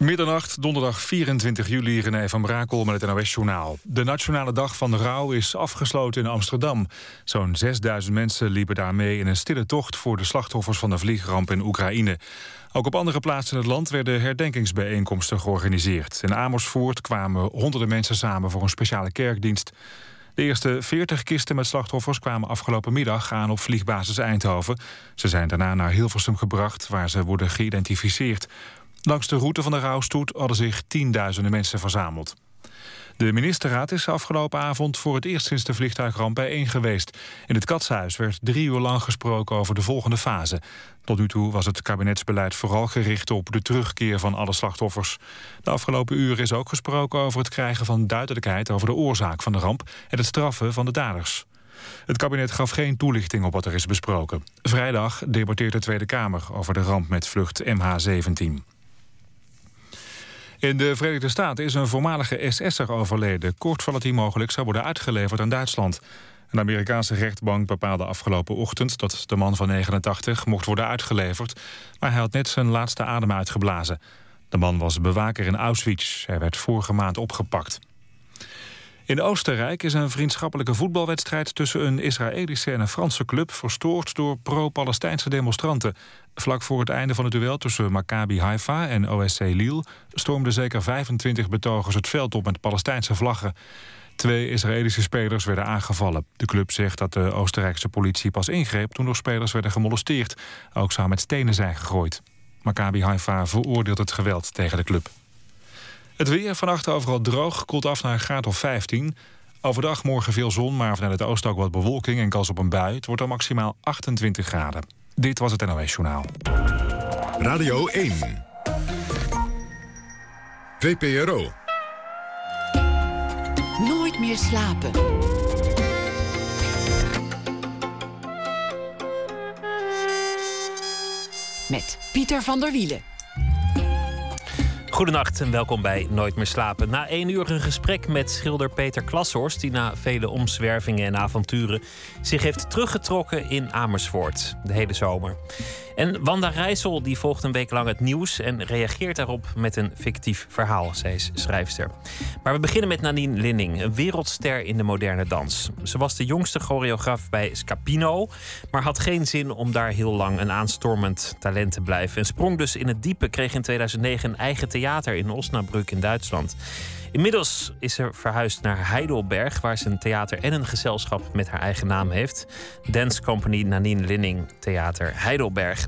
Middernacht, donderdag 24 juli, René van Brakel met het NOS-journaal. De Nationale Dag van de Rouw is afgesloten in Amsterdam. Zo'n 6000 mensen liepen daarmee in een stille tocht... voor de slachtoffers van de vliegramp in Oekraïne. Ook op andere plaatsen in het land werden herdenkingsbijeenkomsten georganiseerd. In Amersfoort kwamen honderden mensen samen voor een speciale kerkdienst. De eerste 40 kisten met slachtoffers kwamen afgelopen middag aan op vliegbasis Eindhoven. Ze zijn daarna naar Hilversum gebracht, waar ze worden geïdentificeerd. Langs de route van de rouwstoet hadden zich tienduizenden mensen verzameld. De ministerraad is afgelopen avond voor het eerst sinds de vliegtuigramp bijeen geweest. In het Katshuis werd drie uur lang gesproken over de volgende fase. Tot nu toe was het kabinetsbeleid vooral gericht op de terugkeer van alle slachtoffers. De afgelopen uren is ook gesproken over het krijgen van duidelijkheid over de oorzaak van de ramp en het straffen van de daders. Het kabinet gaf geen toelichting op wat er is besproken. Vrijdag debatteert de Tweede Kamer over de ramp met vlucht MH17. In de Verenigde Staten is een voormalige SS'er overleden... kort voordat hij mogelijk zou worden uitgeleverd aan Duitsland. Een Amerikaanse rechtbank bepaalde afgelopen ochtend... dat de man van 89 mocht worden uitgeleverd... maar hij had net zijn laatste adem uitgeblazen. De man was bewaker in Auschwitz. Hij werd vorige maand opgepakt. In Oostenrijk is een vriendschappelijke voetbalwedstrijd... tussen een Israëlische en een Franse club... verstoord door pro-Palestijnse demonstranten. Vlak voor het einde van het duel tussen Maccabi Haifa en OSC Lille... stormden zeker 25 betogers het veld op met Palestijnse vlaggen. Twee Israëlische spelers werden aangevallen. De club zegt dat de Oostenrijkse politie pas ingreep... toen door spelers werden gemolesteerd. Ook zou met stenen zijn gegooid. Maccabi Haifa veroordeelt het geweld tegen de club. Het weer vannacht overal droog, koelt af naar een graad of 15. Overdag morgen veel zon, maar vanuit het oosten ook wat bewolking en kans op een bui. Het wordt dan maximaal 28 graden. Dit was het NOS Journaal. Radio 1. VPRO. Nooit meer slapen. Met Pieter van der Wielen. Goedenacht en welkom bij Nooit meer slapen. Na één uur een gesprek met schilder Peter Klashorst... die na vele omzwervingen en avonturen zich heeft teruggetrokken in Amersfoort. De hele zomer. En Wanda Rijssel die volgt een week lang het nieuws en reageert daarop met een fictief verhaal, is schrijfster. Maar we beginnen met Nanine Linning, een wereldster in de moderne dans. Ze was de jongste choreograaf bij Scapino, maar had geen zin om daar heel lang een aanstormend talent te blijven. En sprong dus in het diepe, kreeg in 2009 een eigen theater in Osnabrück in Duitsland. Inmiddels is ze verhuisd naar Heidelberg, waar ze een theater en een gezelschap met haar eigen naam heeft. Dance Company Nanine Linning Theater Heidelberg.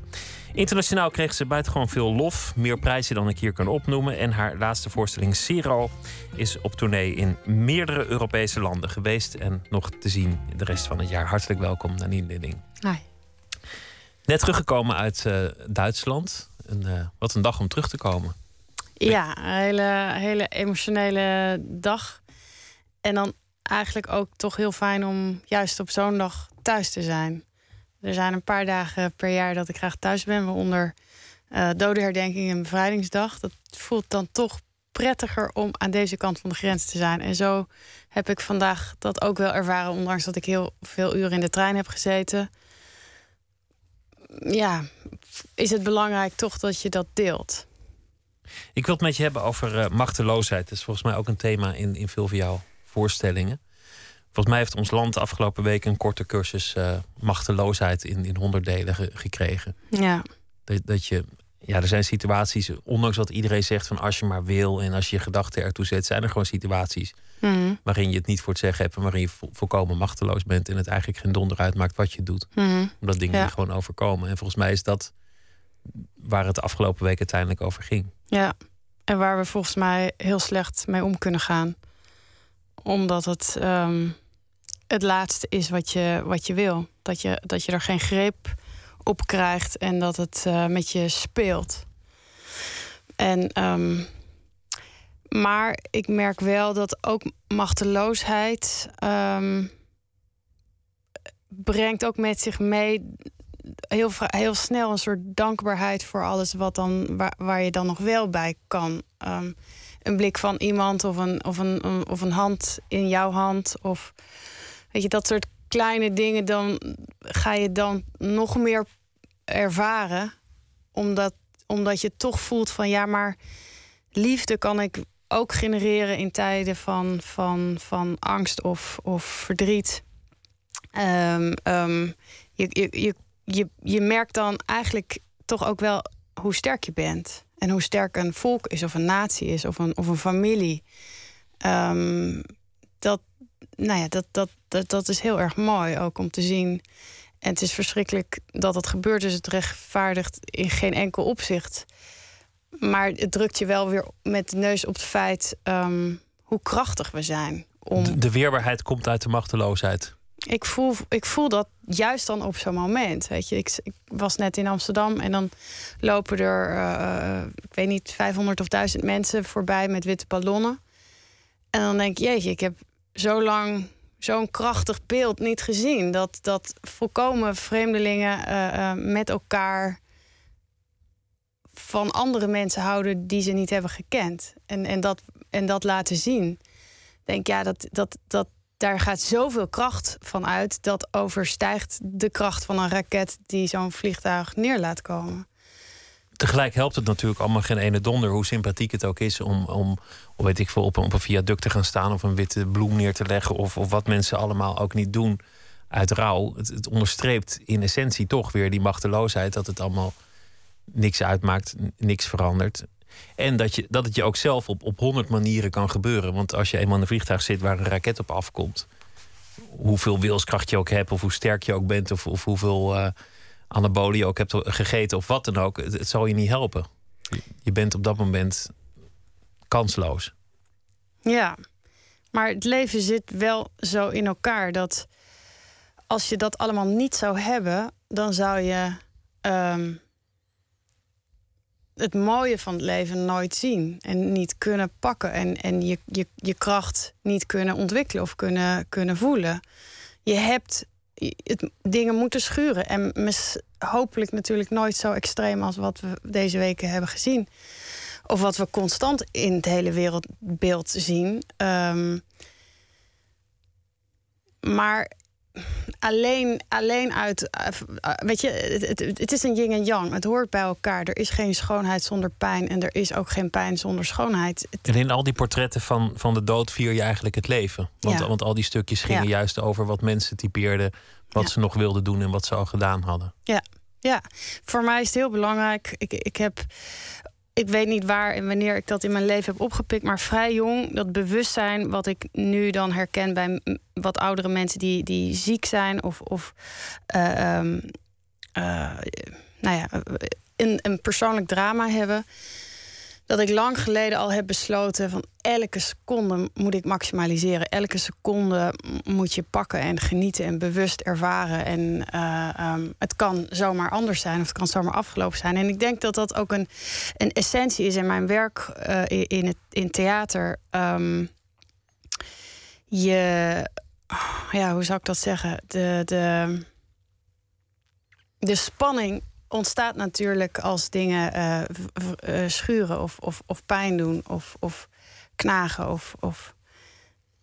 Internationaal kreeg ze buitengewoon veel lof, meer prijzen dan ik hier kan opnoemen. En haar laatste voorstelling Zero is op tournee in meerdere Europese landen geweest en nog te zien de rest van het jaar. Hartelijk welkom, Nanine Linning. Hi. Net teruggekomen uit uh, Duitsland. Uh, wat een dag om terug te komen. Ja, een hele, hele emotionele dag. En dan eigenlijk ook toch heel fijn om juist op zo'n dag thuis te zijn. Er zijn een paar dagen per jaar dat ik graag thuis ben, waaronder uh, dodenherdenking en bevrijdingsdag. Dat voelt dan toch prettiger om aan deze kant van de grens te zijn. En zo heb ik vandaag dat ook wel ervaren, ondanks dat ik heel veel uren in de trein heb gezeten. Ja, is het belangrijk toch dat je dat deelt. Ik wil het met je hebben over uh, machteloosheid. Dat is volgens mij ook een thema in, in veel van jouw voorstellingen. Volgens mij heeft ons land de afgelopen week een korte cursus uh, machteloosheid in, in honderd delen gekregen. Ja. Dat, dat je, ja, er zijn situaties, ondanks dat iedereen zegt van als je maar wil en als je je gedachten ertoe zet, zijn er gewoon situaties mm. waarin je het niet voor het zeggen hebt en waarin je vo volkomen machteloos bent en het eigenlijk geen donder uitmaakt wat je doet. Mm. Omdat dingen Ja. gewoon overkomen. En volgens mij is dat waar het de afgelopen week uiteindelijk over ging. Ja, en waar we volgens mij heel slecht mee om kunnen gaan. Omdat het ehm, het laatste is wat je, wat je wil. Dat je, dat je er geen greep op krijgt en dat het eh, met je speelt. En, ehm, maar ik merk wel dat ook machteloosheid ehm, brengt ook met zich mee heel, heel snel een soort dankbaarheid voor alles wat dan, waar, waar je dan nog wel bij kan. Ehm, een blik van iemand of een, of, een, of een hand in jouw hand. Of weet je, dat soort kleine dingen, dan ga je dan nog meer ervaren. Omdat, omdat je toch voelt van ja, maar liefde kan ik ook genereren in tijden van, van, van angst of, of verdriet. Ehm, ehm, je, je, je, je merkt dan eigenlijk toch ook wel hoe sterk je bent. En hoe sterk een volk is, of een natie is, of een, of een familie. Um, dat, nou ja, dat, dat, dat, dat is heel erg mooi ook om te zien. En het is verschrikkelijk dat het gebeurt, dus het rechtvaardigt in geen enkel opzicht. Maar het drukt je wel weer met de neus op het feit um, hoe krachtig we zijn. Om... De, weerbaarheid komt uit de machteloosheid. Ik voel, ik voel dat juist dan op zo'n moment. Weet je, ik, ik, was net in Amsterdam en dan lopen er, uh, ik weet niet, 500 of 1000 mensen voorbij met witte ballonnen. En dan denk ik, jeetje, ik heb zo lang zo'n krachtig beeld niet gezien. Dat, dat volkomen vreemdelingen uh, uh, met elkaar van andere mensen houden die ze niet hebben gekend. En, en, dat, en dat laten zien. Denk ja, dat, dat, dat, daar gaat zoveel kracht van uit. Dat overstijgt de kracht van een raket die zo'n vliegtuig neer laat komen. Tegelijk helpt het natuurlijk allemaal geen ene donder, hoe sympathiek het ook is om, om weet ik veel, op een, op een viaduct te gaan staan of een witte bloem neer te leggen. Of, of wat mensen allemaal ook niet doen uit rouw. Het, het onderstreept in essentie toch weer die machteloosheid dat het allemaal niks uitmaakt, niks verandert. En dat, je, dat het je ook zelf op, op honderd manieren kan gebeuren. Want als je eenmaal in een vliegtuig zit waar een raket op afkomt, hoeveel wilskracht je ook hebt, of hoe sterk je ook bent, of, of hoeveel uh, anabolen je ook hebt gegeten, of wat dan ook, het, zal je niet helpen. Je bent op dat moment kansloos. Ja, maar het leven zit wel zo in elkaar dat als je dat allemaal niet zou hebben, dan zou je um, het mooie van het leven nooit zien en niet kunnen pakken en, en je, je, je kracht niet kunnen ontwikkelen of kunnen, kunnen voelen. Je hebt het, dingen moeten schuren en hopelijk natuurlijk nooit zo extreem als wat we deze weken hebben gezien. Of wat we constant in het hele wereldbeeld zien. Um, maar alleen, alleen uit. Eh, weet je, het, het, het, is een yin en yang. Het hoort bij elkaar. Er is geen schoonheid zonder pijn. En er is ook geen pijn zonder schoonheid. En in al die portretten van, van de dood vier je eigenlijk het leven. Want, want al die stukjes gingen juist over wat mensen typeerden. Wat ze nog wilden doen en wat ze al gedaan hadden. Ja, ja. voor mij is het heel belangrijk. Ik, ik heb ik weet niet waar en wanneer ik dat in mijn leven heb opgepikt, maar vrij jong, dat bewustzijn wat ik nu dan herken bij wat oudere mensen die, die ziek zijn of, of uh, um, uh, nou ja, een, een persoonlijk drama hebben dat ik lang geleden al heb besloten van elke seconde moet ik maximaliseren. Elke seconde moet je pakken en genieten en bewust ervaren. En uh, um, het kan zomaar anders zijn of het kan zomaar afgelopen zijn. En ik denk dat dat ook een, een essentie is in mijn werk uh, in, het, in theater. Um, je, ja, hoe zou ik dat zeggen? De, de, de spanning ontstaat natuurlijk als dingen uh, schuren of, of, of pijn doen of, of knagen of, of,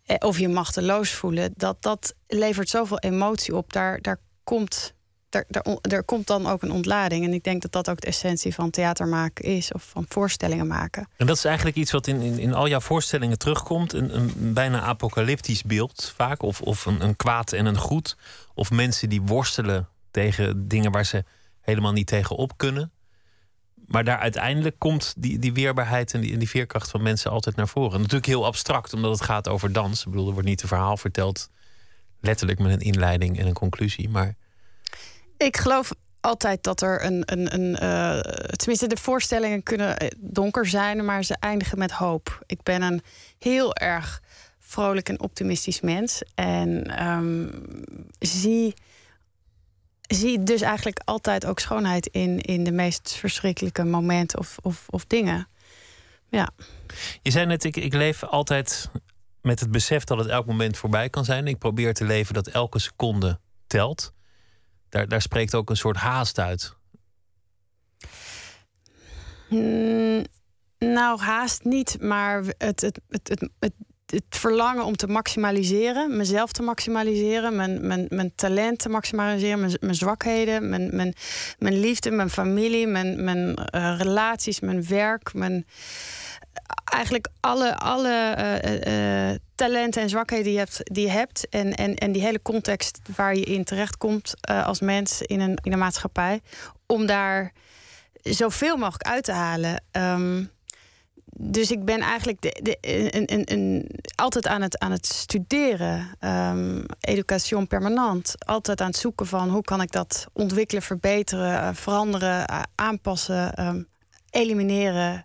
eh, of je machteloos voelen. Dat, dat levert zoveel emotie op. Daar, daar komt. Daar, daar, komt dan ook een ontlading. En ik denk dat dat ook de essentie van theater maken is, of van voorstellingen maken. En dat is eigenlijk iets wat in, in, in al jouw voorstellingen terugkomt: een, een bijna apocalyptisch beeld, vaak. Of, of een, een kwaad en een goed. Of mensen die worstelen tegen dingen waar ze helemaal niet tegenop kunnen. Maar daar uiteindelijk komt die, die weerbaarheid en die, die veerkracht van mensen altijd naar voren. Natuurlijk heel abstract, omdat het gaat over dans. Ik bedoel, er wordt niet een verhaal verteld, letterlijk met een inleiding en een conclusie. Maar... Ik geloof altijd dat er een. een, een uh, tenminste, de voorstellingen kunnen eh, donker zijn, maar ze eindigen met hoop. Ik ben een heel erg vrolijk en optimistisch mens. En um, zie zie dus eigenlijk altijd ook schoonheid in, in de meest verschrikkelijke momenten of, of, of dingen. Ja. Je zei net, ik, ik leef altijd met het besef dat het elk moment voorbij kan zijn. Ik probeer te leven dat elke seconde telt. Daar, daar spreekt ook een soort haast uit. Mm, nou, haast niet, maar het, het, het, het, het het verlangen om te maximaliseren, mezelf te maximaliseren, mijn, mijn, mijn talent te maximaliseren, mijn, mijn zwakheden, mijn, mijn, mijn liefde, mijn familie, mijn, mijn uh, relaties, mijn werk, mijn, eigenlijk alle, alle uh, talenten en zwakheden die je hebt, die je hebt en, en, en die hele context waar je in terechtkomt uh, als mens in een, in een maatschappij, om daar zoveel mogelijk uit te halen. Um, dus ik ben eigenlijk de, de, een, een, een, altijd aan het, aan het studeren. Um, education permanent. Altijd aan het zoeken van hoe kan ik dat ontwikkelen, verbeteren, veranderen, aanpassen, um, elimineren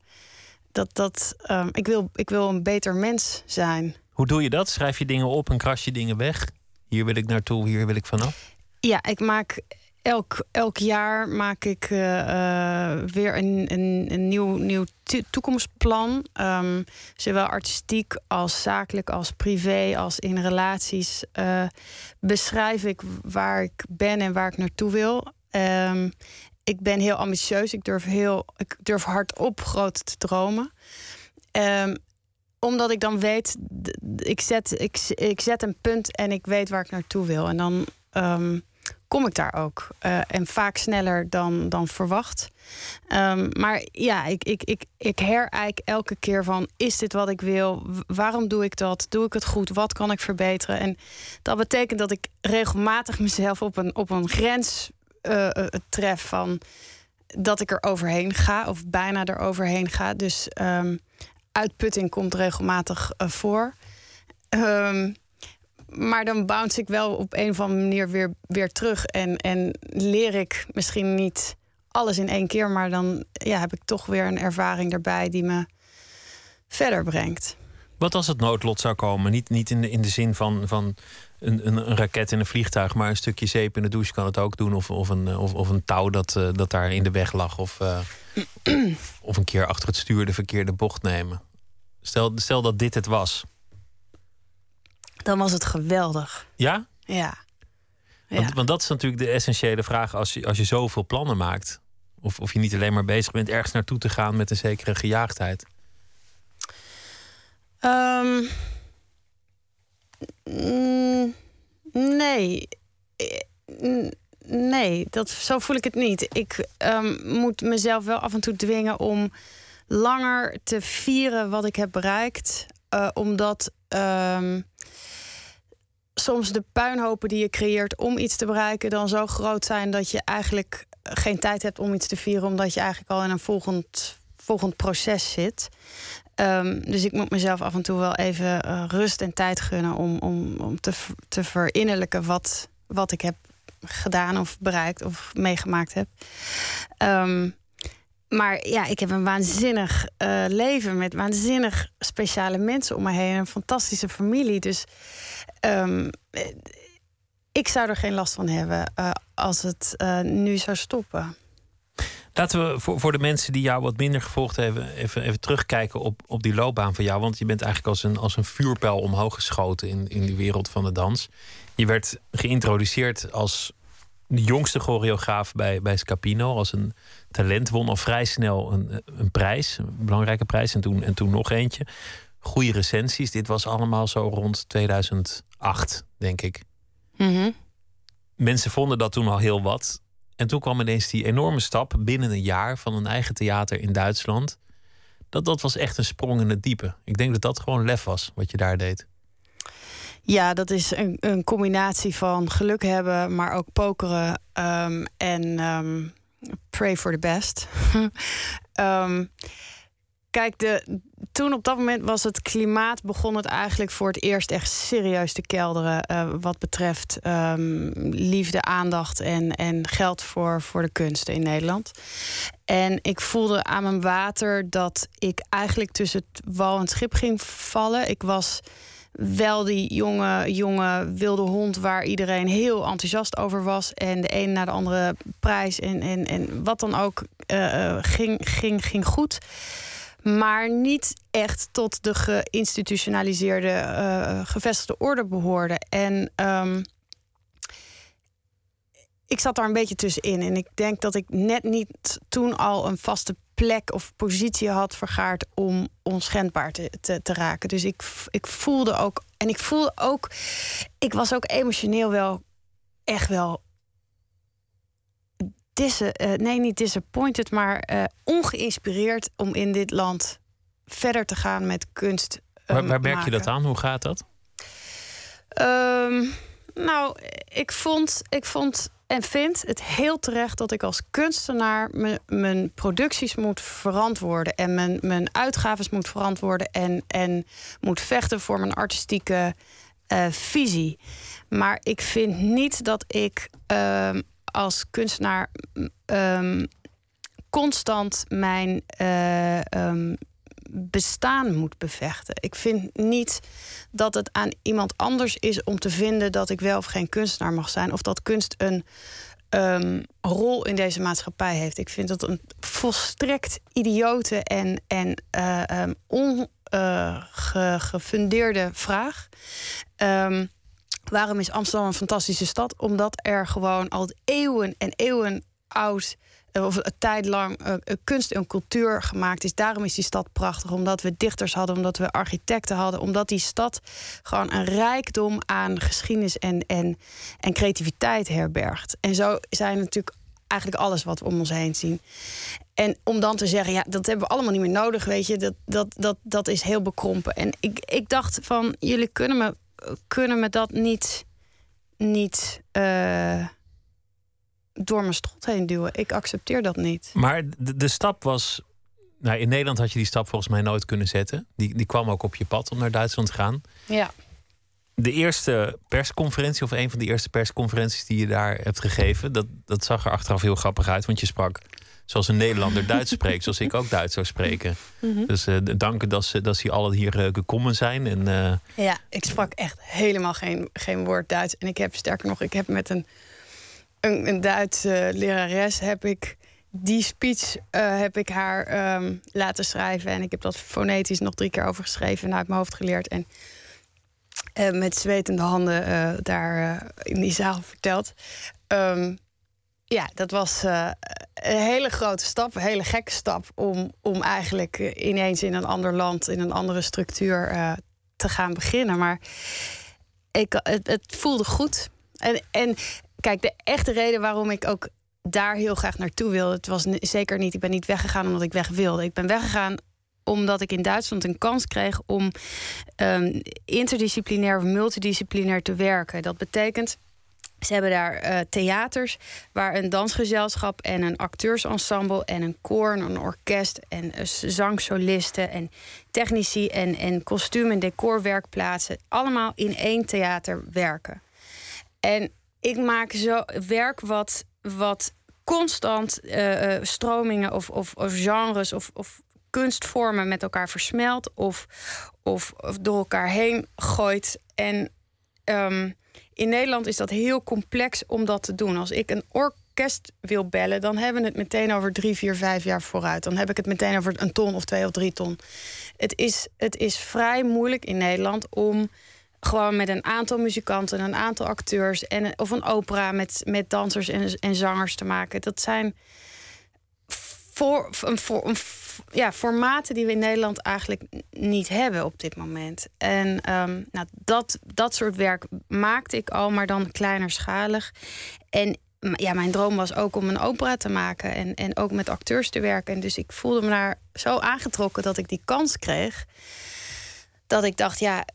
dat, dat, um, ik, wil, ik wil een beter mens zijn. Hoe doe je dat? Schrijf je dingen op en kras je dingen weg? Hier wil ik naartoe, hier wil ik vanaf? Ja, ik maak elk, elk jaar maak ik uh, uh, weer een, een, een nieuw, nieuw toekomstplan. Um, zowel artistiek als zakelijk, als privé, als in relaties. Uh, beschrijf ik waar ik ben en waar ik naartoe wil. Um, ik ben heel ambitieus. Ik durf, heel, ik durf hardop groot te dromen. Um, omdat ik dan weet, ik zet, ik, ik zet een punt en ik weet waar ik naartoe wil. En dan kom ik daar ook. Uh, en vaak sneller dan, dan verwacht. Um, maar ja, ik, ik, ik, ik herijk elke keer van: is dit wat ik wil? Waarom doe ik dat? Doe ik het goed? Wat kan ik verbeteren? En dat betekent dat ik regelmatig mezelf op een, op een grens uh, tref van dat ik er overheen ga, of bijna er overheen ga. Dus um, uitputting komt regelmatig voor. Um, maar dan bounce ik wel op een of andere manier weer, weer terug. En, en leer ik misschien niet alles in één keer, maar dan ja, heb ik toch weer een ervaring erbij die me verder brengt. Wat als het noodlot zou komen? Niet, niet in, de, in de zin van, van een, een, raket in een vliegtuig, maar een stukje zeep in de douche kan het ook doen. Of, of, een, of, of een touw dat, uh, dat daar in de weg lag. Of, uh, of een keer achter het stuur de verkeerde bocht nemen. Stel, stel dat dit het was. Dan was het geweldig. Ja? Ja. ja. Want, want, dat is natuurlijk de essentiële vraag als je, als je zoveel plannen maakt. Of, of je niet alleen maar bezig bent ergens naartoe te gaan met een zekere gejaagdheid. Um, nee. Nee, dat, zo voel ik het niet. Ik um, moet mezelf wel af en toe dwingen om langer te vieren wat ik heb bereikt. Uh, omdat um, soms de puinhopen die je creëert om iets te bereiken dan zo groot zijn dat je eigenlijk geen tijd hebt om iets te vieren, omdat je eigenlijk al in een volgend, volgend proces zit. Um, dus ik moet mezelf af en toe wel even uh, rust en tijd gunnen om, om, om te, te verinnerlijken wat, wat ik heb gedaan of bereikt of meegemaakt heb. Um, maar ja, ik heb een waanzinnig uh, leven met waanzinnig speciale mensen om me heen. Een fantastische familie. Dus um, ik zou er geen last van hebben uh, als het nu zou stoppen. Laten we voor, voor de mensen die jou wat minder gevolgd hebben, even, even terugkijken op, op die loopbaan van jou. Want je bent eigenlijk als een, als een vuurpijl omhoog geschoten in, in de wereld van de dans. Je werd geïntroduceerd als de jongste choreograaf bij, bij Scapino. Als een talent. Won al vrij snel een, een prijs, een belangrijke prijs. En toen, en toen nog eentje. Goede recensies. Dit was allemaal zo rond 2008, denk ik. Mm Mensen vonden dat toen al heel wat. En toen kwam ineens die enorme stap binnen een jaar van een eigen theater in Duitsland. Dat, dat was echt een sprong in het diepe. Ik denk dat dat gewoon lef was wat je daar deed. Ja, dat is een, een combinatie van geluk hebben, maar ook pokeren um, en um, pray for the best. um, kijk, de, toen op dat moment was het klimaat begon het eigenlijk voor het eerst echt serieus te kelderen. Uh, wat betreft um, liefde, aandacht en, en geld voor, voor de kunsten in Nederland. En ik voelde aan mijn water dat ik eigenlijk tussen het wal en het schip ging vallen. Ik was wel die jonge, jonge wilde hond waar iedereen heel enthousiast over was. En de een na de andere prijs en, en, en wat dan ook uh, ging, ging, ging goed. Maar niet echt tot de geïnstitutionaliseerde, uh, gevestigde orde behoorde. En um, ik zat daar een beetje tussenin. En ik denk dat ik net niet toen al een vaste plek of positie had vergaard om onschendbaar te, te, te, raken. Dus ik, ik voelde ook, en ik voelde ook, ik was ook emotioneel wel echt wel. Disse, uh, nee, niet disappointed, maar uh, ongeïnspireerd om in dit land verder te gaan met kunst. Waar, ehm, waar merk je dat aan? Hoe gaat dat? Ehm, nou, ik vond, ik vond en vind het heel terecht dat ik als kunstenaar mijn producties moet verantwoorden en mijn, uitgaves moet verantwoorden en, en moet vechten voor mijn artistieke eh, visie. Maar ik vind niet dat ik ehm, als kunstenaar ehm, constant mijn eh, ehm, bestaan moet bevechten. Ik vind niet dat het aan iemand anders is om te vinden dat ik wel of geen kunstenaar mag zijn. Of dat kunst een ehm, rol in deze maatschappij heeft. Ik vind dat een volstrekt idiote en, en eh, ehm, ongefundeerde vraag. Ehm, waarom is Amsterdam een fantastische stad? Omdat er gewoon al eeuwen en eeuwen oud eh, of een tijd lang eh, eh, kunst en cultuur gemaakt is. Daarom is die stad prachtig. Omdat we dichters hadden, omdat we architecten hadden. Omdat die stad gewoon een rijkdom aan geschiedenis en, en, en creativiteit herbergt. En zo zijn natuurlijk eigenlijk alles wat we om ons heen zien. En om dan te zeggen, ja, dat hebben we allemaal niet meer nodig, weet je, dat, dat, dat, dat is heel bekrompen. En ik, ik dacht van, jullie kunnen me, kunnen me dat niet, niet eh, door mijn strot heen duwen. Ik accepteer dat niet. Maar de, de stap was. Nou, in Nederland had je die stap volgens mij nooit kunnen zetten. Die, die kwam ook op je pad om naar Duitsland te gaan. Ja. De eerste persconferentie, of een van de eerste persconferenties die je daar hebt gegeven, dat, dat zag er achteraf heel grappig uit. Want je sprak zoals een Nederlander Duits spreekt, zoals ik ook Duits zou spreken. Mhm. Dus eh dank dat ze, dat ze allen hier eh, gekomen zijn. En, eh, Ja, ik sprak echt helemaal geen, geen woord Duits. En ik heb sterker nog, ik heb met een, een, een Duitse lerares heb ik die speech eh, heb ik haar ehm, laten schrijven. En ik heb dat fonetisch nog drie keer overgeschreven en uit mijn hoofd geleerd. En eh, met zwetende handen eh, daar in die zaal verteld. Ehm, ja, dat was een hele grote stap, een hele gekke stap om, om eigenlijk ineens in een ander land, in een andere structuur te gaan beginnen. Maar ik, het, het voelde goed. En, en kijk, de echte reden waarom ik ook daar heel graag naartoe wil, het was zeker niet, ik ben niet weggegaan omdat ik weg wilde. Ik ben weggegaan omdat ik in Duitsland een kans kreeg om ehm, interdisciplinair of multidisciplinair te werken. Dat betekent. Ze hebben daar eh, theaters waar een dansgezelschap en een acteursensemble en een koor en een orkest en eh, zangsolisten en technici en, en kostuum- en decorwerkplaatsen allemaal in één theater werken. En ik maak zo werk wat, wat constant eh, eh, stromingen of, of, of genres of, of kunstvormen met elkaar versmelt of, of, of door elkaar heen gooit. En ehm, in Nederland is dat heel complex om dat te doen. Als ik een orkest wil bellen, dan hebben we het meteen over drie, vier, vijf jaar vooruit. Dan heb ik het meteen over een ton of twee of drie ton. Het is, het is vrij moeilijk in Nederland om gewoon met een aantal muzikanten, een aantal acteurs en of een opera met, met dansers en, en zangers te maken. Dat zijn voor, een, voor, een, ja, formaten die we in Nederland eigenlijk niet hebben op dit moment. En ehm, nou, dat, dat soort werk maakte ik al, maar dan kleinerschalig. En ja, mijn droom was ook om een opera te maken en, en ook met acteurs te werken. En dus ik voelde me daar zo aangetrokken dat ik die kans kreeg. Dat ik dacht, ja,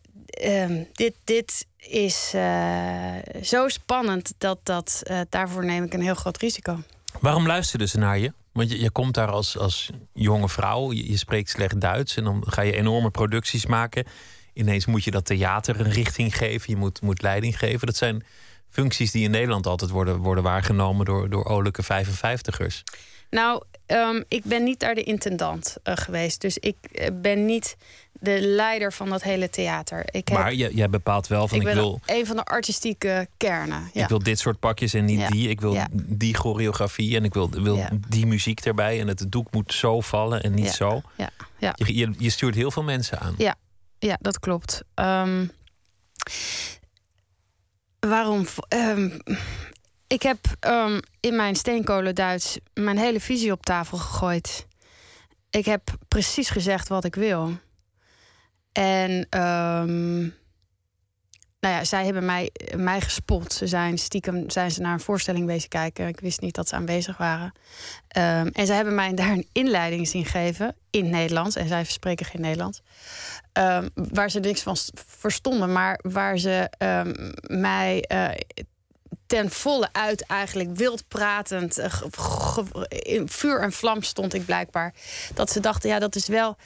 ehm, dit, dit is eh, zo spannend dat, dat eh, daarvoor neem ik een heel groot risico. waarom luisterden ze naar je? Want je, je komt daar als, als jonge vrouw, je, je spreekt slecht Duits en dan ga je enorme producties maken. Ineens moet je dat theater een richting geven, je moet, moet leiding geven. Dat zijn functies die in Nederland altijd worden, worden waargenomen door, door olijke 55ers. Nou, ehm, ik ben niet daar de intendant eh, geweest. Dus ik ben niet de leider van dat hele theater. Ik, heb, Maar je, jij bepaalt wel van ik ik, wil, een van de artistieke kernen. Ja. ik wil dit soort pakjes en niet Ja. die. Ik wil Ja. die choreografie en ik wil, wil die muziek erbij. En het doek moet zo vallen en niet zo. Ja. Ja. Je, je, je stuurt heel veel mensen aan. Ja. ja, dat klopt. Ehm, waarom? ehm, ik heb ehm, in mijn steenkolen Duits mijn hele visie op tafel gegooid. Ik heb precies gezegd wat ik wil. En ehm, nou ja, zij hebben mij, mij gespot. Ze zijn stiekem zijn ze naar een voorstelling bezig kijken. Ik wist niet dat ze aanwezig waren. Ehm, en zij hebben mij daar een inleiding zien geven in Nederlands. En zij spreken geen Nederlands. Ehm, waar ze niks van verstonden, maar waar ze mij uh, ten volle uit eigenlijk wild pratend, uh, in vuur en vlam stond ik blijkbaar. Dat ze dachten, ja, dat is wel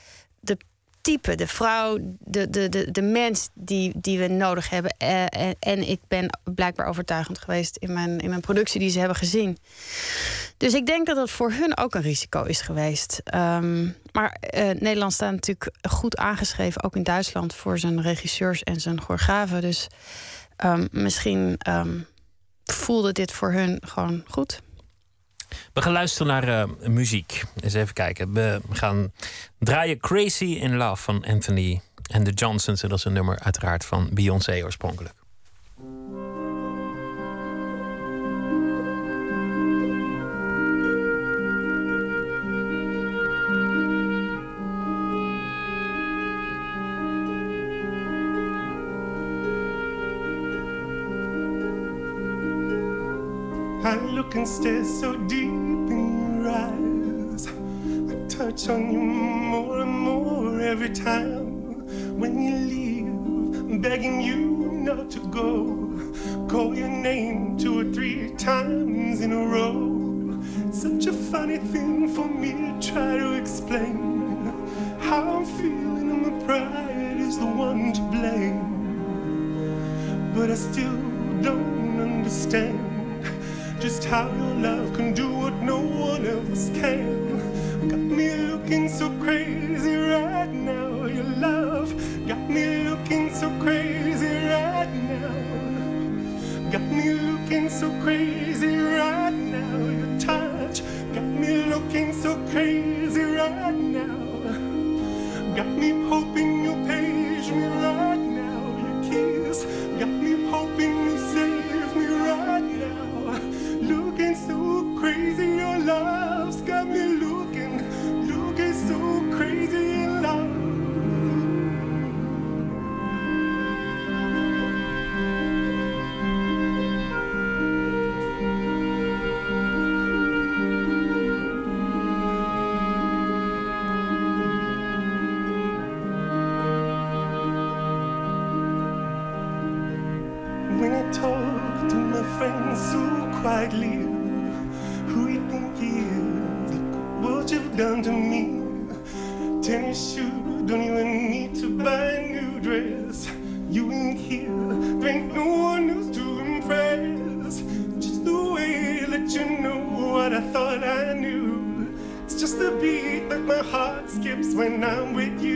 type, de vrouw, de, de, de, de mens die, die we nodig hebben. En, en, ik ben blijkbaar overtuigend geweest in mijn, in mijn productie die ze hebben gezien. Dus ik denk dat dat voor hun ook een risico is geweest. Um, maar uh, Nederland staat natuurlijk goed aangeschreven, ook in Duitsland, voor zijn regisseurs en zijn choreografen. Dus um, misschien um, voelde dit voor hun gewoon goed. We gaan luisteren naar uh, muziek. Eens even kijken. We gaan draaien Crazy in Love van Anthony en de Johnsons. En dat is een nummer uiteraard van Beyoncé oorspronkelijk. Look stare so deep in your eyes. I touch on you more and more every time. When you leave, I'm begging you not to go. Call your name two or three times in a row. Such a funny thing for me to try to explain how I'm feeling, and my pride is the one to blame. But I still don't understand just how your love can do what no one else can. Got me looking so crazy right now. Your love got me looking so crazy right now. Got me looking so crazy right now. Your touch got me looking so crazy right now. Got me hoping you'll page me right now. Your kiss got me hoping you'll now looking so crazy. Your love's got me looking, looking so crazy in love. When I talk to my friends so quietly, done to me. Tennis shoes, don't even need to buy a new dress. You ain't here, there ain't no one else to impress. Just the way that you know what I thought I knew. It's just the beat that my heart skips when I'm with you.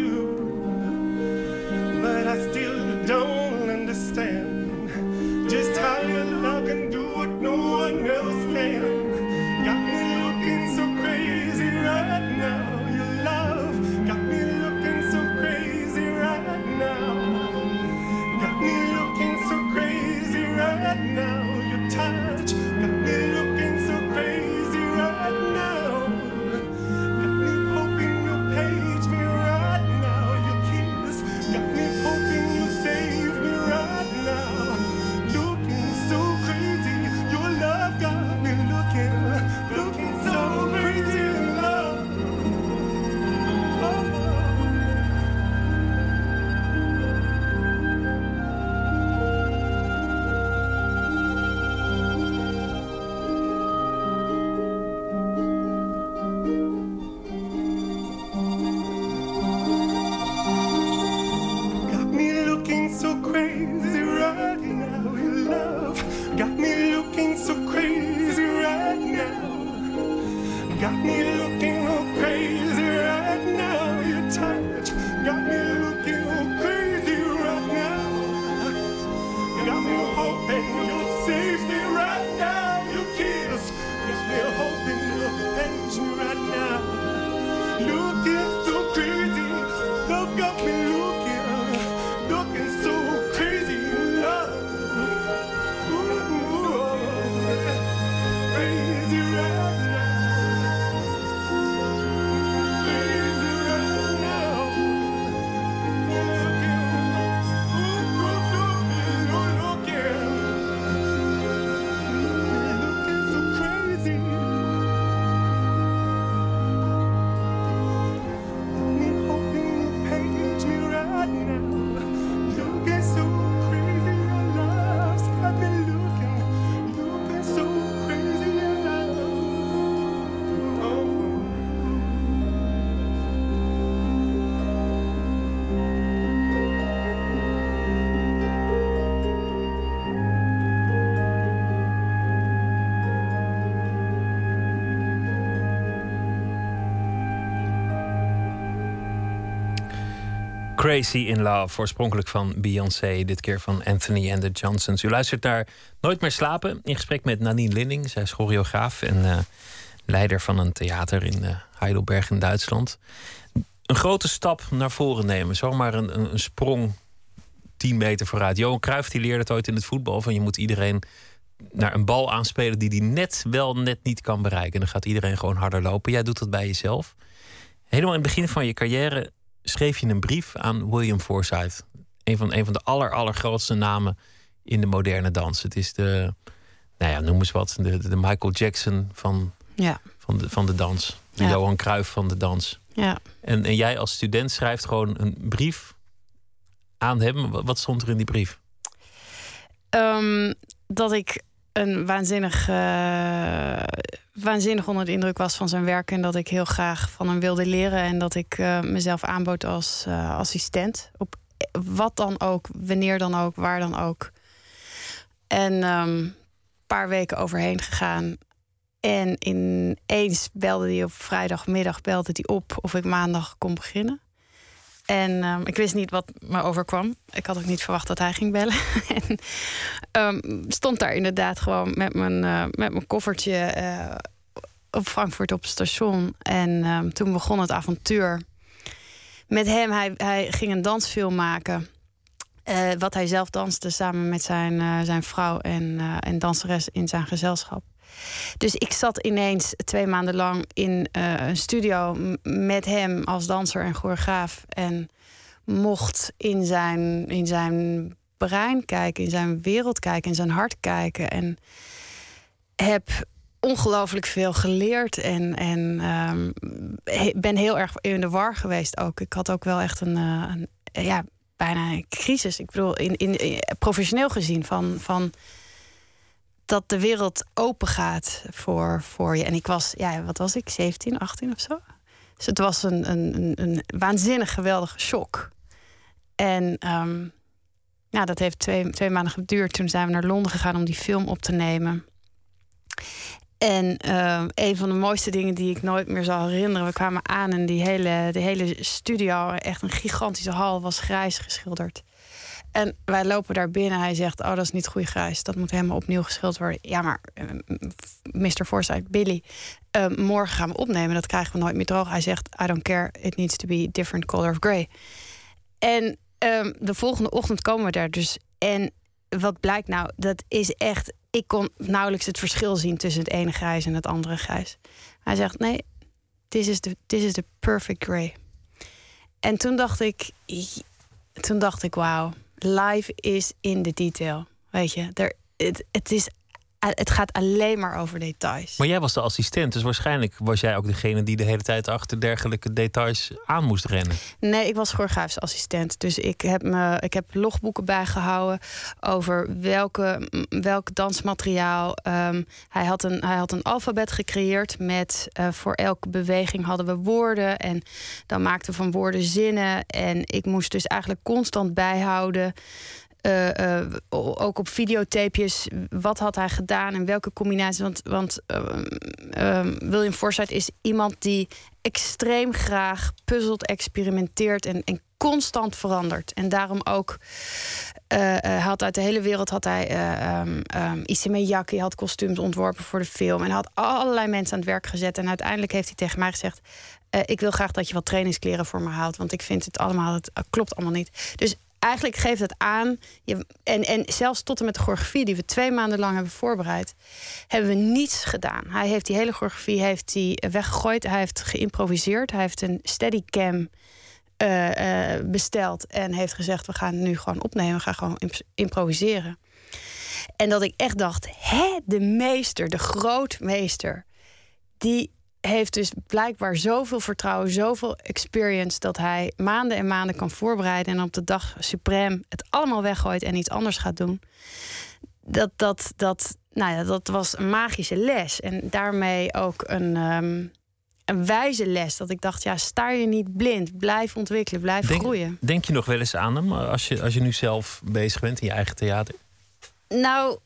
Crazy in Love, oorspronkelijk van Beyoncé, dit keer van Anthony and the Johnsons. U luistert naar Nooit meer slapen in gesprek met Nanine Linning. Zij is choreograaf en uh, leider van een theater in uh, Heidelberg in Duitsland. Een grote stap naar voren nemen, zomaar een, een, een sprong 10 meter vooruit. Johan Cruijff die leerde het ooit in het voetbal van je moet iedereen naar een bal aanspelen die die net wel net niet kan bereiken. Dan gaat iedereen gewoon harder lopen. Jij doet dat bij jezelf. Helemaal in het begin van je carrière schreef je een brief aan William Forsythe. Een van, een van de aller, allergrootste namen in de moderne dans. Het is de, nou ja, noem eens wat, de, de Michael Jackson van, ja. van, de, van de dans. De Ja. Johan Cruijff van de dans. Ja. En, en jij als student schrijft gewoon een brief aan hem. Wat wat stond er in die brief? Ehm, dat ik een waanzinnig, eh, waanzinnig onder de indruk was van zijn werk. En dat ik heel graag van hem wilde leren. En dat ik eh, mezelf aanbood als eh, assistent. Op wat dan ook, wanneer dan ook, waar dan ook. En ehm, een paar weken overheen gegaan. En ineens belde hij op vrijdagmiddag belde hij op of ik maandag kon beginnen. En ehm, ik wist niet wat me overkwam. Ik had ook niet verwacht dat hij ging bellen. en ehm, stond daar inderdaad gewoon met mijn, eh, met mijn koffertje eh, op Frankfurt op het station. En ehm, toen begon het avontuur. Met hem, hij, hij ging een dansfilm maken. eh, wat hij zelf danste samen met zijn, zijn vrouw en, en danseres in zijn gezelschap. Dus ik zat ineens twee maanden lang in eh, een studio met hem als danser en choreograaf. En mocht in zijn, in zijn brein kijken, in zijn wereld kijken, in zijn hart kijken. En heb ongelooflijk veel geleerd. En, en ehm, ben heel erg in de war geweest ook. Ik had ook wel echt een, eh, een ja, bijna een crisis. Ik bedoel, in, in, in- professioneel gezien van. van dat de wereld open gaat voor, voor je. En ik was, ja, wat was ik, 17, 18 of zo? Dus het was een, een, een, een waanzinnig geweldige shock. En ehm, ja, dat heeft twee, twee maanden geduurd. Toen zijn we naar Londen gegaan om die film op te nemen. En ehm, een van de mooiste dingen die ik nooit meer zal herinneren... we kwamen aan en die hele, de hele studio, echt een gigantische hal... was grijs geschilderd. En wij lopen daar binnen. Hij zegt, oh, dat is niet goed grijs. Dat moet helemaal opnieuw geschilderd worden. Ja, maar Mr. Forsyth, Billy... eh, morgen gaan we opnemen. Dat krijgen we nooit meer droog. Hij zegt, I don't care. It needs to be different color of grey. En ehm, de volgende ochtend komen we daar dus. En wat blijkt nou? Dat is echt... Ik kon nauwelijks het verschil zien tussen het ene grijs en het andere grijs. Hij zegt, nee, this is the, this is the perfect grey. En toen dacht ik... Toen dacht ik, wauw, life is in the detail. Weet je, er, het, het, is, het gaat alleen maar over details. Maar jij was de assistent, dus waarschijnlijk was jij ook degene die de hele tijd achter dergelijke details aan moest rennen. Nee, ik was choreografisch assistent. Dus ik heb, me, ik heb logboeken bijgehouden over welke, welk dansmateriaal. ehm, hij, had een, hij had een alfabet gecreëerd met eh, voor elke beweging hadden we woorden. En dan maakten we van woorden zinnen. En ik moest dus eigenlijk constant bijhouden. Eh, eh, ook op videotapejes. Wat had hij gedaan en welke combinatie? Want, want ehm, William Forsythe is iemand die extreem graag puzzelt, experimenteert en, en constant verandert. En daarom ook. had uit de hele wereld had hij uh, um, um, had kostuums ontworpen voor de film en had allerlei mensen aan het werk gezet en uiteindelijk heeft hij tegen mij gezegd: ik wil graag dat je wat trainingskleren voor me haalt, want ik vind het allemaal het klopt allemaal niet. Dus eigenlijk geeft het aan. Je, en, en zelfs tot en met de choreografie, die we twee maanden lang hebben voorbereid, hebben we niets gedaan. Hij heeft die hele choreografie heeft hij weggegooid. Hij heeft geïmproviseerd. Hij heeft een steadycam uh, besteld en heeft gezegd: we gaan nu gewoon opnemen, we gaan gewoon imp improviseren. En dat ik echt dacht: hè, de meester, de grootmeester, die heeft dus blijkbaar zoveel vertrouwen, zoveel experience dat hij maanden en maanden kan voorbereiden en op de dag suprem het allemaal weggooit en iets anders gaat doen. Dat, dat, dat, nou ja, dat was een magische les en daarmee ook een, um, een wijze les. Dat ik dacht, ja, sta je niet blind, blijf ontwikkelen, blijf denk, groeien. Denk je nog wel eens aan hem als je, als je nu zelf bezig bent in je eigen theater? Nou,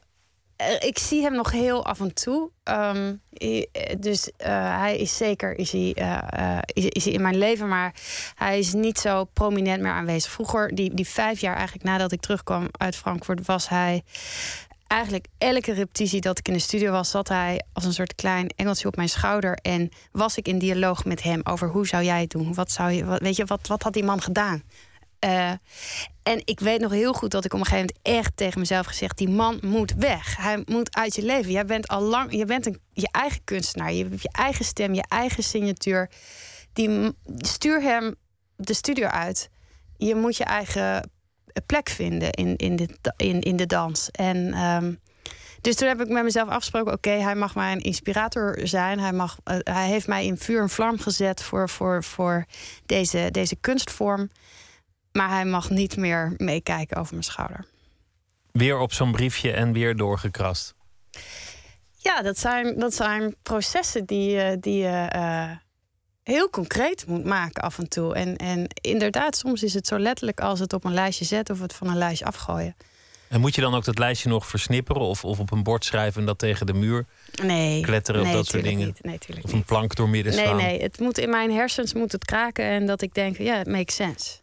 ik zie hem nog heel af en toe. Um, dus uh, hij is zeker is hij, is, is, hij in mijn leven, maar hij is niet zo prominent meer aanwezig. Vroeger, die, die vijf jaar eigenlijk nadat ik terugkwam uit Frankfurt, was hij eigenlijk elke repetitie dat ik in de studio was, zat hij als een soort klein engeltje op mijn schouder. En was ik in dialoog met hem over hoe zou jij het doen? Wat zou je, weet je, wat, wat had die man gedaan? Uh, en ik weet nog heel goed dat ik op een gegeven moment echt tegen mezelf gezegd: die man moet weg. Hij moet uit je leven. Jij bent al lang, je bent een, je eigen kunstenaar. Je hebt je eigen stem, je eigen signatuur. Die, stuur hem de studio uit. Je moet je eigen plek vinden in, in, de, in, in de dans. En um, dus toen heb ik met mezelf afgesproken: oké, hij mag mijn inspirator zijn. Hij, mag, uh, hij heeft mij in vuur en vlam gezet voor, voor, voor deze, deze kunstvorm. Maar hij mag niet meer meekijken over mijn schouder. Weer op zo'n briefje en weer doorgekrast. Ja, dat zijn, dat zijn processen die, die je uh, heel concreet moet maken af en toe. En, en inderdaad, soms is het zo letterlijk als het op een lijstje zetten of het van een lijstje afgooien. En moet je dan ook dat lijstje nog versnipperen of, of op een bord schrijven en dat tegen de muur nee, kletteren nee, of dat soort dingen? Niet, nee, of een plank doormidden nee, slaan? Nee, nee, het moet in mijn hersens moet het kraken en dat ik denk, ja, het makes sense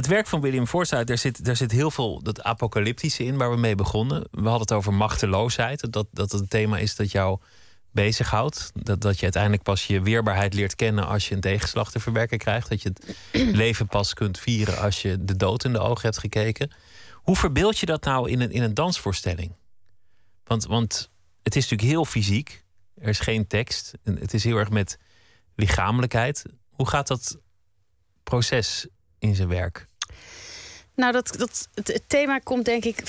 het werk van William Forsythe, daar zit, daar zit heel veel dat apocalyptische in waar we mee begonnen. We hadden het over machteloosheid. Dat, dat het een thema is dat jou bezighoudt. Dat, dat je uiteindelijk pas je weerbaarheid leert kennen als je een tegenslag te verwerken krijgt. Dat je het leven pas kunt vieren als je de dood in de ogen hebt gekeken. Hoe verbeeld je dat nou in een, in een dansvoorstelling? Want, want het is natuurlijk heel fysiek. Er is geen tekst. Het is heel erg met lichamelijkheid. Hoe gaat dat proces in zijn werk? Nou, dat, dat, het, thema komt denk ik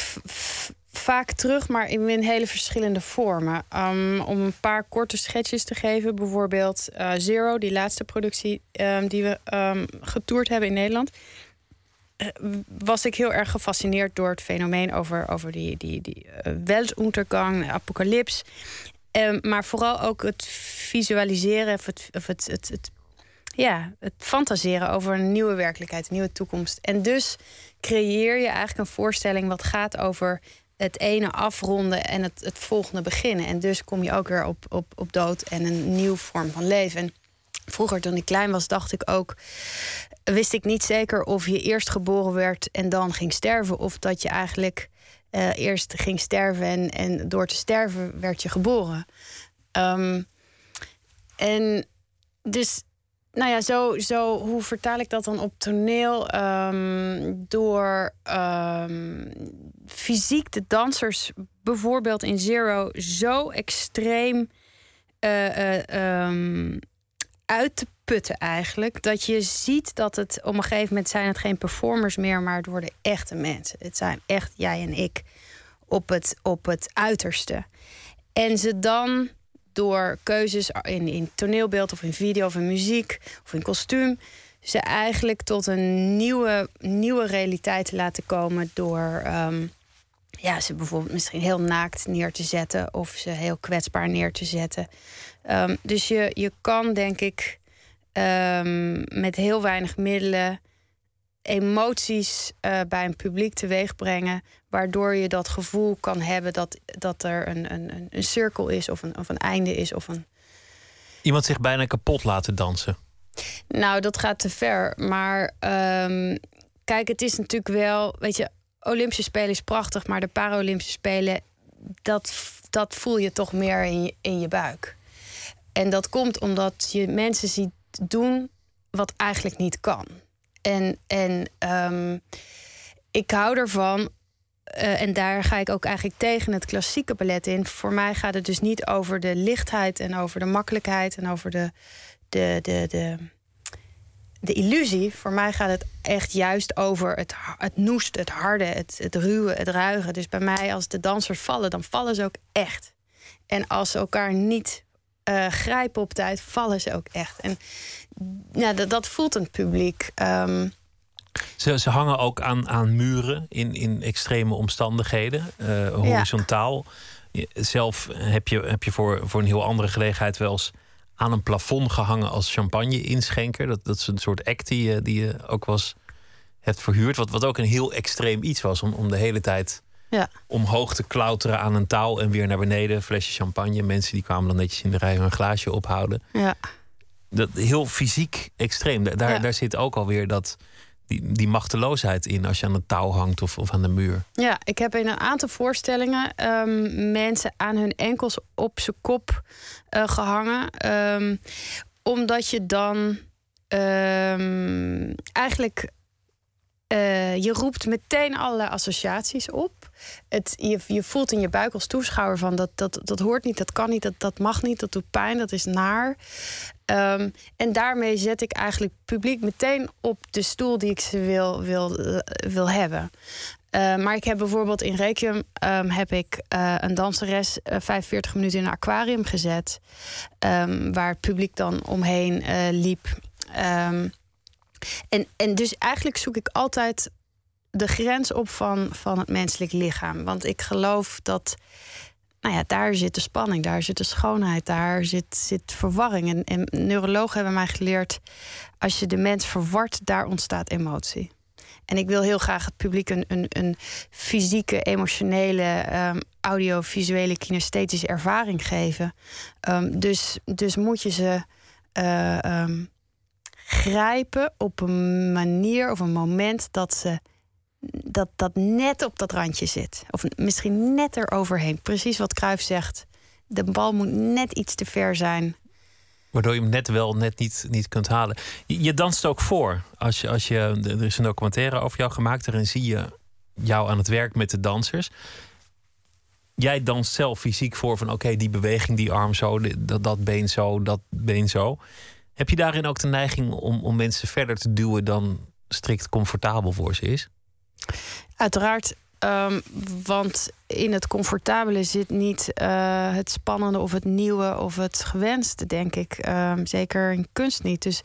vaak terug, maar in, hele verschillende vormen. Um, om een paar korte schetsjes te geven, bijvoorbeeld uh, Zero, die laatste productie um, die we um, getoerd hebben in Nederland. Uh, was ik heel erg gefascineerd door het fenomeen over, over die, die, die uh, weltuntergang, apocalyps. maar vooral ook het visualiseren of het, of het, het, het ja, het fantaseren over een nieuwe werkelijkheid, een nieuwe toekomst. En dus creëer je eigenlijk een voorstelling wat gaat over het ene afronden en het, het volgende beginnen. En dus kom je ook weer op, op, op dood en een nieuwe vorm van leven. En vroeger, toen ik klein was, dacht ik ook. Wist ik niet zeker of je eerst geboren werd en dan ging sterven. Of dat je eigenlijk uh, eerst ging sterven en, en door te sterven werd je geboren. Um, en dus nou ja, zo, zo, hoe vertaal ik dat dan op toneel? Um, door um, fysiek de dansers bijvoorbeeld in Zero zo extreem uh, uh, um, uit te putten eigenlijk. Dat je ziet dat het op een gegeven moment zijn het geen performers meer, maar het worden echte mensen. Het zijn echt jij en ik op het, op het uiterste. En ze dan door keuzes in, in toneelbeeld of in video of in muziek of in kostuum. Ze eigenlijk tot een nieuwe, nieuwe realiteit te laten komen door um, ja, ze bijvoorbeeld misschien heel naakt neer te zetten of ze heel kwetsbaar neer te zetten. Um, dus je, je kan denk ik um, met heel weinig middelen emoties uh, bij een publiek teweeg brengen. Waardoor je dat gevoel kan hebben dat, dat er een, een, een cirkel is of een, of een einde is. Of een... Iemand zich bijna kapot laten dansen. Nou, dat gaat te ver. Maar um, kijk, het is natuurlijk wel. Weet je, Olympische Spelen is prachtig, maar de Paralympische Spelen, dat, dat voel je toch meer in je, in je buik. En dat komt omdat je mensen ziet doen wat eigenlijk niet kan. En, en um, ik hou ervan. Uh, en daar ga ik ook eigenlijk tegen het klassieke ballet in. Voor mij gaat het dus niet over de lichtheid en over de makkelijkheid en over de, de, de, de, de illusie. Voor mij gaat het echt juist over het, het noest, het harde, het, het ruwe, het ruige. Dus bij mij, als de dansers vallen, dan vallen ze ook echt. En als ze elkaar niet uh, grijpen op tijd, vallen ze ook echt. En ja, dat, dat voelt een publiek. Um... Ze, ze hangen ook aan, aan muren in, in extreme omstandigheden, uh, horizontaal. Ja. Zelf heb je, heb je voor, voor een heel andere gelegenheid wel eens aan een plafond gehangen als champagne-inschenker. Dat, dat is een soort act die je, die je ook was hebt verhuurd. Wat, wat ook een heel extreem iets was om, om de hele tijd Ja. Omhoog te klauteren aan een touw en weer naar beneden. Een flesje champagne. Mensen die kwamen dan netjes in de rij een glaasje ophouden. Ja. Dat, heel fysiek extreem. Da- Daar, Ja. daar zit ook alweer dat, die, die machteloosheid in als je aan een touw hangt of, of aan de muur. Ja, ik heb in een aantal voorstellingen ehm, mensen aan hun enkels op zijn kop eh, gehangen. Ehm, omdat je dan ehm, eigenlijk. eh, je roept meteen allerlei associaties op. Het, je, je voelt in je buik als toeschouwer van dat, dat, dat hoort niet, dat kan niet, dat, dat mag niet, dat doet pijn, dat is naar. Ehm, en daarmee zet ik eigenlijk publiek meteen op de stoel die ik ze wil, wil, eh, wil hebben. Uh, maar ik heb bijvoorbeeld in Requiem um, heb ik uh, een danseres uh, 45 minuten in een aquarium gezet. Um, waar het publiek dan omheen liep. En, en dus eigenlijk zoek ik altijd de grens op van, van het menselijk lichaam. Want ik geloof dat. Nou ja, daar zit de spanning, daar zit de schoonheid, daar zit, zit verwarring. En, en neurologen hebben mij geleerd: als je de mens verwart, daar ontstaat emotie. En ik wil heel graag het publiek een, een, een fysieke, emotionele, um, audiovisuele, kinesthetische ervaring geven. Um, dus, dus moet je ze uh, um, grijpen op een manier of een moment dat ze dat, dat net op dat randje zit. Of misschien net eroverheen. Precies wat Cruijff zegt. De bal moet net iets te ver zijn. Waardoor je hem net wel, net niet, niet kunt halen. Je, danst ook voor. Als je, als je, er is een documentaire over jou gemaakt. Daarin zie je jou aan het werk met de dansers. Jij danst zelf fysiek voor van... oké, die beweging, die arm zo, dat, dat been zo, dat been zo. Heb je daarin ook de neiging om, om mensen verder te duwen... dan strikt comfortabel voor ze is? Uiteraard. Um, want in het comfortabele zit niet uh, het spannende of het nieuwe of het gewenste, denk ik. Um, zeker in kunst niet. Dus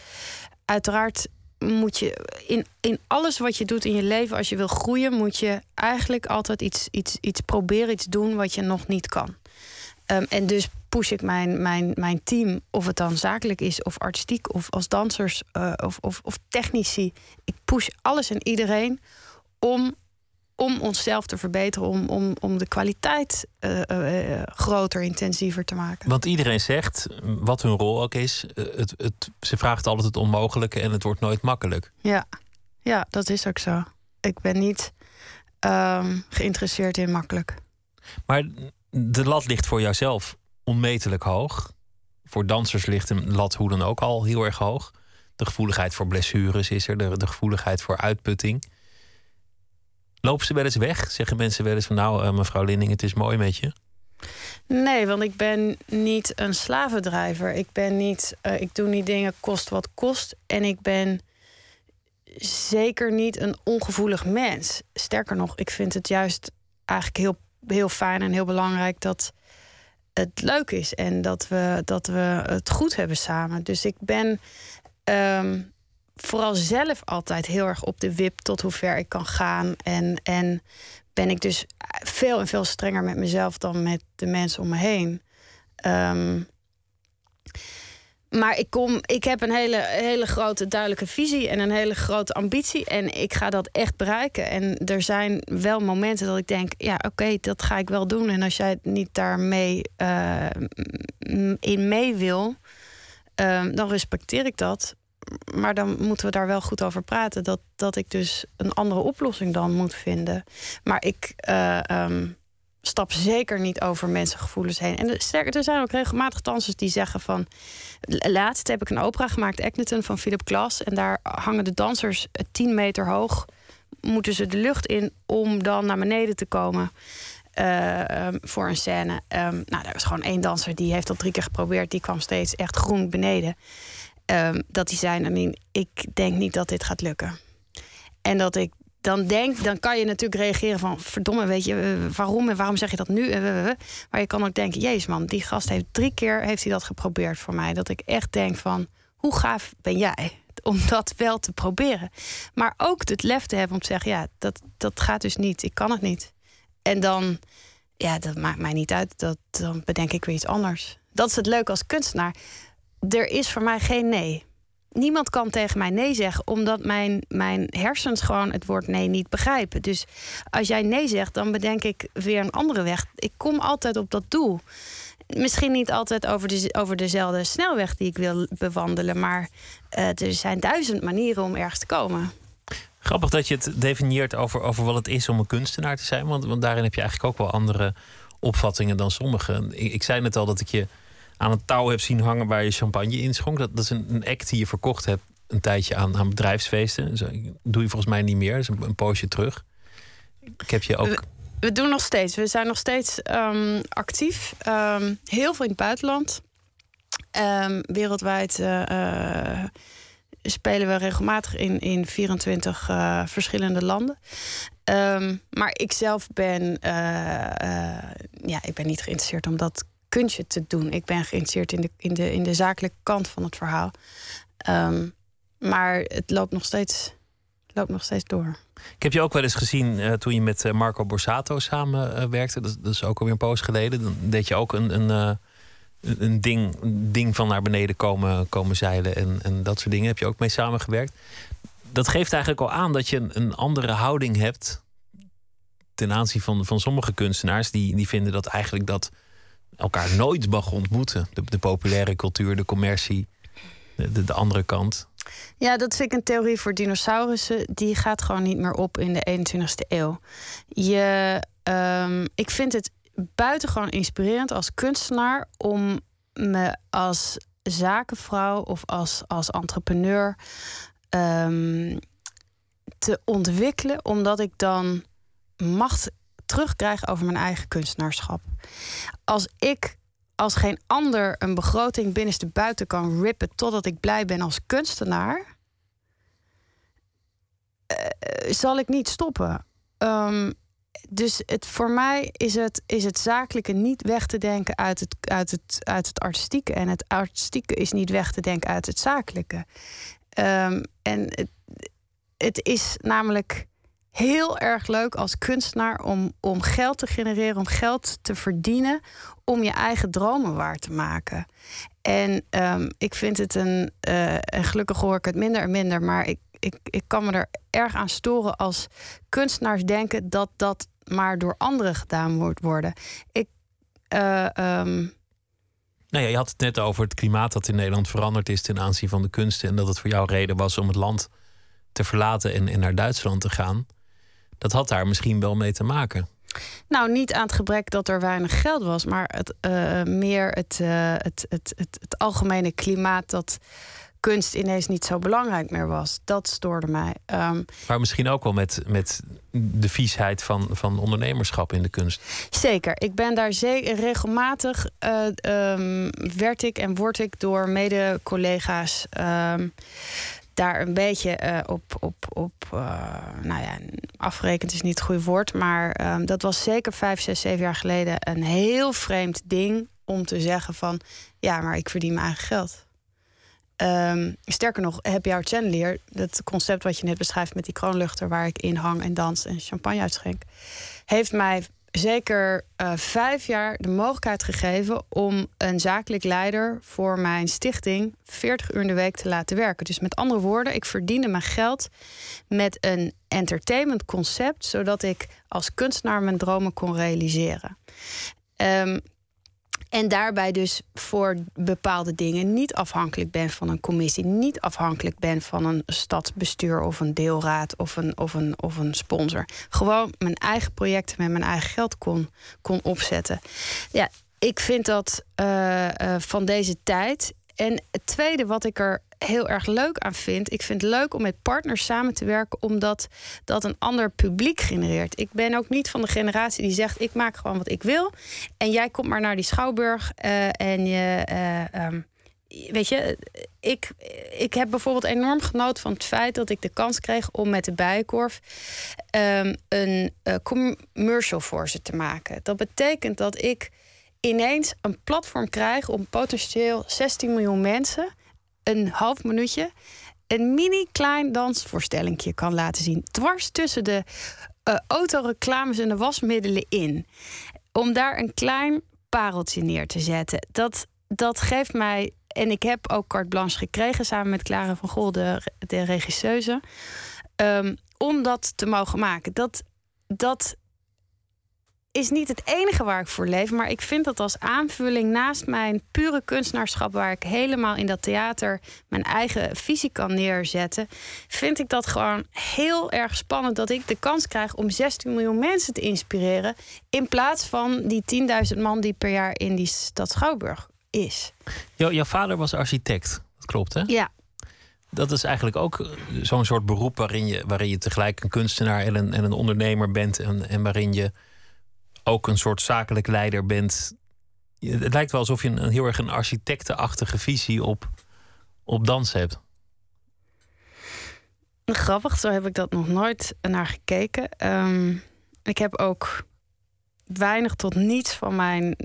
uiteraard moet je in, in alles wat je doet in je leven, als je wil groeien, moet je eigenlijk altijd iets, iets, iets proberen, iets doen wat je nog niet kan. Um, en dus push ik mijn, mijn, mijn team, of het dan zakelijk is, of artistiek, of als dansers, uh, of, of, of technici. Ik push alles en iedereen om om onszelf te verbeteren, om, om, om de kwaliteit uh, uh, groter, intensiever te maken. Want iedereen zegt, wat hun rol ook is, het, het, ze vraagt altijd het onmogelijke en het wordt nooit makkelijk. Ja, ja dat is ook zo. Ik ben niet um, geïnteresseerd in makkelijk. Maar de lat ligt voor jouzelf onmetelijk hoog. Voor dansers ligt een lat hoe dan ook al heel erg hoog. De gevoeligheid voor blessures is er, de, de gevoeligheid voor uitputting. Lopen ze wel eens weg? Zeggen mensen wel eens van nou, uh, mevrouw Linding, het is mooi met je? Nee, want ik ben niet een slavendrijver. Ik ben niet, uh, ik doe niet dingen kost wat kost. En ik ben zeker niet een ongevoelig mens. Sterker nog, ik vind het juist eigenlijk heel, heel fijn en heel belangrijk dat het leuk is en dat we, dat we het goed hebben samen. Dus ik ben. Um, vooral zelf altijd heel erg op de wip tot hoe ver ik kan gaan. En, en ben ik dus veel en veel strenger met mezelf dan met de mensen om me heen. Um, maar ik, kom, ik heb een hele, hele grote duidelijke visie en een hele grote ambitie. En ik ga dat echt bereiken. En er zijn wel momenten dat ik denk: ja, oké, dat ga ik wel doen. En als jij niet daarmee uh, in mee wil, uh, dan respecteer ik dat maar dan moeten we daar wel goed over praten. Dat, dat ik dus een andere oplossing dan moet vinden. Maar ik uh, um, stap zeker niet over mensengevoelens heen. En er zijn ook regelmatig dansers die zeggen van... Laatst heb ik een opera gemaakt, Acneton, van Philip Glass. En daar hangen de dansers 10 meter hoog. Moeten ze de lucht in om dan naar beneden te komen. Uh, um, voor een scène. Um, nou, er was gewoon één danser die heeft dat drie keer geprobeerd. Die kwam steeds echt groen beneden. Um, dat die mean, ik denk niet dat dit gaat lukken. En dat ik dan denk, dan kan je natuurlijk reageren van... verdomme, weet je, waarom en waarom zeg je dat nu? Maar je kan ook denken, jezus man, die gast heeft drie keer heeft hij dat geprobeerd voor mij. Dat ik echt denk van, hoe gaaf ben jij om dat wel te proberen? Maar ook het lef te hebben om te zeggen, ja, dat, dat gaat dus niet. Ik kan het niet. En dan, ja, dat maakt mij niet uit. Dat, dan bedenk ik weer iets anders. Dat is het leuke als kunstenaar er is voor mij geen nee. niemand kan tegen mij nee zeggen, omdat mijn, mijn hersens gewoon het woord nee niet begrijpen. Dus als jij nee zegt, dan bedenk ik weer een andere weg. Ik kom altijd op dat doel. Misschien niet altijd over, de, over dezelfde snelweg die ik wil bewandelen, maar uh, er zijn duizend manieren om ergens te komen. Grappig dat je het definieert over, over wat het is om een kunstenaar te zijn, want, want daarin heb je eigenlijk ook wel andere opvattingen dan sommigen. Ik, ik zei net al dat ik je aan een touw heb zien hangen waar je champagne in schonk. Dat, dat is een, act die je verkocht hebt een tijdje aan, aan bedrijfsfeesten. Doe je volgens mij niet meer. Is een, een poosje terug. Ik heb je ook. We, doen nog steeds. We zijn nog steeds um, actief. Um, heel veel in het buitenland. Um, wereldwijd uh, spelen we regelmatig in, in 24 uh, verschillende landen. maar ik zelf ben, ja, ik ben niet geïnteresseerd om dat kunstje te doen. Ik ben geïnteresseerd in de, in de, in de zakelijke kant van het verhaal. Um, maar het loopt nog steeds, loopt nog steeds door. Ik heb je ook wel eens gezien uh, toen je met eh, Marco Borsato samen uh, werkte. Dat, dat, is ook alweer een poos geleden. Dan deed je ook een, een, een, ding, een ding van naar beneden komen, komen zeilen en, en dat soort dingen. Heb je ook mee samengewerkt. Dat geeft eigenlijk al aan dat je een, een andere houding hebt ten aanzien van, van sommige kunstenaars. Die, die vinden dat eigenlijk dat elkaar nooit mag ontmoeten. De, de populaire cultuur, de commercie, de, de, andere kant. Ja, dat vind ik een theorie voor dinosaurussen. Die gaat gewoon niet meer op in de 21ste eeuw. Je, um, ik vind het buitengewoon inspirerend als kunstenaar om me als zakenvrouw of als, als entrepreneur um, te ontwikkelen, omdat ik dan macht terugkrijg over mijn eigen kunstenaarschap. Als ik als geen ander een begroting binnenste buiten kan rippen totdat ik blij ben als kunstenaar, uh, zal ik niet stoppen. Um, dus het, voor mij is het, is het zakelijke niet weg te denken uit het, uit, het, uit het artistieke. En het artistieke is niet weg te denken uit het zakelijke. Um, en het, het is namelijk heel erg leuk als kunstenaar om, om geld te genereren, om geld te verdienen, om je eigen dromen waar te maken. En um, ik vind het een, uh, en gelukkig hoor ik het minder en minder, maar ik, ik, ik kan me er erg aan storen als kunstenaars denken dat dat maar door anderen gedaan moet worden. Ik. Uh, um... Nou ja, je had het net over het klimaat dat in Nederland veranderd is ten aanzien van de kunsten. En dat het voor jou reden was om het land te verlaten en, en naar Duitsland te gaan dat had daar misschien wel mee te maken. Nou, niet aan het gebrek dat er weinig geld was, maar het, uh, meer het, uh, het, het, het, het, algemene klimaat dat kunst ineens niet zo belangrijk meer was. Dat stoorde mij. Um, maar misschien ook wel met, met de viesheid van, van ondernemerschap in de kunst. Zeker. Ik ben daar zeker regelmatig uh, um, werd ik en word ik door mede-collega's. Um, daar een beetje uh, op, op, op uh, nou ja, afgerekend is niet het goede woord. Maar um, dat was zeker vijf, zes, zeven jaar geleden een heel vreemd ding om te zeggen van ja, maar ik verdien mijn eigen geld. Um, sterker nog, Happy Hour Chandelier, dat concept wat je net beschrijft met die kroonluchter waar ik in hang en dans en champagne uitschenk, heeft mij zeker uh, vijf jaar de mogelijkheid gegeven om een zakelijk leider voor mijn stichting 40 uur in de week te laten werken. Dus met andere woorden, ik verdiende mijn geld met een entertainment concept, zodat ik als kunstenaar mijn dromen kon realiseren. Um, en daarbij dus voor bepaalde dingen niet afhankelijk ben van een commissie, niet afhankelijk ben van een stadsbestuur of een deelraad of een, of een, of een sponsor. Gewoon mijn eigen projecten met mijn eigen geld kon, kon opzetten. Ja, ik vind dat uh, uh, van deze tijd. En het tweede wat ik er heel erg leuk aan vind. Ik vind het leuk om met partners samen te werken, omdat dat een ander publiek genereert. Ik ben ook niet van de generatie die zegt: ik maak gewoon wat ik wil. En jij komt maar naar die schouwburg uh, en je. Uh, um, weet je, ik, ik heb bijvoorbeeld enorm genoten van het feit dat ik de kans kreeg om met de Bijenkorf um, een uh, commercial voor ze te maken. Dat betekent dat ik ineens een platform krijg om potentieel 16 miljoen mensen een half minuutje een mini klein dansvoorstellingje kan laten zien. Dwars tussen de uh, autoreclames en de wasmiddelen in. Om daar een klein pareltje neer te zetten. Dat, dat geeft mij en ik heb ook carte blanche gekregen samen met Clara van Gol, de, regisseuse. ehm, om dat te mogen maken. Dat, dat is niet het enige waar ik voor leef. Maar ik vind dat als aanvulling naast mijn pure kunstenaarschap, waar ik helemaal in dat theater mijn eigen visie kan neerzetten, vind ik dat gewoon heel erg spannend dat ik de kans krijg om 16 miljoen mensen te inspireren. In plaats van die 10.000 man die per jaar in die stad Schouwburg is. Jou- jouw vader was architect, dat klopt hè? Ja, Dat is eigenlijk ook zo'n soort beroep waarin je, waarin je tegelijk een kunstenaar en een, en een ondernemer bent. En, en waarin je ook een soort zakelijk leider bent. Het lijkt wel alsof je een, heel erg een architectenachtige visie op, op dans hebt. Grappig, zo heb ik dat nog nooit naar gekeken. Ehm, ik heb ook weinig tot niets van mijn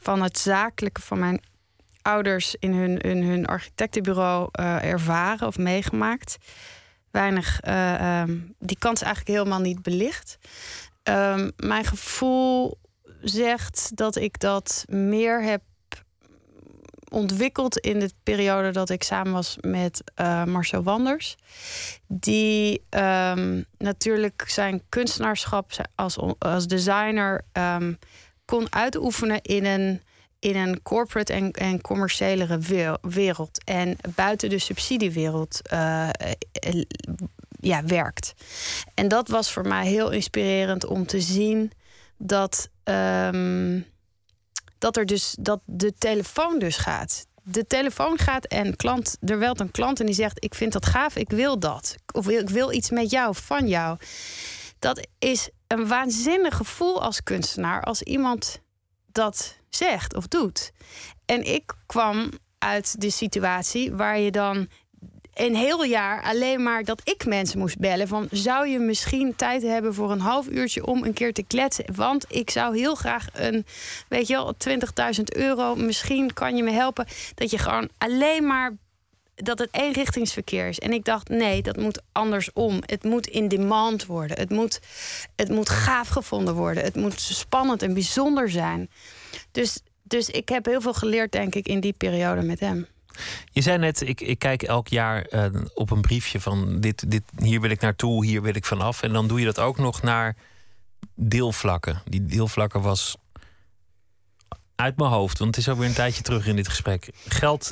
van het zakelijke van mijn ouders in hun, in hun architectenbureau eh, ervaren of meegemaakt. Weinig, eh, ehm, die kant is eigenlijk helemaal niet belicht. Ehm, mijn gevoel zegt dat ik dat meer heb ontwikkeld in de periode dat ik samen was met eh, Marcel Wanders. Die ehm, natuurlijk zijn kunstenaarschap als, als designer ehm, kon uitoefenen in een, in een corporate en, en commerciële we- wereld. En buiten de subsidiewereld eh, eh, ja, werkt. En dat was voor mij heel inspirerend om te zien dat. ehm, dat er dus dat de telefoon dus gaat. De telefoon gaat en klant, er welt een klant en die zegt: Ik vind dat gaaf, ik wil dat. Of ik wil iets met jou, van jou. Dat is een waanzinnig gevoel als kunstenaar als iemand dat zegt of doet. En ik kwam uit de situatie waar je dan een heel jaar alleen maar dat ik mensen moest bellen. Van zou je misschien tijd hebben voor een half uurtje om een keer te kletsen? Want ik zou heel graag een, weet je wel, 20.000 euro. Misschien kan je me helpen. Dat je gewoon alleen maar dat het eenrichtingsverkeer is. En ik dacht, nee, dat moet andersom. Het moet in demand worden. Het moet, het moet gaaf gevonden worden. Het moet spannend en bijzonder zijn. Dus, dus ik heb heel veel geleerd, denk ik, in die periode met hem. Je zei net, ik, ik kijk elk jaar eh, op een briefje van dit, dit, hier wil ik naartoe, hier wil ik vanaf. En dan doe je dat ook nog naar deelvlakken. Die deelvlakken was uit mijn hoofd, want het is alweer een tijdje terug in dit gesprek. Geld,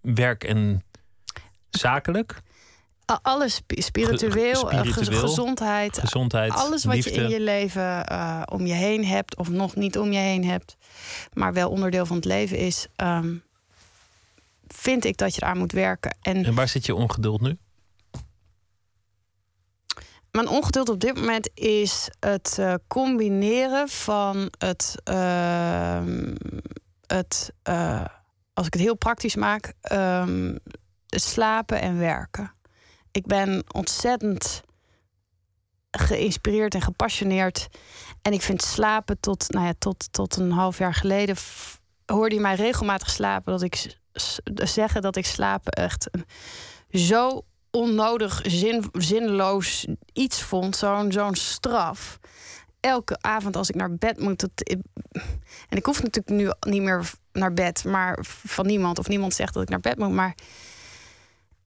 werk en zakelijk, Alles spi- spiritueel, Ge- ge- spiritueel, gezondheid. gezondheid, Alles wat liefde. je in je leven eh, om je heen hebt, of nog niet om je heen hebt, maar wel onderdeel van het leven is, ehm, vind ik dat je eraan moet werken. En En waar zit je ongeduld nu? Mijn ongeduld op dit moment is het eh, combineren van het, ehm, het eh, als ik het heel praktisch maak, het slapen en werken. Ik ben ontzettend geïnspireerd en gepassioneerd. En ik vind slapen tot, nou ja, tot, tot een half jaar geleden hoorde je mij regelmatig slapen dat ik zeggen dat ik slapen echt zo onnodig, zin, zinloos iets vond. Zo'n zo'n straf. Elke avond als ik naar bed moet. Dat, en ik hoef natuurlijk nu niet meer naar bed, maar van niemand. Of niemand zegt dat ik naar bed moet. Maar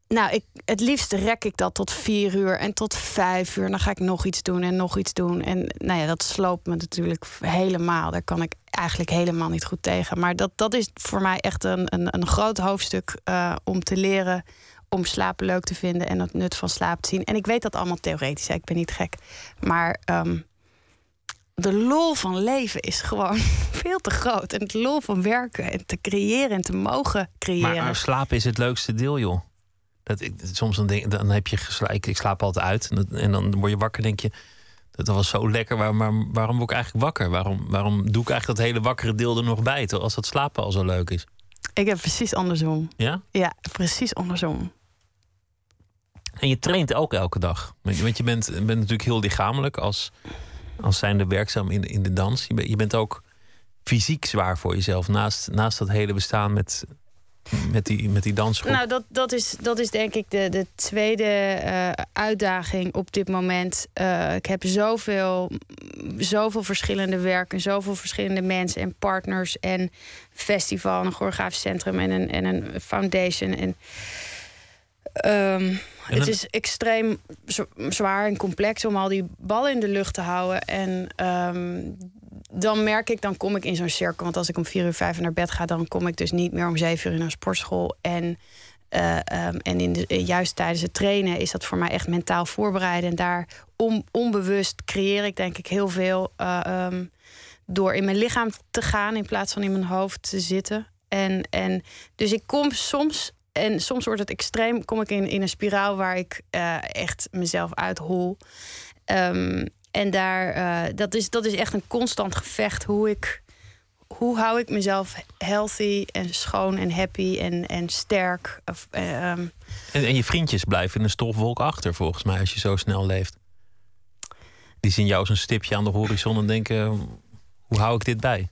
nou, ik, het liefst rek ik dat tot vier uur en tot vijf uur. Dan ga ik nog iets doen en nog iets doen. En nou ja, dat sloopt me natuurlijk helemaal. Daar kan ik eigenlijk helemaal niet goed tegen. Maar dat, dat is voor mij echt een, een, een groot hoofdstuk eh, om te leren om slapen leuk te vinden en het nut van slaap te zien. En ik weet dat allemaal theoretisch, hè, ik ben niet gek. Maar ehm, de lol van leven is gewoon veel te groot. En het lol van werken en te creëren en te mogen creëren. Maar, maar slapen is het leukste deel, joh. Dat ik, soms dan, denk, dan heb je ik, slaap altijd uit. En, dat- en dan word je wakker en denk je... Dat was zo lekker. Waar, maar waarom word ik eigenlijk wakker? Waarom, waarom doe ik eigenlijk dat hele wakkere deel er nog bij? Terwijl als dat slapen al zo leuk is. Ik heb precies andersom. Ja? Ja, precies andersom. En je traint ook elke dag. Want je- want je bent, bent natuurlijk heel lichamelijk als, als zijnde werkzaam in, in de dans. Je, bent- je bent ook fysiek zwaar voor jezelf. Naast, naast dat hele bestaan met, met die, met die dansgroep? Nou, dat, dat, is, dat is denk ik de, de tweede uh, uitdaging op dit moment. Uh, ik heb zoveel, zoveel verschillende werken, zoveel verschillende mensen en partners en festival, een choreografisch centrum en een, en een foundation. En, um, het is extreem zwaar en complex om al die ballen in de lucht te houden. En um, dan merk ik, dan kom ik in zo'n cirkel. Want als ik om vier uur vijf naar bed ga, dan kom ik dus niet meer om zeven uur naar sportschool. En, uh, um, en in de, juist tijdens het trainen is dat voor mij echt mentaal voorbereiden. En daar on, onbewust creëer ik denk ik heel veel uh, um, door in mijn lichaam te gaan in plaats van in mijn hoofd te zitten. En, en dus ik kom soms en soms wordt het extreem, kom ik in, in een spiraal waar ik echt mezelf uithol. Um, en daar, uh, dat, is, dat is echt een constant gevecht. Hoe, ik, hoe hou ik mezelf healthy en schoon en happy en, en sterk. Of, uh, en, en je vriendjes blijven in een stofwolk achter, volgens mij, als je zo snel leeft. Die zien jou als een stipje aan de horizon en denken: hoe hou ik dit bij?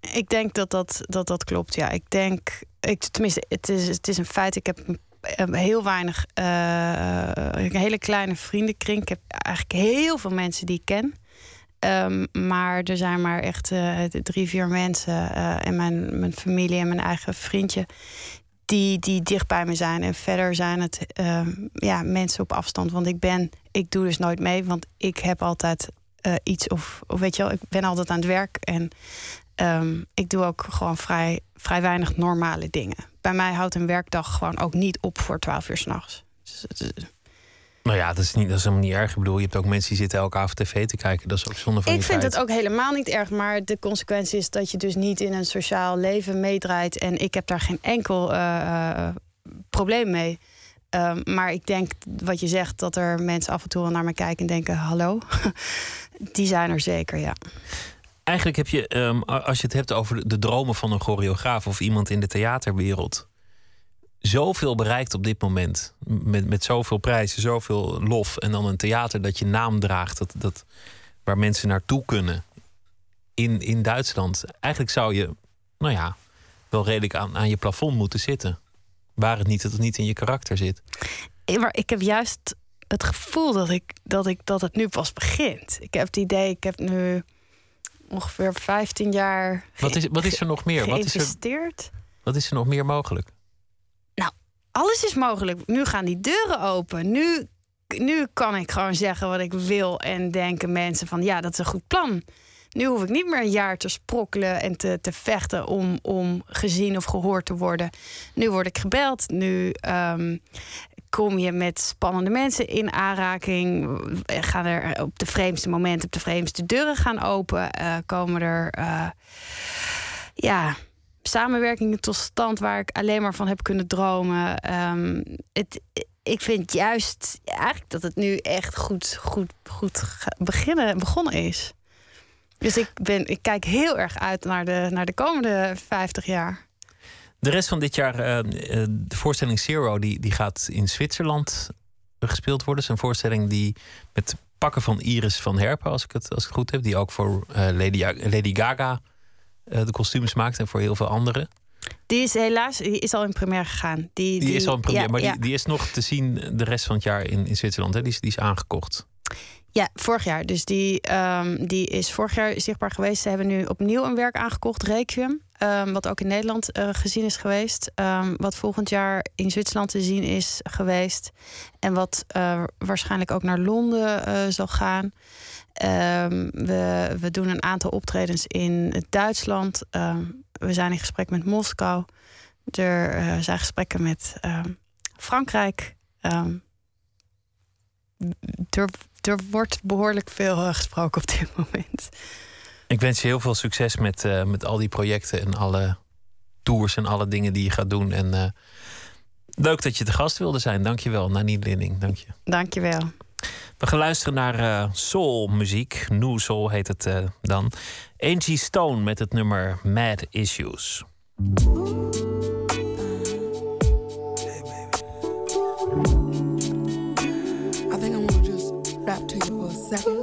Ik denk dat dat, dat, dat klopt, ja. Ik denk, ik, tenminste, het is, het is een feit. Ik heb heel weinig, een hele kleine vriendenkring. Ik heb eigenlijk heel veel mensen die ik ken. Um, maar er zijn maar echt uh, drie, vier mensen en mijn, mijn familie en mijn eigen vriendje die, die dicht bij me zijn. En verder zijn het uh, ja, mensen op afstand. Want ik ben, ik doe dus nooit mee, want ik heb altijd iets of, of weet je wel, ik ben altijd aan het werk en ik doe ook gewoon vrij, vrij weinig normale dingen bij mij houdt een werkdag gewoon ook niet op voor 12 uur s'nachts. Dus, nou ja, dat is, niet, dat is helemaal niet erg. Ik bedoel, je hebt ook mensen die zitten elke avond tv te kijken. Dat is ook zonde van Ik vind het ook helemaal niet erg. Maar de consequentie is dat je dus niet in een sociaal leven meedraait. En ik heb daar geen enkel uh, probleem mee. Um, maar ik denk wat je zegt, dat er mensen af en toe wel naar me kijken en denken: hallo. Die zijn er zeker, ja eigenlijk heb je, um, als je het hebt over de dromen van een choreograaf of iemand in de theaterwereld, zoveel bereikt op dit moment. Met, met zoveel prijzen, zoveel lof. En dan een theater dat je naam draagt, dat, dat, waar mensen naartoe kunnen in, in Duitsland. Eigenlijk zou je, nou ja, wel redelijk aan, aan je plafond moeten zitten. Waar het niet dat het niet in je karakter zit. Maar ik heb juist het gevoel dat, ik, dat, ik, dat het nu pas begint. Ik heb het idee, ik heb nu ongeveer 15 jaar. Wat is, wat is er nog meer? Wat is er, wat is er nog meer mogelijk? Nou, alles is mogelijk. Nu gaan die deuren open. Nu, nu kan ik gewoon zeggen wat ik wil en denken mensen van ja, dat is een goed plan. Nu hoef ik niet meer een jaar te sprokkelen en te, te vechten om, om gezien of gehoord te worden. Nu word ik gebeld. Nu um, kom je met spannende mensen in aanraking. Gaan er op de vreemdste momenten, op de vreemdste deuren gaan open. Uh, komen er ja, samenwerkingen tot stand waar ik alleen maar van heb kunnen dromen. Um, het, ik vind juist eigenlijk dat het nu echt goed, goed, goed beginnen, begonnen is. Dus ik, ben, ik kijk heel erg uit naar de, naar de komende 50 jaar. De rest van dit jaar, uh, de voorstelling Zero, die, die gaat in Zwitserland gespeeld worden. Het is een voorstelling die met pakken van Iris van Herpen, als ik het, als ik het goed heb, die ook voor uh, Lady, Lady Gaga de kostuums maakt en voor heel veel anderen. Die is helaas die is al in première gegaan. Die, die, is al in première, maar Die, die is nog te zien de rest van het jaar in, in Zwitserland. Hè? Die, is, die is aangekocht. Ja, vorig jaar. Dus die, um, die is vorig jaar zichtbaar geweest. Ze hebben nu opnieuw een werk aangekocht, Requiem. Um, wat ook in Nederland uh, gezien is geweest. Um, wat volgend jaar in Zwitserland te zien is geweest. En wat uh, waarschijnlijk ook naar Londen uh, zal gaan. we, we doen een aantal optredens in Duitsland. we zijn in gesprek met Moskou. Er zijn gesprekken met Frankrijk. er er wordt behoorlijk veel eh, gesproken op dit moment. Ik wens je heel veel succes met, uh, met al die projecten en alle tours en alle dingen die je gaat doen. En uh, leuk dat je te gast wilde zijn. Dankjewel, Nani Linning. Dank je. Dankjewel. We gaan luisteren naar uh, soulmuziek. New Soul heet het uh, dan. Angie Stone met het nummer Mad Issues. rap to you for a second.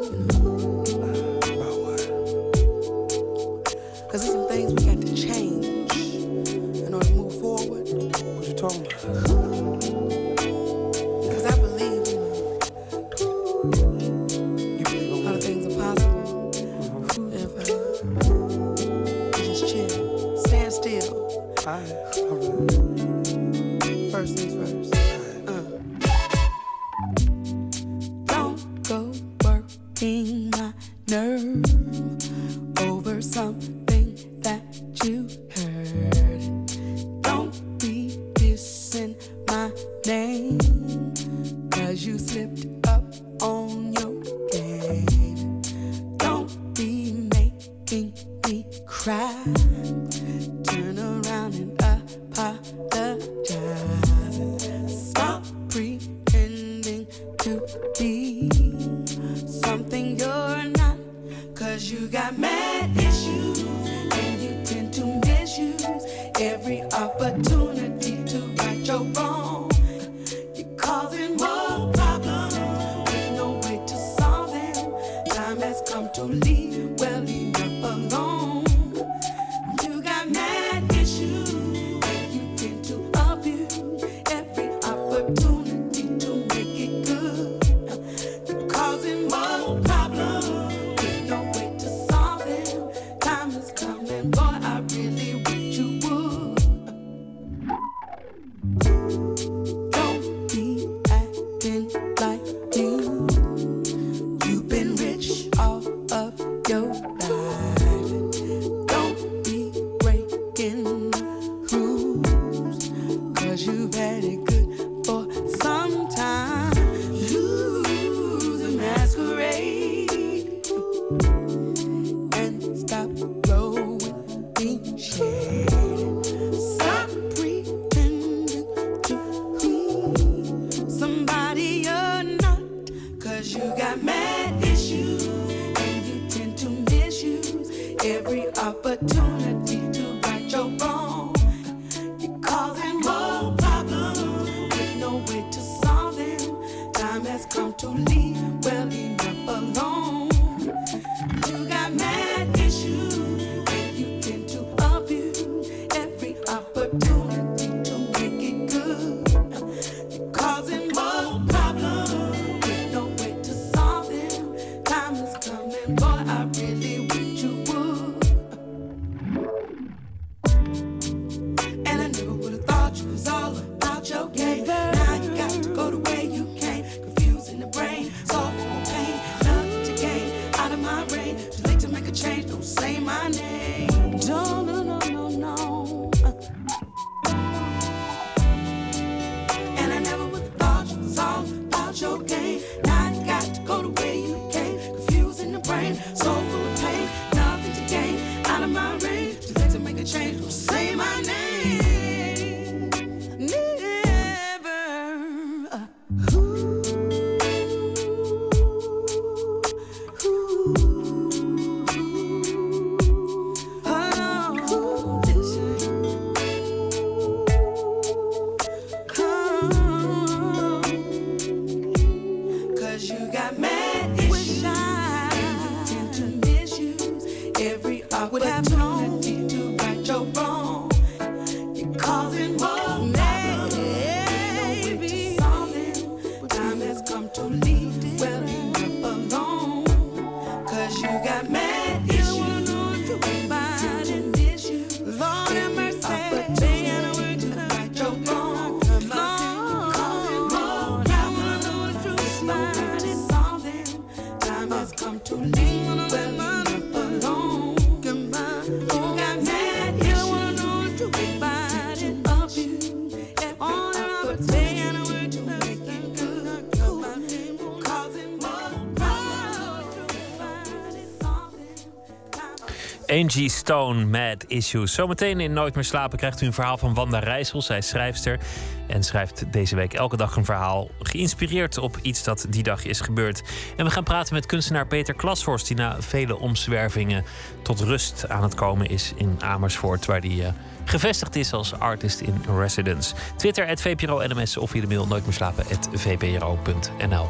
Angie Stone Mad Issues. Zometeen in Nooit meer slapen krijgt u een verhaal van Wanda Rijssel. Zij is schrijfster en schrijft deze week elke dag een verhaal... geïnspireerd op iets dat die dag is gebeurd. En we gaan praten met kunstenaar Peter Klashorst... die na vele omzwervingen tot rust aan het komen is in Amersfoort... waar die eh, gevestigd is als artist in residence. Twitter, at VPRO NMS of via de mail nooit meer slapen, vpro.nl.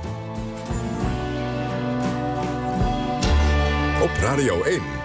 Op Radio 1.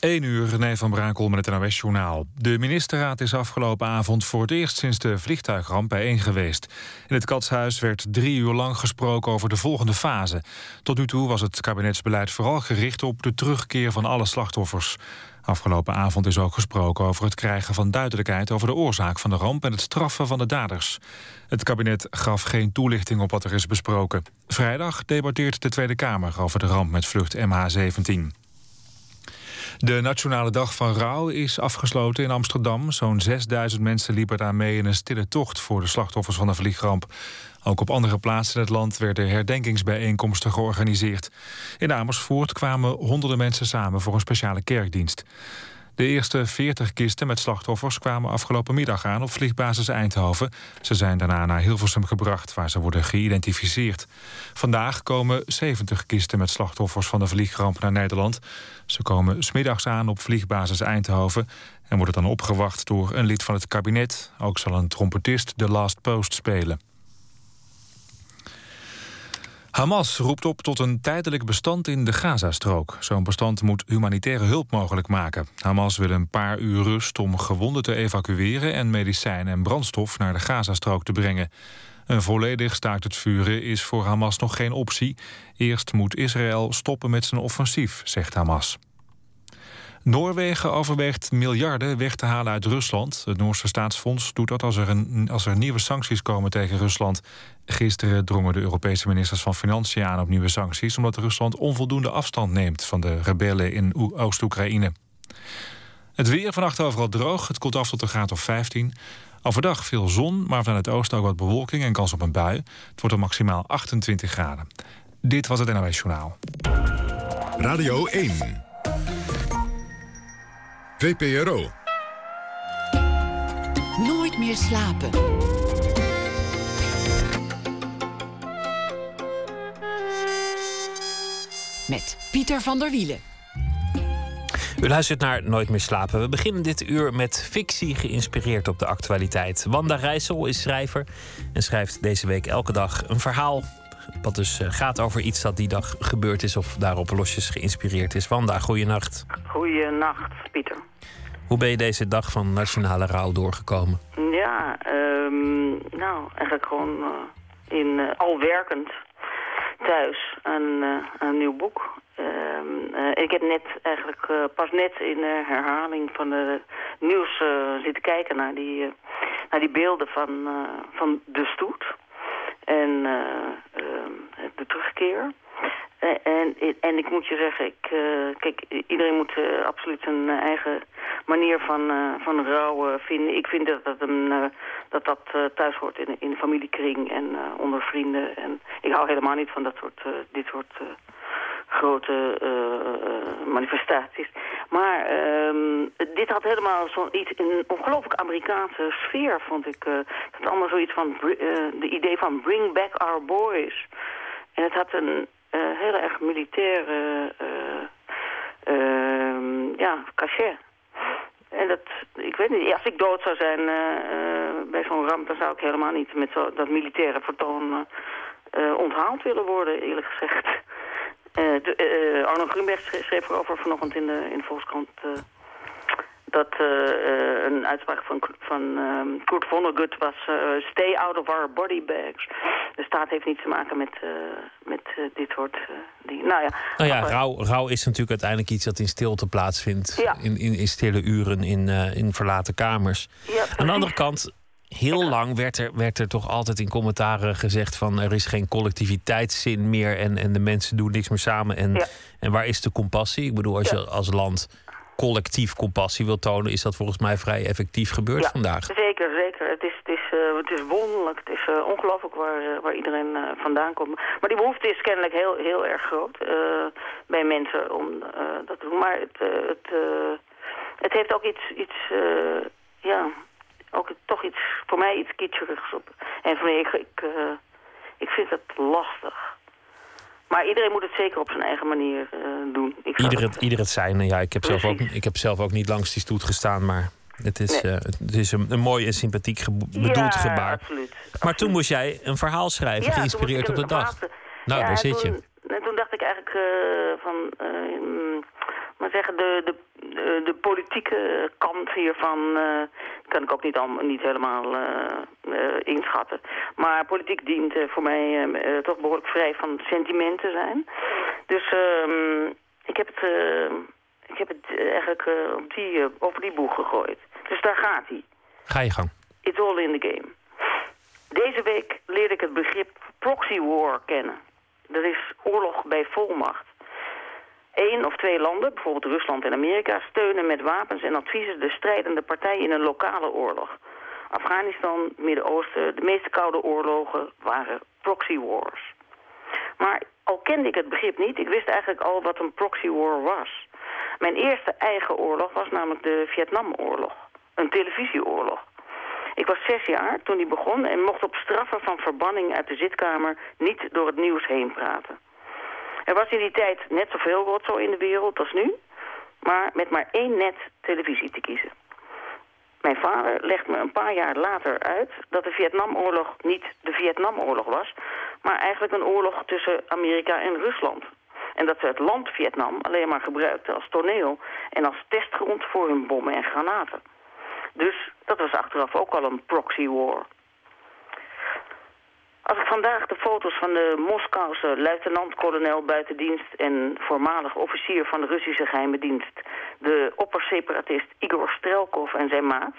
1 uur, René van Brakel met het NOS-journaal. De ministerraad is afgelopen avond voor het eerst sinds de vliegtuigramp bijeen geweest. In het Katshuis werd drie uur lang gesproken over de volgende fase. Tot nu toe was het kabinetsbeleid vooral gericht op de terugkeer van alle slachtoffers. Afgelopen avond is ook gesproken over het krijgen van duidelijkheid... over de oorzaak van de ramp en het straffen van de daders. Het kabinet gaf geen toelichting op wat er is besproken. Vrijdag debatteert de Tweede Kamer over de ramp met vlucht MH17. De Nationale Dag van Rouw is afgesloten in Amsterdam. Zo'n 6000 mensen liepen daar mee in een stille tocht... voor de slachtoffers van de vliegramp. Ook op andere plaatsen in het land werden herdenkingsbijeenkomsten georganiseerd. In Amersfoort kwamen honderden mensen samen voor een speciale kerkdienst. De eerste 40 kisten met slachtoffers kwamen afgelopen middag aan op vliegbasis Eindhoven. Ze zijn daarna naar Hilversum gebracht, waar ze worden geïdentificeerd. Vandaag komen 70 kisten met slachtoffers van de vliegramp naar Nederland. Ze komen smiddags aan op vliegbasis Eindhoven en worden dan opgewacht door een lid van het kabinet. Ook zal een trompetist de Last Post spelen. Hamas roept op tot een tijdelijk bestand in de Gazastrook. Zo'n bestand moet humanitaire hulp mogelijk maken. Hamas wil een paar uur rust om gewonden te evacueren... en medicijnen en brandstof naar de Gazastrook te brengen. Een volledig staakt het vuren is voor Hamas nog geen optie. Eerst moet Israël stoppen met zijn offensief, zegt Hamas. Noorwegen overweegt miljarden weg te halen uit Rusland. Het Noorse staatsfonds doet dat als er, een, als er nieuwe sancties komen tegen Rusland. Gisteren drongen de Europese ministers van Financiën aan op nieuwe sancties... omdat Rusland onvoldoende afstand neemt van de rebellen in Oost-Oekraïne. Het weer vannacht overal droog. Het koelt af tot een graad of 15. Overdag veel zon, maar vanuit het oosten ook wat bewolking en kans op een bui. Het wordt er maximaal 28 graden. Dit was het NOS Journaal. Radio 1. VPRO. Nooit meer slapen. Met Pieter van der Wielen. U luistert naar Nooit meer slapen. We beginnen dit uur met fictie geïnspireerd op de actualiteit. Wanda Rijssel is schrijver en schrijft deze week elke dag een verhaal. Wat dus eh, gaat over iets dat die dag gebeurd is of daarop losjes geïnspireerd is. Wanda, goeienacht. Goeienacht, Pieter. Hoe ben je deze dag van nationale rouw doorgekomen? Ja, um, nou, eigenlijk gewoon uh, in, uh, al werkend thuis aan, uh, een nieuw boek. Uh, ik heb net eigenlijk pas net in de herhaling van de nieuws zitten kijken naar die, naar die beelden van, van de stoet en de terugkeer. En, en ik moet je zeggen, ik, kijk, iedereen moet absoluut zijn eigen manier van, van rouw vinden. Ik vind dat dat, een, dat, dat thuis hoort in, in de familiekring en onder vrienden. En ik hou helemaal niet van dat soort, dit soort grote uh, manifestaties. Maar um, dit had helemaal zoiets, een ongelooflijk Amerikaanse sfeer, vond ik. Het had allemaal zoiets van, de idee van bring back our boys. En het had een heel erg militaire, ehm, ja, cachet. En dat, ik weet niet, als ik dood zou zijn bij zo'n ramp, dan zou ik helemaal niet met zo, dat militaire vertoon onthaald willen worden, eerlijk gezegd. Uh, de, uh, Arno Grunberg schreef erover vanochtend in de, in de Volkskrant... Uh, dat een uitspraak van, van um, Kurt Vonnegut was... stay out of our body bags. De staat heeft niets te maken met, met dit soort dingen. Nou ja, nou ja rouw, rouw is natuurlijk uiteindelijk iets dat in stilte plaatsvindt. Ja. In, in, in stille uren, in, in verlaten kamers. Ja, Aan de andere kant heel lang werd er, werd er toch altijd in commentaren gezegd van er is geen collectiviteitszin meer en, en de mensen doen niks meer samen. En, ja. en waar is de compassie? Ik bedoel, als Ja. je als land collectief compassie wil tonen, is dat volgens mij vrij effectief gebeurd ja, vandaag. Zeker, zeker. Het is, het is, uh, het is wonderlijk. Het is uh, ongelooflijk waar, uh, waar iedereen vandaan komt. Maar die behoefte is kennelijk heel, heel erg groot bij mensen om dat te doen. Maar het, het, het heeft ook iets, iets ja, ook toch iets, voor mij iets kitscherigs op. En voor mij, ik, ik, uh, ik vind het lastig. Maar iedereen moet het zeker op zijn eigen manier uh, doen. Ik Ieder het- het, ieder het zijn. Ja, ik, heb zelf ook, ik heb zelf ook niet langs die stoet gestaan, maar het is, Nee. eh, het is een, een mooi en sympathiek bedoeld ja, gebaar. Absoluut, Maar absoluut. toen moest jij een verhaal schrijven, Ja, geïnspireerd op de dag. verhaal- Nou, Ja, daar zit je. toen, En toen dacht ik eigenlijk uh, van, uh, maar zeggen, de, de, de politieke kant hiervan uh, kan ik ook niet, al, niet helemaal inschatten. Maar politiek dient voor mij toch behoorlijk vrij van sentimenten zijn. Dus ehm, ik heb het, ik heb het eigenlijk op die, over die boeg gegooid. Dus daar gaat hij. Ga je gang. It's all in the game. Deze week leerde ik het begrip proxy war kennen. Er is oorlog bij volmacht. Eén of twee landen, bijvoorbeeld Rusland en Amerika, steunen met wapens en adviezen de strijdende partij in een lokale oorlog. Afghanistan, Midden-Oosten, de meeste koude oorlogen waren proxy wars. Maar al kende ik het begrip niet, ik wist eigenlijk al wat een proxy war was. Mijn eerste eigen oorlog was namelijk de Vietnamoorlog, een televisieoorlog. Ik was zes jaar toen die begon en mocht op straffen van verbanning uit de zitkamer niet door het nieuws heen praten. Er was in die tijd net zoveel rotzooi in de wereld als nu, maar met maar één net televisie te kiezen. Mijn vader legt me een paar jaar later uit dat de Vietnamoorlog niet de Vietnamoorlog was, maar eigenlijk een oorlog tussen Amerika en Rusland. En dat ze het land Vietnam alleen maar gebruikten als toneel en als testgrond voor hun bommen en granaten. Dus dat was achteraf ook al een proxy war. Als ik vandaag de foto's van de Moskouse luitenant-kolonel buitendienst en voormalig officier van de Russische geheime dienst, de opperseparatist Igor Strelkov en zijn maat,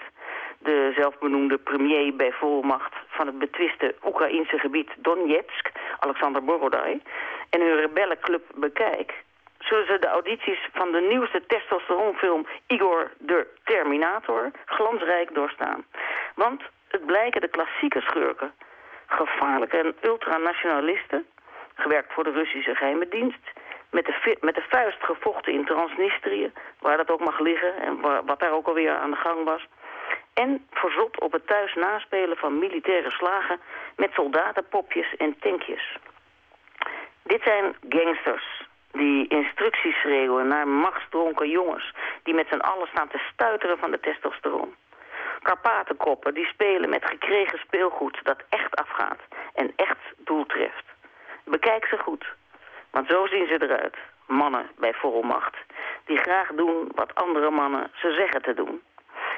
de zelfbenoemde premier bij volmacht van het betwiste Oekraïnse gebied Donetsk, Alexander Borodai, en hun rebellenclub bekijk, zullen ze de audities van de nieuwste testosteronfilm Igor de Terminator glansrijk doorstaan. Want het blijken de klassieke schurken, gevaarlijke en ultranationalisten, gewerkt voor de Russische geheime dienst, met de, met de vuist gevochten in Transnistrië, waar dat ook mag liggen en waar, wat daar ook alweer aan de gang was. En verzot op het thuis naspelen van militaire slagen met soldatenpopjes en tankjes. Dit zijn gangsters die instructies schreeuwen naar machtsdronken jongens... die met z'n allen staan te stuiteren van de testosteron. Karpatenkoppen die spelen met gekregen speelgoed dat echt afgaat en echt doel treft. Bekijk ze goed, want zo zien ze eruit. Mannen bij volmacht, die graag doen wat andere mannen ze zeggen te doen.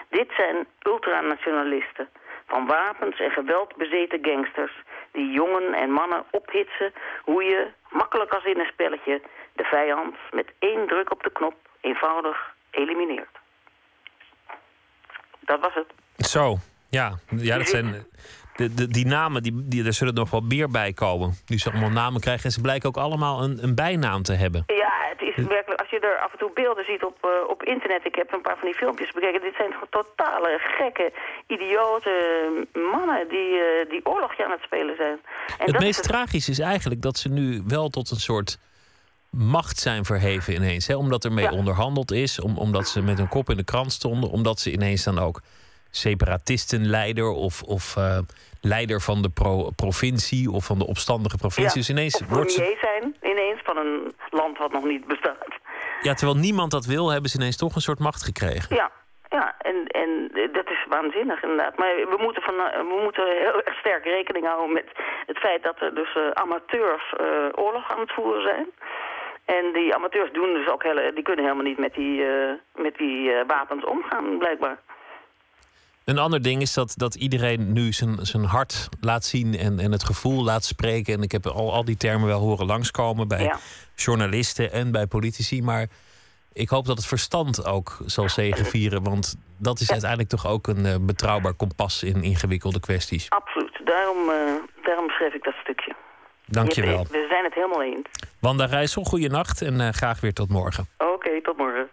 Dit zijn ultranationalisten, van wapens en geweld bezeten gangsters... die jongen en mannen ophitsen hoe je, makkelijk als in een spelletje... de vijand met één druk op de knop eenvoudig elimineert. Dat was het. Zo, ja. ja dat zijn, de, de, die namen, die, die, er zullen nog wel meer bij komen. Nu ze allemaal namen krijgen. En ze blijken ook allemaal een, een bijnaam te hebben. Ja, het is werkelijk... Als je er af en toe beelden ziet op, uh, op internet... Ik heb een paar van die filmpjes bekeken. Dit zijn totale gekke, idiote mannen... die, uh, die oorlogje aan het spelen zijn. En het meest tragisch is eigenlijk dat ze nu wel tot een soort macht zijn verheven ineens. Hè? Omdat er mee onderhandeld is, om, omdat ze met hun kop in de krant stonden, omdat ze ineens dan ook separatistenleider of, of uh, leider van de pro provincie of van de opstandige provincie. Ja, dus ineens wordt ze... zijn ineens van een land wat nog niet bestaat. Ja, terwijl niemand dat wil, hebben ze ineens toch een soort macht gekregen. Ja, ja en, en dat is waanzinnig inderdaad. Maar we moeten, van, we moeten heel erg sterk rekening houden met het feit dat er dus uh, amateurs uh, oorlog aan het voeren zijn. En die amateurs doen dus ook hele, die kunnen helemaal niet met die, uh, met die wapens omgaan, blijkbaar. Een ander ding is dat, dat iedereen nu zijn, zijn hart laat zien en, en het gevoel laat spreken. En ik heb al, al die termen wel horen langskomen bij journalisten en bij politici. Maar ik hoop dat het verstand ook zal zegenvieren. Want dat is uiteindelijk toch ook een uh, betrouwbaar kompas in ingewikkelde kwesties. Absoluut. Daarom, daarom schreef ik dat stukje. Dank je wel. We zijn het helemaal eens. Wanda Rijssel, goede nacht en uh, graag weer tot morgen. Oké, tot morgen.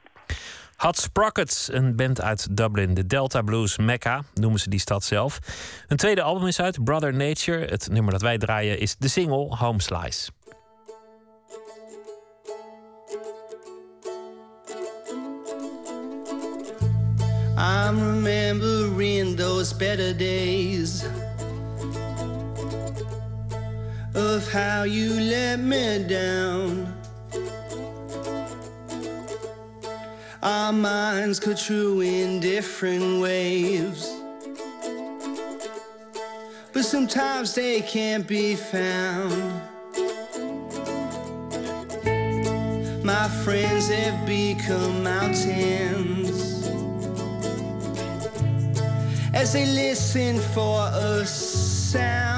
Hot Sprockets, een band uit Dublin. De Delta Blues Mecca noemen ze die stad zelf. Een tweede album is uit, Brother Nature. Het nummer dat wij draaien is de single Home Slice. I'm remembering those better days of how you let me down. Our minds cut true in different waves. But sometimes they can't be found. My friends have become mountains as they listen for a sound.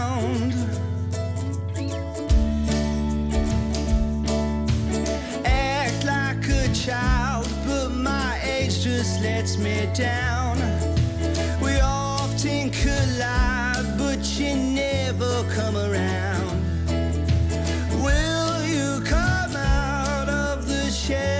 Child, but my age just lets me down. We often collide, but you never come around. Will you come out of the shelf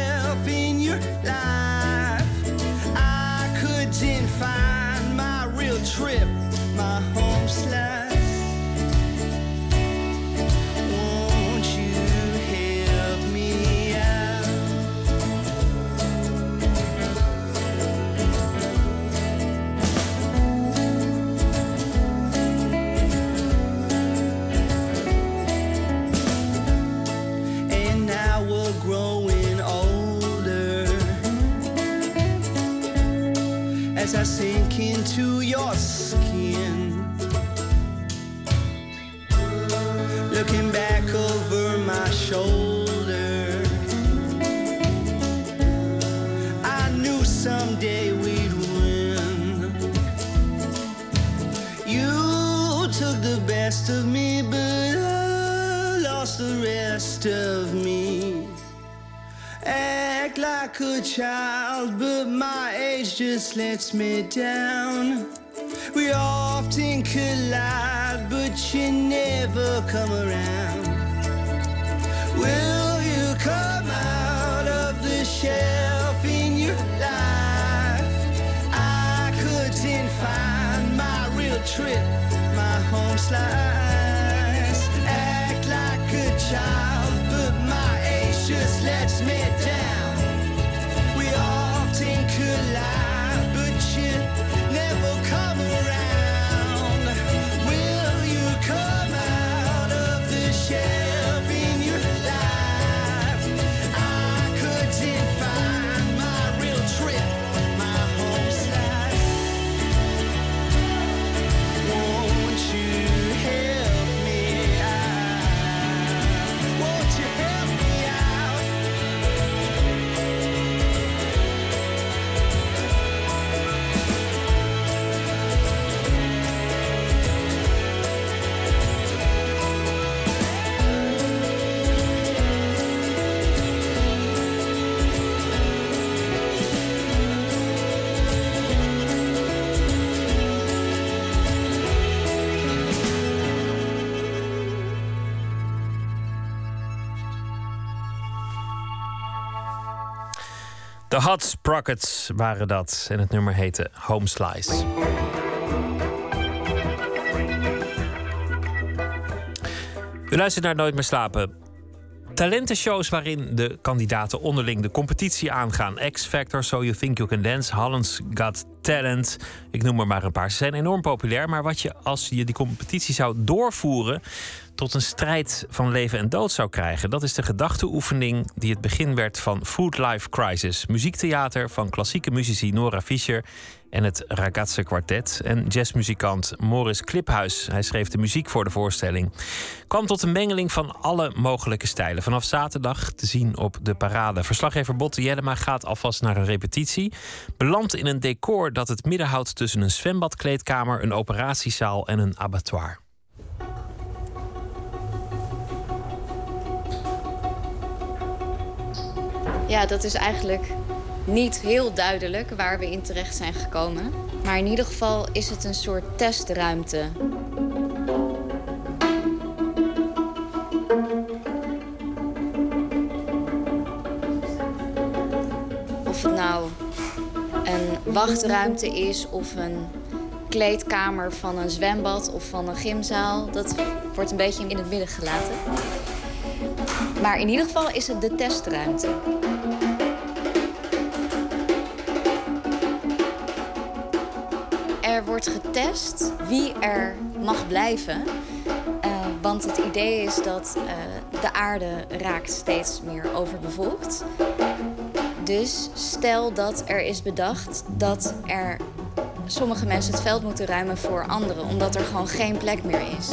as I sink into your skin. Looking back over my shoulder, I knew someday like a child, but my age just lets me down. We often collide, but you never come around. Will you come out of the shelf in your life? I couldn't find my real trip, my home slice. Act like a child, but my age just lets me Hot Sprockets waren dat. En het nummer heette Home Slice. U luistert naar Nooit meer slapen. Talentenshows waarin de kandidaten onderling de competitie aangaan. X-Factor, So You Think You Can Dance, Holland's Got Talent. Ik noem er maar een paar. Ze zijn enorm populair. Maar wat je als je die competitie zou doorvoeren tot een strijd van leven en dood zou krijgen. Dat is de gedachteoefening die het begin werd van Food Life Crisis. Muziektheater van klassieke muzici Nora Fischer en het Ragazze Quartet. En jazzmuzikant Morris Kliphuis, hij schreef de muziek voor de voorstelling. Kwam tot een mengeling van alle mogelijke stijlen. Vanaf zaterdag te zien op de parade. Verslaggever Botte Jellema gaat alvast naar een repetitie. Belandt in een decor dat het midden houdt tussen een zwembadkleedkamer, een operatiezaal en een abattoir. Ja, dat is eigenlijk niet heel duidelijk waar we in terecht zijn gekomen. Maar in ieder geval is het een soort testruimte. Of het nou een wachtruimte is of een kleedkamer van een zwembad of van een gymzaal, dat wordt een beetje in het midden gelaten. Maar in ieder geval is het de testruimte. Er wordt getest wie er mag blijven. Eh, want het idee is dat eh, de aarde raakt steeds meer overbevolkt. Dus stel dat er is bedacht dat er sommige mensen het veld moeten ruimen voor anderen, omdat er gewoon geen plek meer is.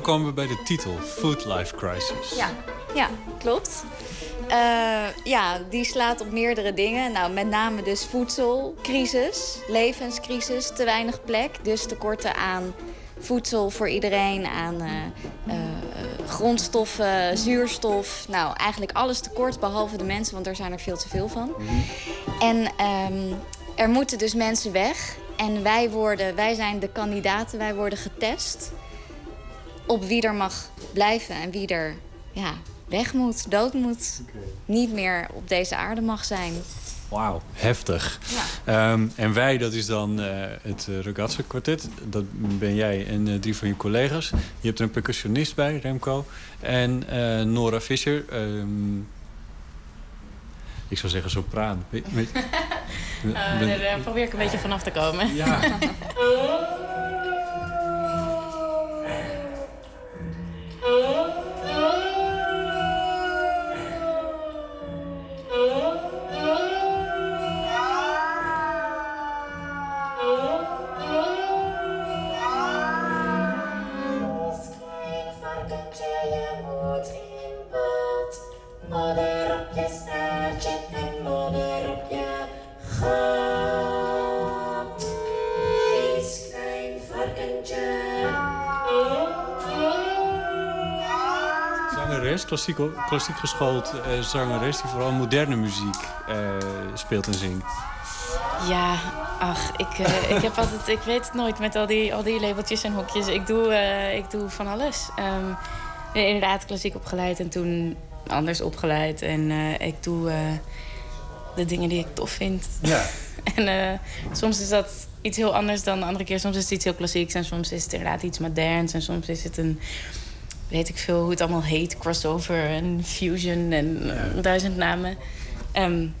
Zo komen we bij de titel, Food Life Crisis. Ja, ja klopt. Uh, ja, die slaat op meerdere dingen. Nou, met name dus voedselcrisis, levenscrisis, te weinig plek. Dus tekorten aan voedsel voor iedereen, aan uh, uh, grondstoffen, zuurstof. Nou, eigenlijk alles tekort, behalve de mensen, want daar zijn er veel te veel van. Mhm. En um, er moeten dus mensen weg. En wij, worden, wij zijn de kandidaten, wij worden getest op wie er mag blijven en wie er ja, weg moet, dood moet, niet meer op deze aarde mag zijn. Wauw, heftig. Ja. Um, en wij, dat is dan uh, het uh, Ragazza Quartet. Dat ben jij en uh, drie van je collega's. Je hebt er een percussionist bij, Remco. En Nora Fischer. Um, ik zou zeggen sopraan. Weet, weet, daar probeer ik een beetje vanaf te komen. Ja. Ah. Klassiek, klassiek geschoold uh, zangeres... die vooral moderne muziek uh, speelt en zingt. Ja, ach, ik, uh, ik heb altijd... Ik weet het nooit met al die, al die labeltjes en hokjes. Ik doe, ik doe van alles. Um, inderdaad klassiek opgeleid en toen anders opgeleid. En ik doe de dingen die ik tof vind. Ja. en soms is dat iets heel anders dan de andere keer. Soms is het iets heel klassieks en soms is het inderdaad iets moderns. En soms is het een weet ik veel hoe het allemaal heet. Crossover en fusion en eh, duizend namen. Um,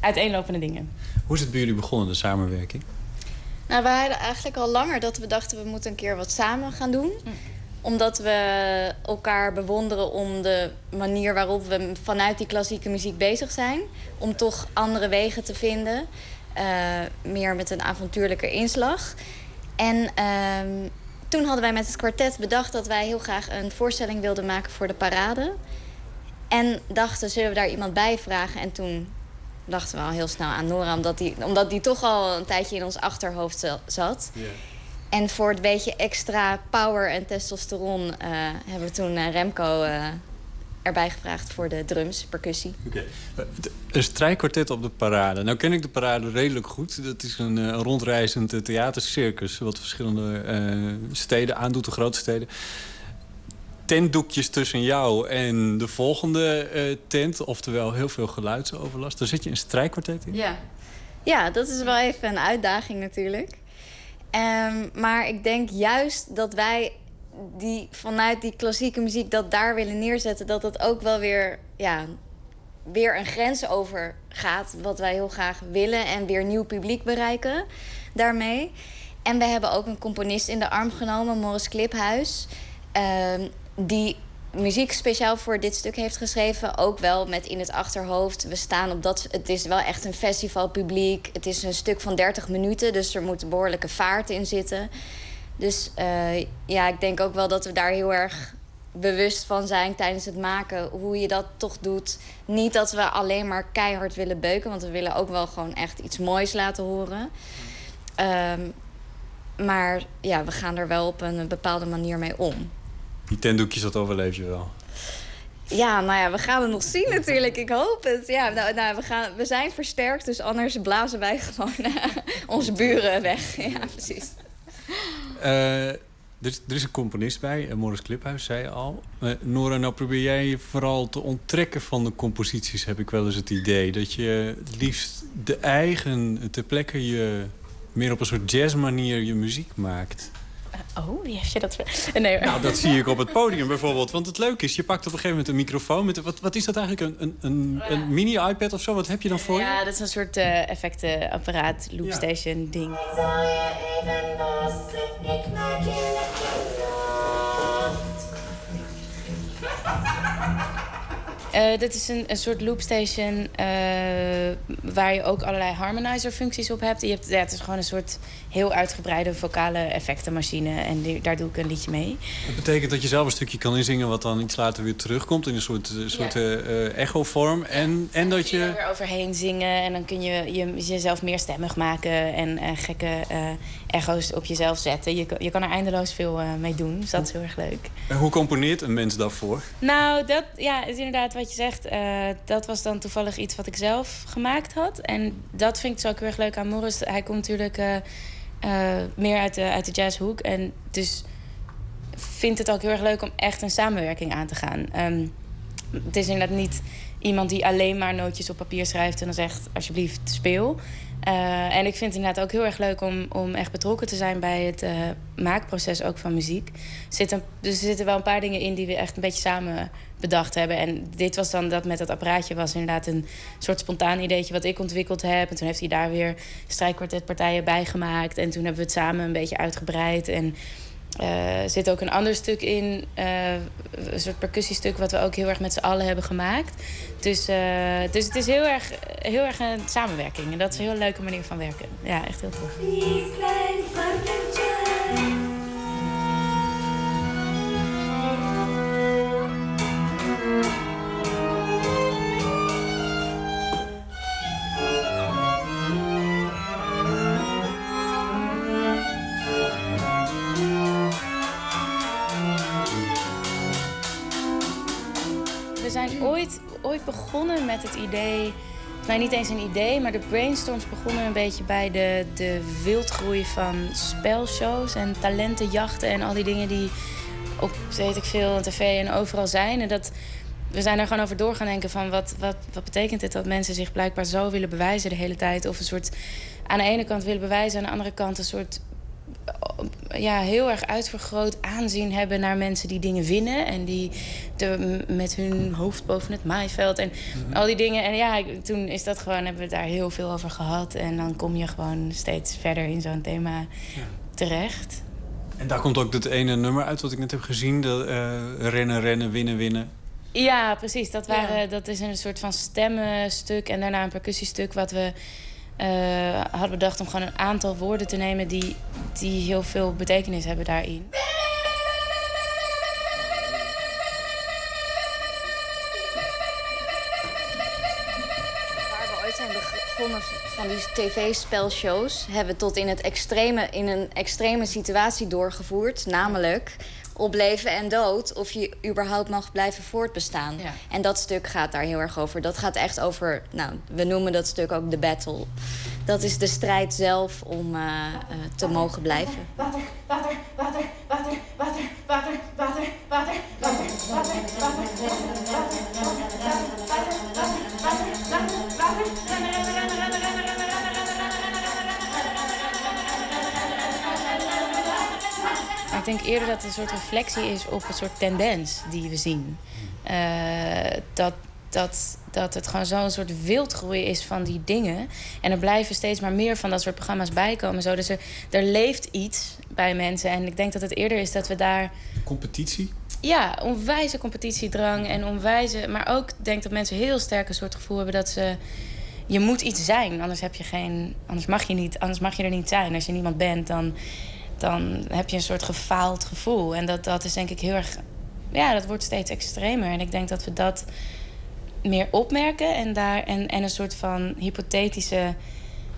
uiteenlopende dingen. Hoe is het bij jullie begonnen, de samenwerking? Nou, we hadden eigenlijk al langer dat we dachten... we moeten een keer wat samen gaan doen. Mm. Omdat we elkaar bewonderen om de manier waarop we vanuit die klassieke muziek bezig zijn. Om toch andere wegen te vinden. Uh, meer met een avontuurlijke inslag. En... Uh, toen hadden wij met het kwartet bedacht dat wij heel graag een voorstelling wilden maken voor de parade. En dachten, zullen we daar iemand bij vragen? En toen dachten we al heel snel aan Nora, omdat die, omdat die toch al een tijdje in ons achterhoofd zat. En voor het beetje extra power en testosteron uh, hebben we toen uh, Remco uh, erbij gevraagd voor de drums, percussie. Oké. Een strijkkwartet op de parade. Nou ken ik de parade redelijk goed. Dat is een uh, rondreizend uh, theatercircus... wat verschillende uh, steden aandoet, de grote steden. Tentdoekjes tussen jou en de volgende tent. Oftewel heel veel geluidsoverlast. Daar zit je een strijkkwartet in? Ja. ja, dat is wel even een uitdaging natuurlijk. Um, maar ik denk juist dat wij die vanuit die klassieke muziek dat daar willen neerzetten, dat dat ook wel weer, ja, weer een grens over gaat. Wat wij heel graag willen en weer nieuw publiek bereiken daarmee. En we hebben ook een componist in de arm genomen, Morris Kliphuis. Uh, die muziek speciaal voor dit stuk heeft geschreven. Ook wel met in het achterhoofd. We staan op dat. Het is wel echt een festivalpubliek. Het is een stuk van 30 minuten, dus er moet behoorlijke vaart in zitten. Dus uh, ja, ik denk ook wel dat we daar heel erg bewust van zijn tijdens het maken. Hoe je dat toch doet. Niet dat we alleen maar keihard willen beuken. Want we willen ook wel gewoon echt iets moois laten horen. Um, maar ja, we gaan er wel op een bepaalde manier mee om. Die tendoekjes, dat overleef je wel? Ja, nou ja, we gaan het nog zien natuurlijk. Ik hoop het. Ja, nou, nou we, gaan, we zijn versterkt, dus anders blazen wij gewoon onze buren weg. Ja, precies. Uh, er, is, er, is, een componist bij, eh, Morris Kliphuis, zei je al. Uh, Nora, nou probeer jij je vooral te onttrekken van de composities, heb ik wel eens het idee. Dat je het liefst de eigen, ter plekke je meer op een soort jazzmanier je muziek maakt. Oh, wie heeft je dat... Nee. Nou, dat zie ik op het podium bijvoorbeeld. Want het leuke is, je pakt op een gegeven moment een microfoon. Met, wat, wat is dat eigenlijk? Een, een, een, mini-iPad of zo? Wat heb je dan voor ja, je? Ja, dat is een soort uh, effectenapparaat, loopstation ja. Uh, dit is een, een soort loopstation uh, waar je ook allerlei harmonizer functies op hebt. Je hebt ja, het is gewoon een soort heel uitgebreide vocale effectenmachine. En die, daar doe ik een liedje mee. Dat betekent dat je zelf een stukje kan inzingen... wat dan iets later weer terugkomt in een soort, soort ja. uh, echo-vorm. En, en dat je... je er weer overheen zingen en dan kun je, je jezelf meer stemmig maken... en gekke echo's op jezelf zetten. Je, je kan er eindeloos veel mee doen, dus dat is heel erg leuk. En hoe componeert een mens daarvoor? Nou, dat ja, is inderdaad wat je zegt. dat was dan toevallig iets wat ik zelf gemaakt had. En dat vind ik zo ook heel erg leuk aan Morris. Hij komt natuurlijk uh, meer uit de, uit de jazzhoek. En dus vindt het ook heel erg leuk om echt een samenwerking aan te gaan. Um, het is inderdaad niet iemand die alleen maar nootjes op papier schrijft en dan zegt alsjeblieft speel. Uh, en ik vind het inderdaad ook heel erg leuk om, om echt betrokken te zijn bij het uh, maakproces ook van muziek. Er zitten, dus er zitten wel een paar dingen in die we echt een beetje samen bedacht hebben. En dit was dan dat met dat apparaatje was inderdaad een soort spontaan ideetje wat ik ontwikkeld heb. En toen heeft hij daar weer strijkkwartetpartijen bij gemaakt. En toen hebben we het samen een beetje uitgebreid. En er zit ook een ander stuk in, uh, een soort percussiestuk, wat we ook heel erg met z'n allen hebben gemaakt. Dus, uh, dus het is heel erg, heel erg een samenwerking. En dat is een heel leuke manier van werken. Ja, echt heel tof. Ooit, ooit begonnen met het idee. Nou, niet eens een idee, maar de brainstorms begonnen een beetje bij de, de wildgroei van spelshows en talentenjachten en al die dingen die op weet ik veel, tv en overal zijn. En dat, we zijn er gewoon over door gaan denken van wat, wat, wat betekent het dat mensen zich blijkbaar zo willen bewijzen de hele tijd. Of een soort aan de ene kant willen bewijzen, aan de andere kant een soort ja, heel erg uitvergroot aanzien hebben naar mensen die dingen winnen. En die de, met hun hoofd boven het maaiveld en al die dingen. En ja, toen is dat gewoon, hebben we het daar heel veel over gehad. En dan kom je gewoon steeds verder in zo'n thema ja. terecht. En daar komt ook dat ene nummer uit wat ik net heb gezien. Dat, uh, rennen, rennen, winnen, winnen. Ja, precies. Dat, waren, ja. dat is een soort van stemmenstuk en daarna een percussiestuk wat we uh, hadden bedacht om gewoon een aantal woorden te nemen die, die heel veel betekenis hebben daarin. Waar we ooit zijn begonnen van die tv-spelshows, hebben we tot in, het extreme, in een extreme situatie doorgevoerd. Namelijk op leven en dood of je überhaupt mag blijven voortbestaan. Ja. En dat stuk gaat daar heel erg over. Dat gaat echt over, nou, we noemen dat stuk ook de battle. Dat is de strijd zelf om uh, uh, te mogen blijven. Water, water, water, water, water, water, water, water, water, water, Maar ik denk eerder dat het een soort reflectie is op een soort tendens die we zien. Uh, dat, dat, dat het gewoon zo'n soort wildgroei is van die dingen. En er blijven steeds maar meer van dat soort programma's bijkomen. Zo. Dus er, er leeft iets bij mensen. En ik denk dat het eerder is dat we daar... Competitie? Ja, onwijze competitiedrang en onwijze... Maar ook denk dat mensen heel sterk een soort gevoel hebben dat ze... Je moet iets zijn, anders heb je geen... Anders mag je niet, anders mag je er niet zijn. Als je niemand bent, dan, dan heb je een soort gefaald gevoel. En dat, dat is denk ik heel erg... Ja, dat wordt steeds extremer. En ik denk dat we dat meer opmerken en, daar, en, en een soort van hypothetische.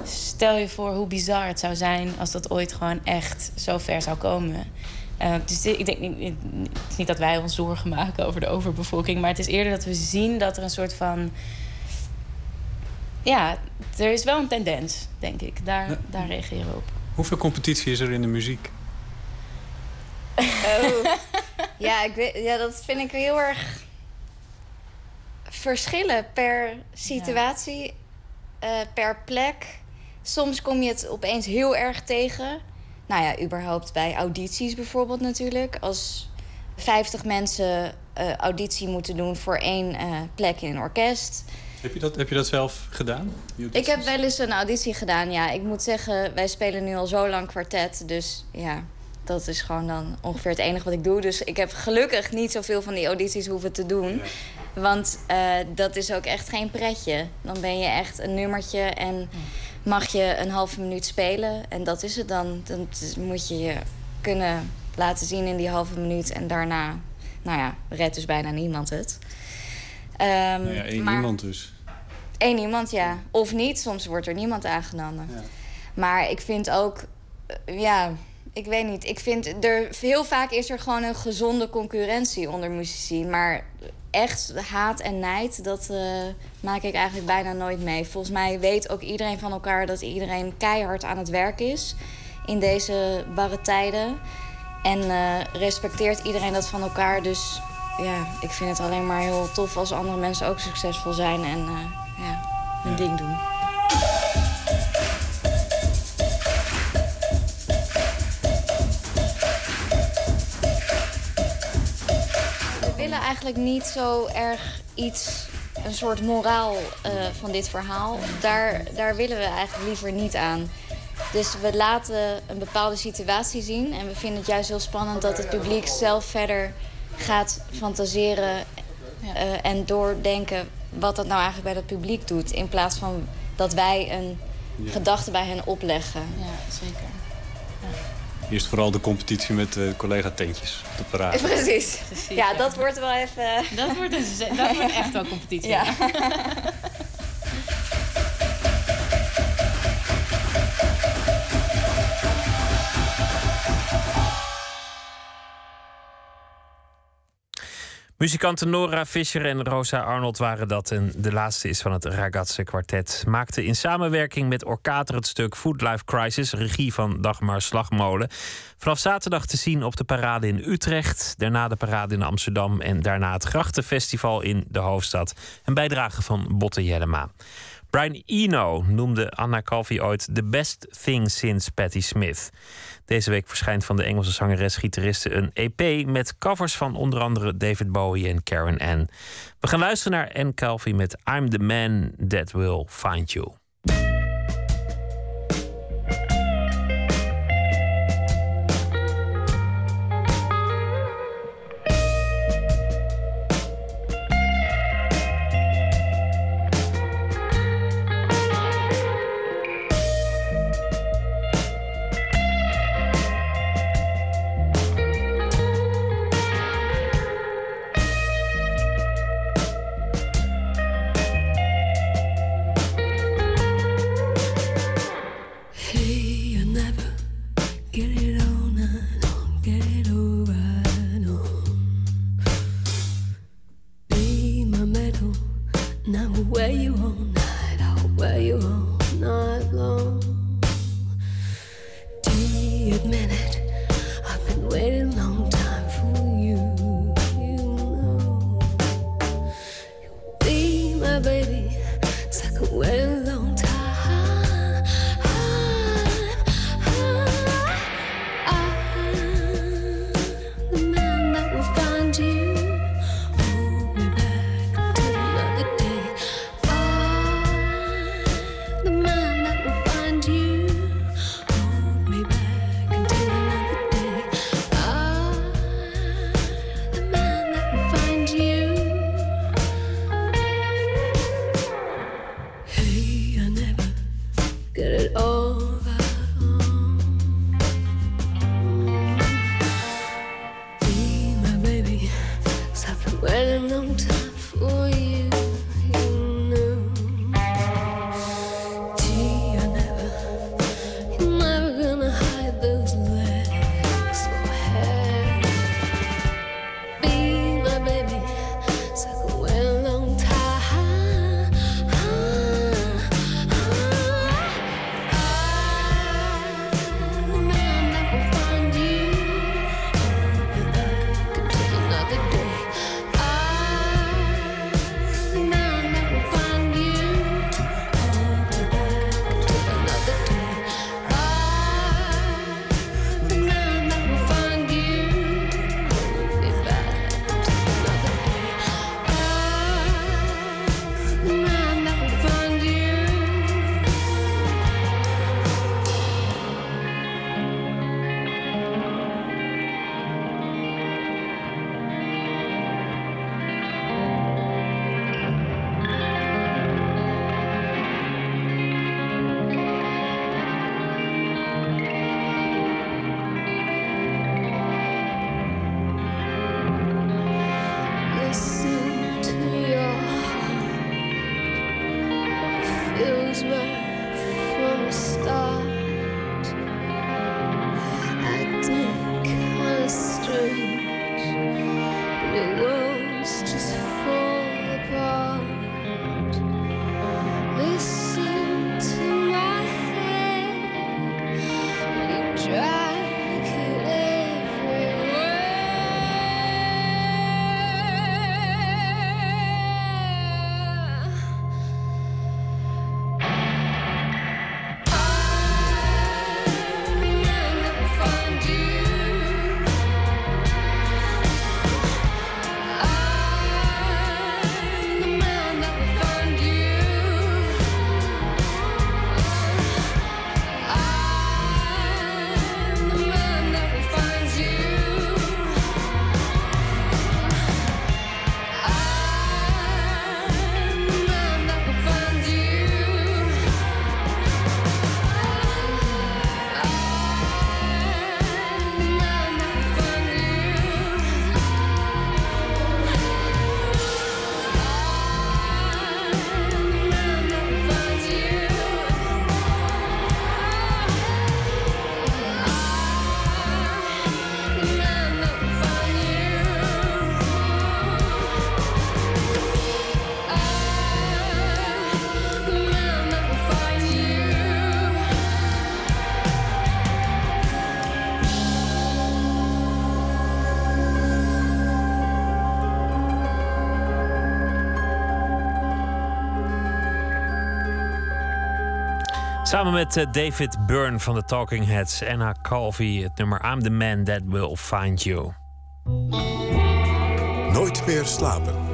Stel je voor hoe bizar het zou zijn als dat ooit gewoon echt zo ver zou komen. Uh, dus ik denk niet, het is niet dat wij ons zorgen maken over de overbevolking, maar het is eerder dat we zien dat er een soort van. Ja, er is wel een tendens, denk ik. Daar, daar reageren we op. Hoeveel competitie is er in de muziek? Oh. ja, ik weet, ja, dat vind ik heel erg verschillen per situatie, ja. uh, per plek. Soms kom je het opeens heel erg tegen. Nou ja, überhaupt bij audities bijvoorbeeld natuurlijk. Als 50 mensen uh, auditie moeten doen voor één uh, plek in een orkest. Heb je dat, heb je dat zelf gedaan? Ik heb wel eens een auditie gedaan, ja. Ik moet zeggen, wij spelen nu al zo lang kwartet. Dus ja, Dat is gewoon dan ongeveer het enige wat ik doe. Dus ik heb gelukkig niet zoveel van die audities hoeven te doen. Want eh, dat is ook echt geen pretje. Dan ben je echt een nummertje en mag je een halve minuut spelen. En dat is het dan. Dan moet je je kunnen laten zien in die halve minuut. En daarna, nou ja, redt dus bijna niemand het. Ehm, Nou ja, één maar- iemand dus. Eén iemand, ja. Of niet, soms wordt er niemand aangenomen. Maar ik vind ook, eh, ja, ik weet niet. Ik vind er heel vaak is er gewoon een gezonde concurrentie onder muzici. Maar echt haat en nijd, dat eh, maak ik eigenlijk bijna nooit mee. Volgens mij weet ook iedereen van elkaar dat iedereen keihard aan het werk is in deze barre tijden. En eh, respecteert iedereen dat van elkaar. Dus ja, ik vind het alleen maar heel tof als andere mensen ook succesvol zijn en eh, ja, hun ding doen. We willen eigenlijk niet zo erg iets, een soort moraal eh, van dit verhaal. Daar, daar willen we eigenlijk liever niet aan. Dus we laten een bepaalde situatie zien. En we vinden het juist heel spannend dat het publiek zelf verder gaat fantaseren eh, en doordenken wat dat nou eigenlijk bij dat publiek doet. In plaats van dat wij een Ja. gedachte bij hen opleggen. Ja, zeker. Eerst vooral de competitie met eh, collega-tentjes op de parade. Precies. Ja, dat wordt wel even... Dat wordt, een, ze- dat wordt echt wel competitie. Ja. Muzikanten Nora Fischer en Rosa Arnold waren dat. En de laatste is van het Ragazze kwartet. Maakte in samenwerking met Orkater het stuk Food Life Crisis, regie van Dagmar Slagmolen. Vanaf zaterdag te zien op de parade in Utrecht. Daarna de parade in Amsterdam. En daarna het Grachtenfestival in de hoofdstad. Een bijdrage van Botte Jellema. Brian Eno noemde Anna Calvi ooit the best thing since Patti Smith. Deze week verschijnt van de Engelse zangeres-gitariste een EP met covers van onder andere David Bowie en Karen Ann. We gaan luisteren naar Anne Calvi met I'm the man that will find you. Samen met eh, David Byrne van de Talking Heads, Anna Calvi, het nummer I'm the Man That Will Find You. Nooit meer slapen.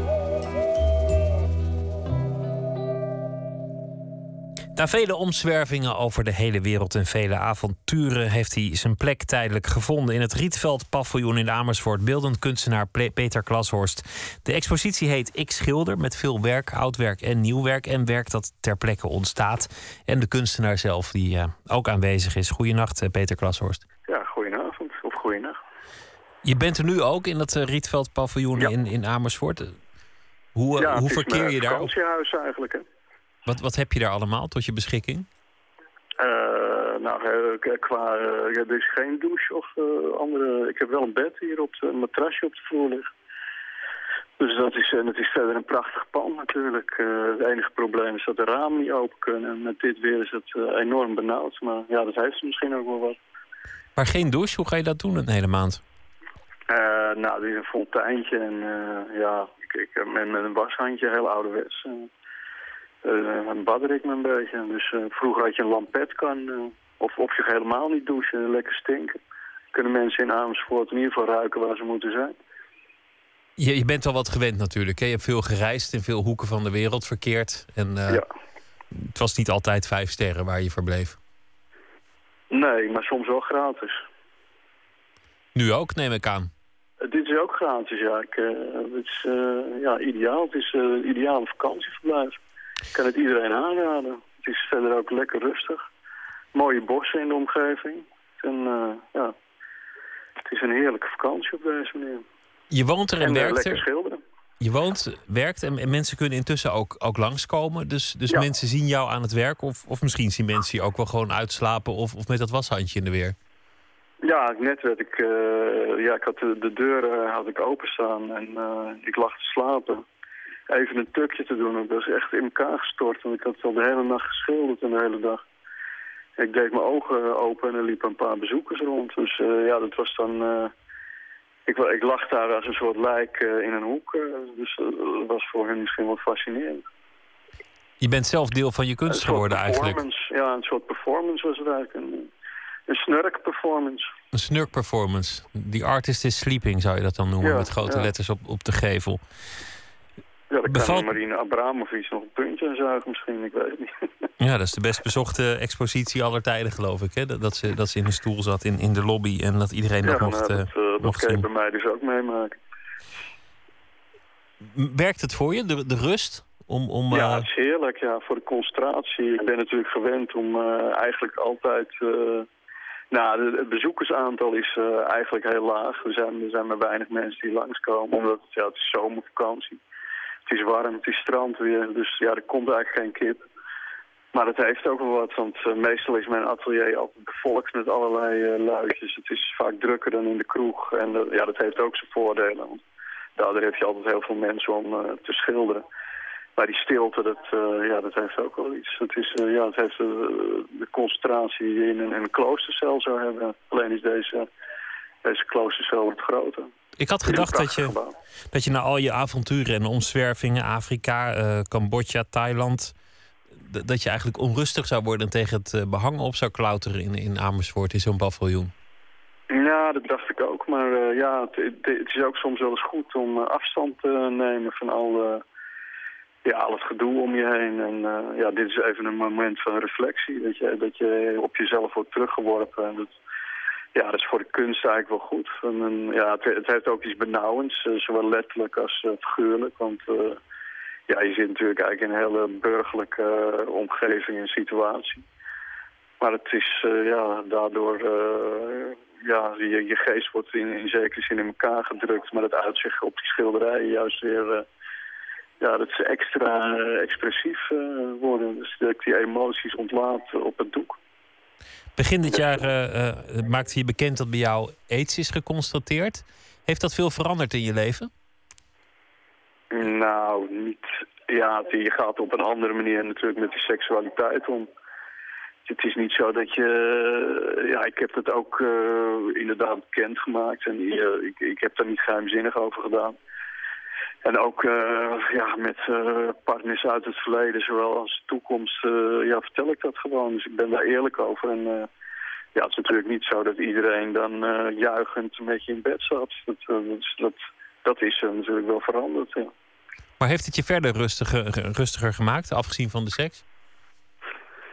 Na vele omzwervingen over de hele wereld en vele avonturen heeft hij zijn plek tijdelijk gevonden in het Rietveld paviljoen in Amersfoort. Beeldend kunstenaar Peter Klashorst. De expositie heet Ik Schilder met veel werk, oud werk en nieuw werk en werk dat ter plekke ontstaat. En de kunstenaar zelf die eh, ook aanwezig is. Goedenacht eh, Peter Klashorst. Ja, goedenavond of goeienacht. Je bent er nu ook in dat eh, Rietveld paviljoen in, in Amersfoort. Hoe, ja, hoe het is verkeer je daar? vakantiehuis eigenlijk, hè. Wat, wat heb je daar allemaal tot je beschikking? Eh, nou, eh, qua, eh, er is geen douche of andere... Ik heb wel een bed hier op de, een matrasje op de vloer liggen. Dus dat is, en het is verder een prachtig pand natuurlijk. Het enige probleem is dat de ramen niet open kunnen. En met dit weer is het enorm benauwd. Maar ja, dat heeft misschien ook wel wat. Maar geen douche, hoe ga je dat doen een hele maand? Nou, dit is een fonteintje en ja, ik, ik, met, met een washandje, heel ouderwets. Uh, uh, badder ik me een beetje. Dus eh, vroeger had je een lampetkan, eh, of, of je helemaal niet douchen, lekker stinken. Kunnen mensen in Amersfoort in ieder geval ruiken waar ze moeten zijn. Je, je bent al wat gewend natuurlijk. Hè? Je hebt veel gereisd in veel hoeken van de wereld verkeerd. En eh, het was niet altijd vijf sterren waar je verbleef. Nee, maar soms wel gratis. Nu ook, neem ik aan. Dit is ook gratis, ja. Ik, het is ja, ideaal. Het is eh, een ideale vakantieverblijf. Ik kan het iedereen aanraden. Het is verder ook lekker rustig. Mooie bossen in de omgeving. En eh, ja, het is een heerlijke vakantie op deze manier. Je woont er en, En, eh, werkt er. schilderen. Je woont, werkt en, en mensen kunnen intussen ook, ook langskomen. Dus, dus Ja. mensen zien jou aan het werk. Of, of misschien zien mensen je ook wel gewoon uitslapen. Of, of met dat washandje in de weer. Ja, net werd ik, eh, ja, ik had de, de deur eh, had ik openstaan en ik lag te slapen. Even een tukje te doen, ik was echt in elkaar gestort. Want ik had al de hele nacht geschilderd en de hele dag. Ik deed mijn ogen open en er liepen een paar bezoekers rond. Dus eh, ja, dat was dan... eh, ik, ik lag daar als een soort lijk eh, in een hoek. dus dat was voor hen misschien wel fascinerend. Je bent zelf deel van je kunst geworden eigenlijk. Ja, een soort performance was het eigenlijk. Een, een snurk performance. Een snurk performance. The artist is sleeping zou je dat dan noemen. Ja, met grote ja. letters op, op de gevel. Ja, dan Bevalt- kan Marina Abramovic nog een puntje aan zuigen misschien, ik weet het niet. Ja, dat is de best bezochte expositie aller tijden, geloof ik. Hè? Dat, dat, ze, dat ze in een stoel zat in, in de lobby en dat iedereen ja, dat nou, mocht, dat, eh, eh, dat mocht kan je bij mij dus ook meemaken. Werkt het voor je, de, de rust? Om, om, Ja, eh, het is heerlijk, ja, voor de concentratie. Ik ben natuurlijk gewend om eigenlijk altijd... nou, het bezoekersaantal is eigenlijk heel laag. Er zijn, er zijn maar weinig mensen die langskomen, omdat het, ja, het is zomervakantie. Het is warm, het is strandweer, dus ja, er komt eigenlijk geen kip. Maar het heeft ook wel wat, want eh, meestal is mijn atelier altijd bevolkt met allerlei luidjes. Het is vaak drukker dan in de kroeg en ja, dat heeft ook zijn voordelen. Want daardoor heb je altijd heel veel mensen om eh, te schilderen. Maar die stilte, dat, ja, dat heeft ook wel iets. Het, is, ja, het heeft de concentratie die je in een, een kloostercel zou hebben. Alleen is deze, deze kloostercel wat groter. Ik had gedacht dat je, gebouw. dat je na al je avonturen en omzwervingen, Afrika, eh, Cambodja, Thailand, dat je eigenlijk onrustig zou worden en tegen het eh, behang op zou klauteren in, in Amersfoort in zo'n paviljoen. Ja, dat dacht ik ook. Maar eh, ja, het, het- het is ook soms wel eens goed om afstand te nemen van al, eh, ja, al het gedoe om je heen. En ja, dit is even een moment van reflectie. Dat je, dat je op jezelf wordt teruggeworpen. En dat, ja, dat is voor de kunst eigenlijk wel goed. Ja, het, het heeft ook iets benauwends, eh, zowel letterlijk als eh, figuurlijk. Want eh, ja, je zit natuurlijk eigenlijk in een hele burgerlijke omgeving en situatie. Maar het is ja, daardoor, ja, je, je geest wordt in, in zekere zin in elkaar gedrukt. Maar het uitzicht op die schilderijen juist weer, ja, dat ze extra expressief worden. Dus dat die emoties ontlaat op het doek. Begin dit jaar maakte je bekend dat bij jou aids is geconstateerd. Heeft dat veel veranderd in je leven? Nou, niet. Ja, je gaat op een andere manier natuurlijk met die seksualiteit om het is niet zo dat je... Ja, ik heb het ook uh, inderdaad bekendgemaakt. En ik, ik heb daar niet geheimzinnig over gedaan. En ook eh, ja, met eh, partners uit het verleden, zowel als de toekomst, eh, ja, vertel ik dat gewoon. Dus ik ben daar eerlijk over. En ja, het is natuurlijk niet zo dat iedereen dan juichend met je in bed zat. Dat, dat, is- dat, is natuurlijk wel veranderd, ja. Maar heeft het je verder rustiger, rustiger gemaakt, afgezien van de seks?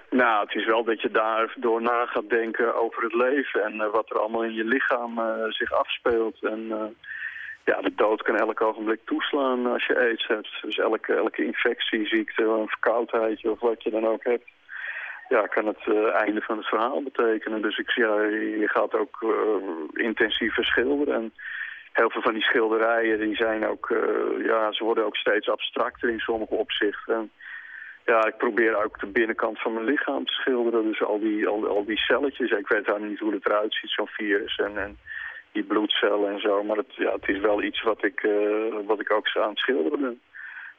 Nou, het is wel dat je daardoor na gaat denken over het leven en wat er allemaal in je lichaam zich afspeelt. En ja, de dood kan elk ogenblik toeslaan als je aids hebt. Dus elke, elke infectie, ziekte, een verkoudheidje of wat je dan ook hebt, ja, kan het eh, einde van het verhaal betekenen. Dus ik, ja, je gaat ook eh, intensiever schilderen. En heel veel van die schilderijen die zijn ook, eh, ja, ze worden ook steeds abstracter in sommige opzichten. En, ja, ik probeer ook de binnenkant van mijn lichaam te schilderen. Dus al die, al, al die celletjes. Ik weet daar niet hoe het eruit ziet, zo'n virus. En, en die bloedcellen en zo. Maar het, ja, het is wel iets wat ik, eh, wat ik ook aan het schilderen ben.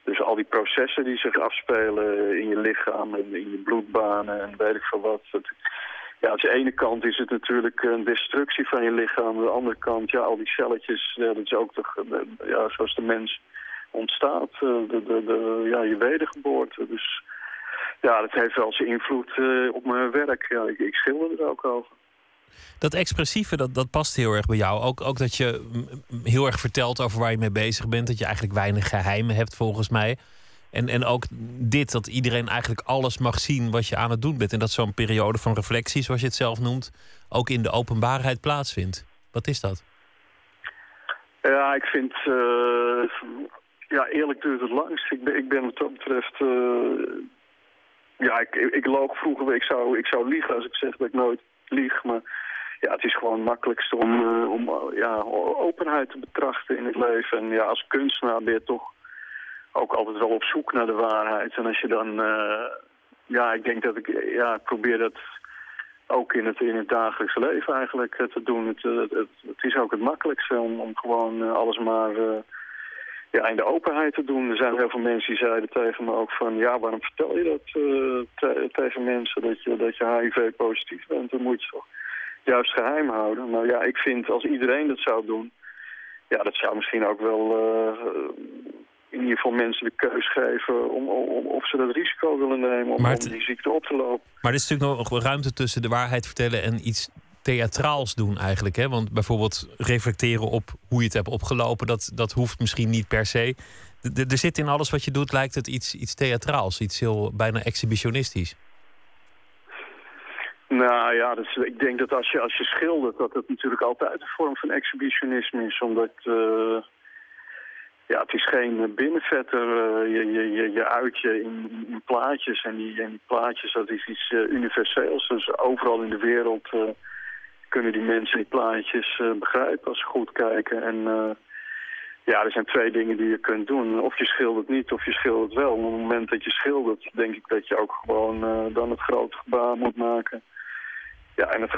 Dus al die processen die zich afspelen in je lichaam en in je bloedbanen en weet ik veel wat. Ja, aan de ene kant is het natuurlijk een destructie van je lichaam. Aan de andere kant, ja, al die celletjes, ja, dat is ook toch, eh, ja, zoals de mens ontstaat. eh, De, de, de, ja, je wedergeboorte. Dus ja, dat heeft wel zijn invloed op mijn werk. Ja, ik, ik schilder er ook over. Dat expressieve, dat, dat past heel erg bij jou. Ook, ook dat je heel erg vertelt over waar je mee bezig bent. Dat je eigenlijk weinig geheimen hebt, volgens mij. En, en ook dit, dat iedereen eigenlijk alles mag zien wat je aan het doen bent. En dat zo'n periode van reflectie, zoals je het zelf noemt, ook in de openbaarheid plaatsvindt. Wat is dat? Ja, ik vind... eh, ja, eerlijk duurt het langst. Ik ben, ik ben wat dat betreft... eh, ja, ik, ik loog vroeger. Ik zou, ik zou liegen als ik zeg dat ik nooit lieg. Maar ja, het is gewoon het makkelijkste om, eh, om eh, ja, openheid te betrachten in het leven. En ja, als kunstenaar ben je toch ook altijd wel op zoek naar de waarheid. En als je dan... eh, ja, ik denk dat ik... Ja, probeer dat ook in het, in het dagelijks leven eigenlijk te doen. Het, het, het, is ook het makkelijkste om, om gewoon alles maar ja, in de openheid te doen. Er zijn heel veel mensen die zeiden tegen me ook van... ja, waarom vertel je dat eh, te- tegen mensen dat je, dat je HIV-positief bent? Dan moet je toch juist geheim houden. Maar ja, ik vind als iedereen dat zou doen... ja, dat zou misschien ook wel... eh, in ieder geval mensen de keus geven om, om, of ze dat risico willen nemen om, om die ziekte op te lopen. Maar er is natuurlijk nog een ruimte tussen de waarheid vertellen en iets theatraals doen eigenlijk. Hè? Want bijvoorbeeld reflecteren op hoe je het hebt opgelopen, dat, dat hoeft misschien niet per se. Er zit in alles wat je doet, lijkt het iets, iets theatraals, iets heel bijna exhibitionistisch. Nou ja, is, ik denk dat als je, als je schildert, dat het natuurlijk altijd een vorm van exhibitionisme is. Omdat, eh, ja, het is geen binnenvetter. eh, je, je, je, uit je in, in plaatjes en die, en die plaatjes, dat is iets eh, universeels. Dus overal in de wereld kunnen die mensen die plaatjes eh, begrijpen als ze goed kijken. En eh, ja, er zijn twee dingen die je kunt doen. Of je schildert niet, of je schildert wel. Op het moment dat je schildert, denk ik dat je ook gewoon eh, dan het grote gebaar moet maken. Ja, en het,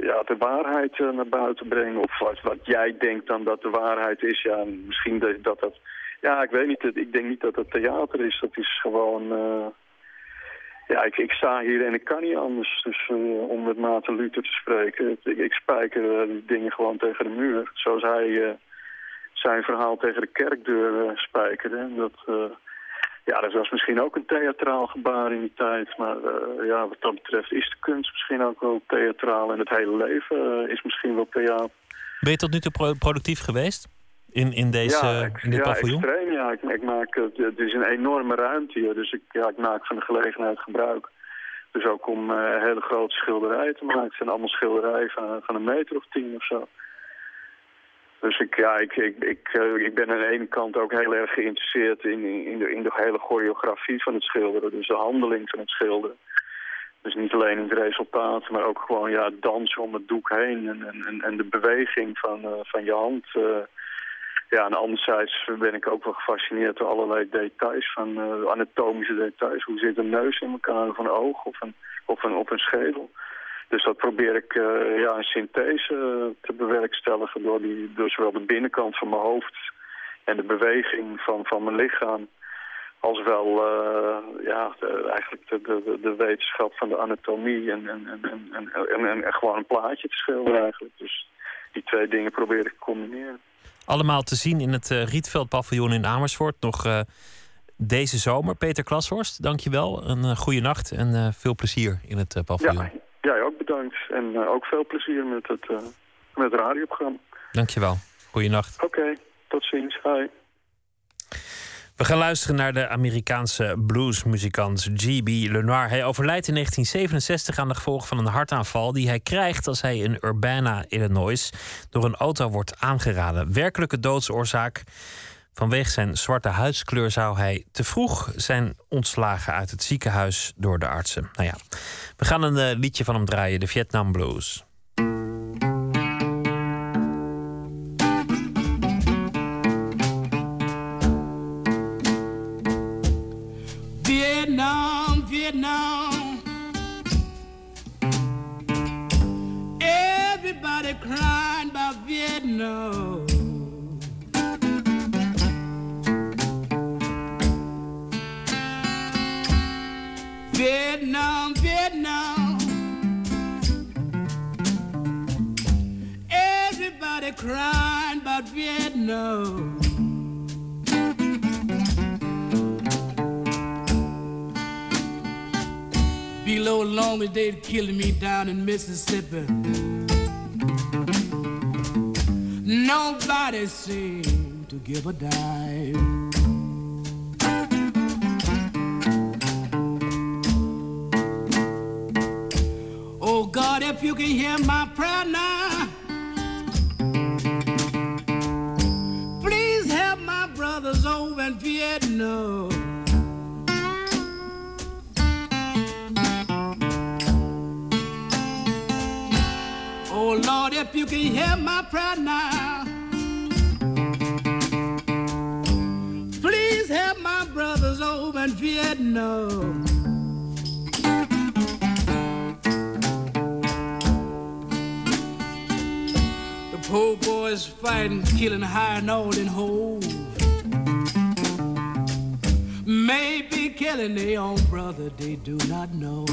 ja, de waarheid naar buiten brengen. Of wat, wat jij denkt dan dat de waarheid is. Ja, misschien dat dat... dat ja, ik weet niet. Ik denk niet dat het theater is. Dat is gewoon... ja, ik, ik sta hier en ik kan niet anders. Dus eh, om met Maarten Luther te spreken. Ik, spijker eh, dingen gewoon tegen de muur. Zoals hij eh, zijn verhaal tegen de kerkdeur spijkerde. Dat, ja, dat was misschien ook een theatraal gebaar in die tijd. Maar ja, wat dat betreft is de kunst misschien ook wel theatraal. En het hele leven is misschien wel theater. Ben je tot nu toe pro- productief geweest in, in, deze, ja, ik- in dit ja, paviljoen? extreem. Ja, ik, ik maak, het het is een enorme ruimte hier. Dus ik, ja, ik maak van de gelegenheid gebruik. Dus ook om eh, hele grote schilderijen te maken. Het zijn allemaal schilderijen van, van een meter of tien of zo. Dus ik, ja, ik, ik, ik, eh, ik ben aan de ene kant ook heel erg geïnteresseerd in, in, de, in de hele choreografie van het schilderen. Dus de handeling van het schilderen. Dus niet alleen in het resultaat, maar ook gewoon ja, dansen om het doek heen. En, en, en- de beweging van, eh, van je hand. Ja, en anderzijds ben ik ook wel gefascineerd door allerlei details van eh, anatomische details. Hoe zit een neus in elkaar, of een oog, of een, of een, op een schedel. Dus dat probeer ik eh, ja, een synthese eh, te bewerkstelligen door, die, door zowel de binnenkant van mijn hoofd en de beweging van, van mijn lichaam. Als wel ja, de- eigenlijk de, de, de wetenschap van de anatomie en, en, en, en, en, en, en gewoon een plaatje te schilderen eigenlijk. Dus die twee dingen probeer ik te combineren. Allemaal te zien in het uh, Rietveld paviljoen in Amersfoort. Nog uh, deze zomer. Peter Klashorst, dankjewel. Een uh, goede nacht en veel plezier in het paviljoen. Ja, jij ook bedankt. En ook veel plezier met het, met het radioprogramma. Dankjewel. Goeienacht. Oké, okay, tot ziens. Hi. We gaan luisteren naar de Amerikaanse bluesmuzikant G.B. Lenoir. Hij overlijdt in 1967 aan de gevolgen van een hartaanval die hij krijgt als hij in Urbana, Illinois, door een auto wordt aangeraden. Werkelijke doodsoorzaak. Vanwege zijn zwarte huidskleur zou hij te vroeg zijn ontslagen uit het ziekenhuis door de artsen. Nou ja, we gaan een uh, liedje van hem draaien, de Vietnam Blues. Vietnam. Vietnam, Vietnam. Everybody crying about Vietnam. Below long as they'd killing me down in Mississippi. Nobody seemed to give a dime. Oh God, if you can hear my prayer now, please help my brothers over in Vietnam. Lord, if you can hear my prayer now, please help my brothers over in Vietnam. The poor boys fighting, killing high and all in holes. Maybe killing their own brother, they do not know.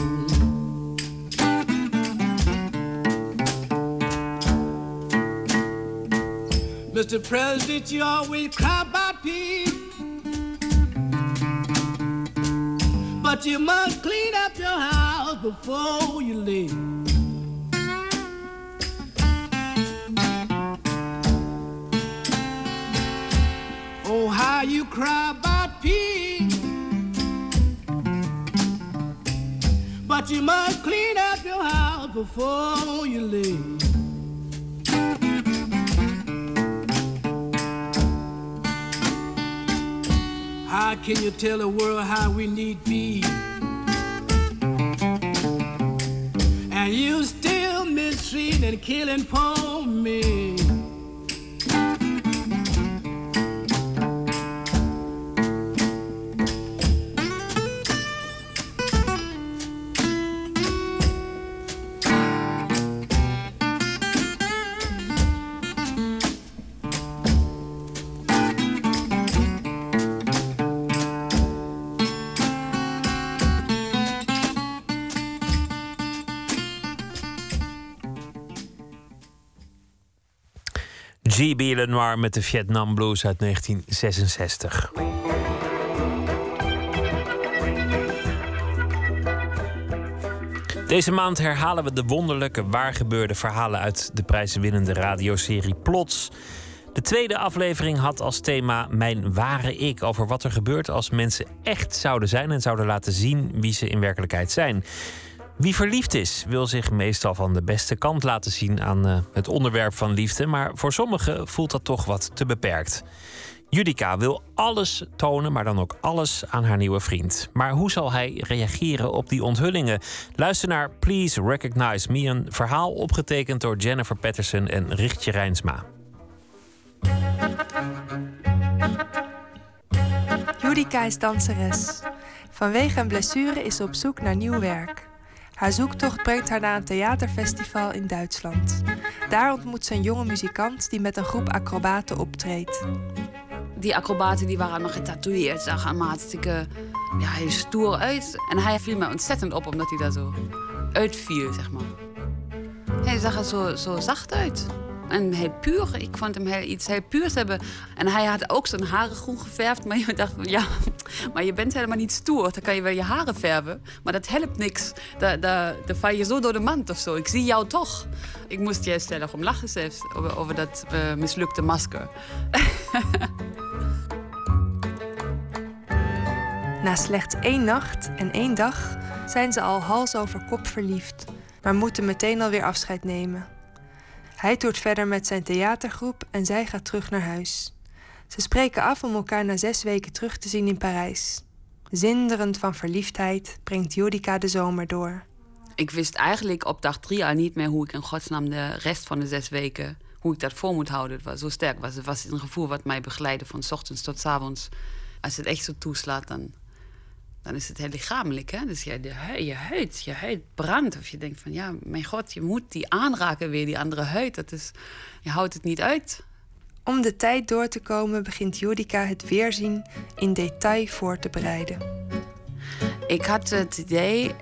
Mr. President, you always cry about peace. But you must clean up your house before you leave. Oh, how you cry about peace. But you must clean up your house before you leave. How can you tell the world how we need peace? And you still mistreating and killing poor me. G.B. Lenoir met de Vietnam Blues uit 1966. Deze maand herhalen we de wonderlijke, waargebeurde verhalen uit de prijzenwinnende radioserie Plots. De tweede aflevering had als thema Mijn ware ik over wat er gebeurt als mensen echt zouden zijn en zouden laten zien wie ze in werkelijkheid zijn. Wie verliefd is, wil zich meestal van de beste kant laten zien aan uh, het onderwerp van liefde, maar voor sommigen voelt dat toch wat te beperkt. Judica wil alles tonen, maar dan ook alles aan haar nieuwe vriend. Maar hoe zal hij reageren op die onthullingen? Luister naar Please Recognize Me, een verhaal opgetekend door Jennifer Patterson en Richtje Rijnsma. Judica is danseres. Vanwege een blessure is ze op zoek naar nieuw werk. Haar zoektocht brengt haar naar een theaterfestival in Duitsland. Daar ontmoet ze een jonge muzikant die met een groep acrobaten optreedt. Die acrobaten die waren nog getatoeëerd, zag er hartstikke ja, heel stoer uit. En hij viel me ontzettend op omdat hij daar zo uitviel, zeg maar. Hij zag er zo, zo zacht uit. En heel puur. Ik vond hem heel, iets heel puurs hebben. En hij had ook zijn haren groen geverfd. Maar je dacht, ja, maar je bent helemaal niet stoer. Dan kan je wel je haren verven. Maar dat helpt niks. Dan, dan, dan val je zo door de mand of zo. Ik zie jou toch. Ik moest juist heel om lachen zelfs. Over, dat uh, mislukte masker. Na slechts één nacht en één dag zijn ze al hals over kop verliefd, maar moeten meteen alweer afscheid nemen. Hij toert verder met zijn theatergroep en zij gaat terug naar huis. Ze spreken af om elkaar na zes weken terug te zien in Parijs. Zinderend van verliefdheid brengt Jodica de zomer door. Ik wist eigenlijk op dag drie al niet meer hoe ik in godsnaam de rest van de zes weken hoe ik dat voor moet houden. Het was zo sterk. Was. Het was een gevoel wat mij begeleidde van ochtends tot avonds. Als het echt zo toeslaat, dan, dan is het heel lichamelijk. Hè? Dus ja, de, je huid, je huid brandt. Of je denkt van, ja, mijn god, je moet die aanraken weer, die andere huid. Dat is, je houdt het niet uit. Om de tijd door te komen begint Jodica het weerzien in detail voor te bereiden. Ik had het idee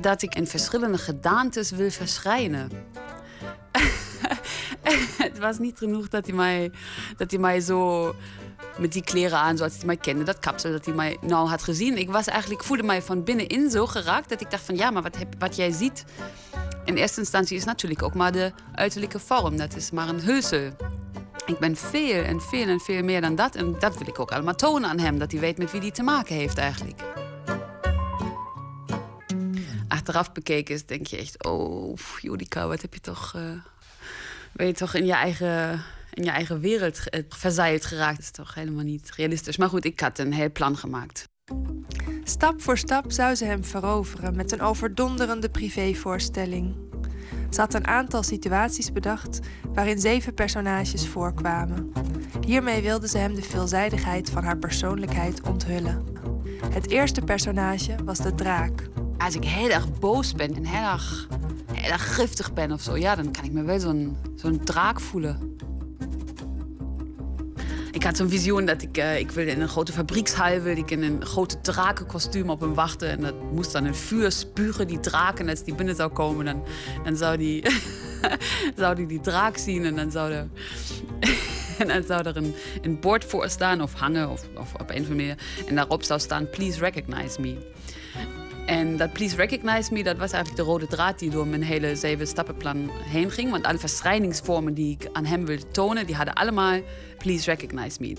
dat ik in verschillende gedaantes wil verschijnen. het was niet genoeg dat hij mij, dat hij mij zo met die kleren aan, zoals hij mij kende, dat kapsel dat hij mij nou had gezien. Ik was eigenlijk, voelde mij van binnenin zo geraakt dat ik dacht van ja, maar wat, wat jij ziet in eerste instantie is natuurlijk ook maar de uiterlijke vorm. Dat is maar een hulsel. Ik ben veel en veel en veel meer dan dat. En dat wil ik ook allemaal tonen aan hem, dat hij weet met wie hij te maken heeft eigenlijk. Achteraf bekeken denk je echt, oh, Judica, wat heb je toch... Uh, ben je toch in je eigen in je eigen wereld verzeild geraakt. Dat is toch helemaal niet realistisch. Maar goed, ik had een heel plan gemaakt. Stap voor stap zou ze hem veroveren met een overdonderende privévoorstelling. Ze had een aantal situaties bedacht waarin zeven personages voorkwamen. Hiermee wilde ze hem de veelzijdigheid van haar persoonlijkheid onthullen. Het eerste personage was de draak. Als ik heel erg boos ben en heel erg, heel erg giftig ben of zo, ja, dan kan ik me wel zo'n zo'n draak voelen. Ik had zo'n visioen dat ik, uh, ik wilde in een grote fabriekshal, wilde ik in een grote drakenkostuum op hem wachten. En dat moest dan een vuur spugen, die draken. als die binnen zou komen, dan, dan zou, die, zou die die draak zien. En dan zou er, en dan zou er een, een bord voor staan of hangen of, of op een of. En daarop zou staan, please recognize me. En dat Please Recognize Me, dat was eigenlijk de rode draad die door mijn hele zeven stappenplan heen ging. Want alle verschijningsvormen die ik aan hem wilde tonen, die hadden allemaal Please Recognize Me.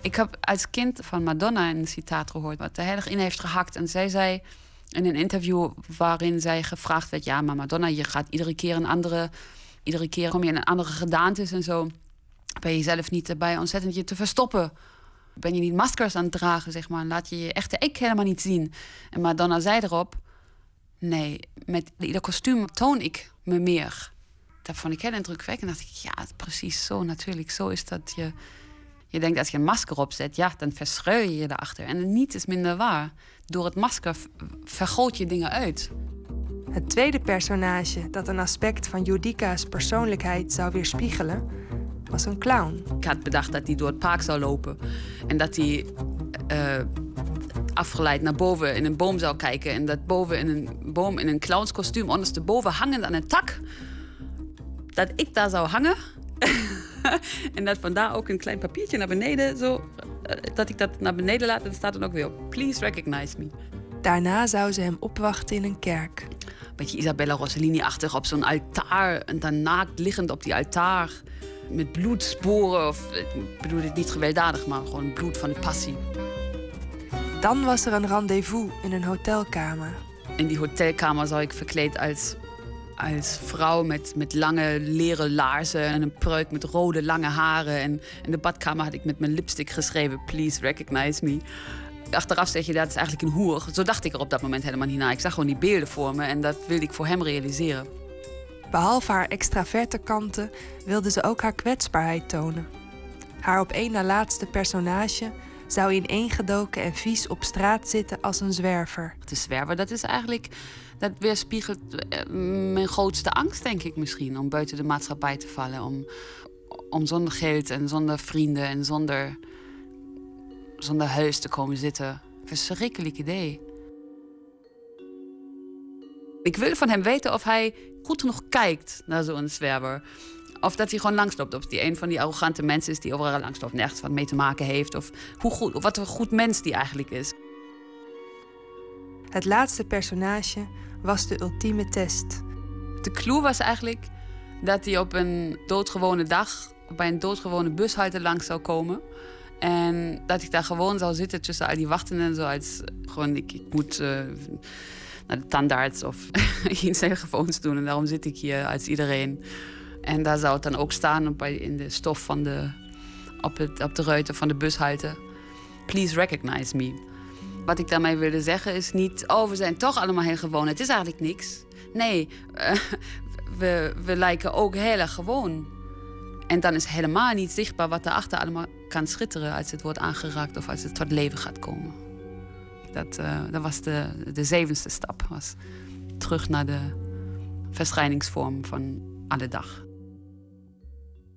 Ik heb als kind van Madonna een citaat gehoord wat heel erg in heeft gehakt. En zij zei in een interview waarin zij gevraagd werd: Ja, maar Madonna, je gaat iedere keer een andere. Iedere keer kom je in een andere gedaantes en zo. Ben je jezelf niet erbij ontzettend je te verstoppen? ben je niet maskers aan het dragen, zeg maar. Laat je je echte ik helemaal niet zien. En Madonna zei erop, nee, met ieder kostuum toon ik me meer. Dat vond ik heel indrukwekkend. dacht ik, ja, precies zo natuurlijk. Zo is dat je... Je denkt, als je een masker opzet, ja, dan verschuil je je erachter. En niet is minder waar. Door het masker vergroot je dingen uit. Het tweede personage dat een aspect van Judica's persoonlijkheid zou weerspiegelen was een clown. Ik had bedacht dat hij door het park zou lopen. En dat hij uh, afgeleid naar boven in een boom zou kijken. En dat boven in een boom in een clownskostuum, ondersteboven hangend aan een tak. Dat ik daar zou hangen. en dat vandaar ook een klein papiertje naar beneden. Zo, eh, dat ik dat naar beneden laat en staat dan ook weer op. Please recognize me. Daarna zou ze hem opwachten in een kerk. Beetje Isabella Rossellini-achtig op zo'n altaar. En dan naakt liggend op die altaar met bloedsporen. Of, ik bedoel dit niet gewelddadig, maar gewoon bloed van de passie. Dan was er een rendezvous in een hotelkamer. In die hotelkamer zou ik verkleed als, als vrouw met, met lange leren laarzen en een pruik met rode lange haren. En in de badkamer had ik met mijn lipstick geschreven: Please recognize me. Achteraf zeg je dat is eigenlijk een hoer. Zo dacht ik er op dat moment helemaal niet naar. Ik zag gewoon die beelden voor me en dat wilde ik voor hem realiseren. Behalve haar extraverte kanten wilde ze ook haar kwetsbaarheid tonen. Haar op één na laatste personage zou ineengedoken en vies op straat zitten als een zwerver. De zwerver, dat is eigenlijk, dat weerspiegelt eh, mijn grootste angst, denk ik misschien, om buiten de maatschappij te vallen, om, om zonder geld en zonder vrienden en zonder, zonder huis te komen zitten. Verschrikkelijk idee. Ik wil van hem weten of hij goed genoeg kijkt naar zo'n zwerver. Of dat hij gewoon langsloopt. Of die een van die arrogante mensen is die overal langsloopt. Nergens wat mee te maken heeft. Of, hoe goed, of wat een goed mens die eigenlijk is. Het laatste personage was de ultieme test. De clue was eigenlijk dat hij op een doodgewone dag... bij een doodgewone bushalte langs zou komen. En dat ik daar gewoon zou zitten tussen al die wachtenden. Zo als, gewoon, ik, ik moet... eh, naar de tandarts of iets heel gewoons doen. En daarom zit ik hier als iedereen. En daar zou het dan ook staan op, in de stof van de, op, het, op de ruiten van de bushalte. Please recognize me. Wat ik daarmee wilde zeggen is niet... oh, we zijn toch allemaal heel gewoon. Het is eigenlijk niks. Nee, eh, we, we lijken ook heel erg gewoon. En dan is helemaal niet zichtbaar wat daarachter allemaal kan schitteren... als het wordt aangeraakt of als het tot leven gaat komen. Dat, eh, dat was de, de zevende stap. Was terug naar de verschijningsvorm van alle dag.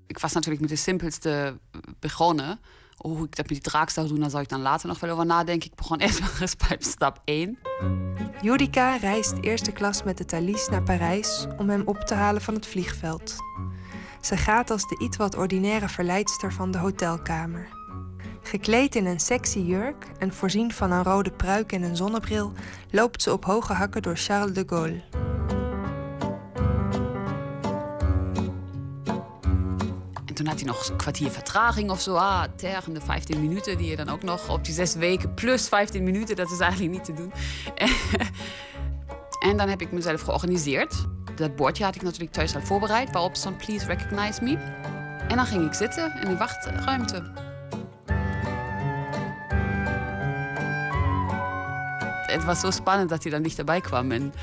Ik was natuurlijk met de simpelste begonnen. Hoe ik dat met die draak zou doen, daar zou ik dan later nog wel over nadenken. Ik begon eerst maar eens bij stap 1. Judica reist eerste klas met de Thalys naar Parijs om hem op te halen van het vliegveld. Ze gaat als de iets wat ordinaire verleidster van de hotelkamer. Gekleed in een sexy jurk en voorzien van een rode pruik en een zonnebril, loopt ze op hoge hakken door Charles de Gaulle. Had hij nog een kwartier vertraging of zo. Ah, tergende 15 minuten die je dan ook nog op die zes weken plus 15 minuten, dat is eigenlijk niet te doen. en dan heb ik mezelf georganiseerd. Dat bordje had ik natuurlijk thuis al voorbereid, waarop stond Please recognize me. En dan ging ik zitten in die wachtruimte. Het was zo spannend dat hij dan dichterbij kwam. En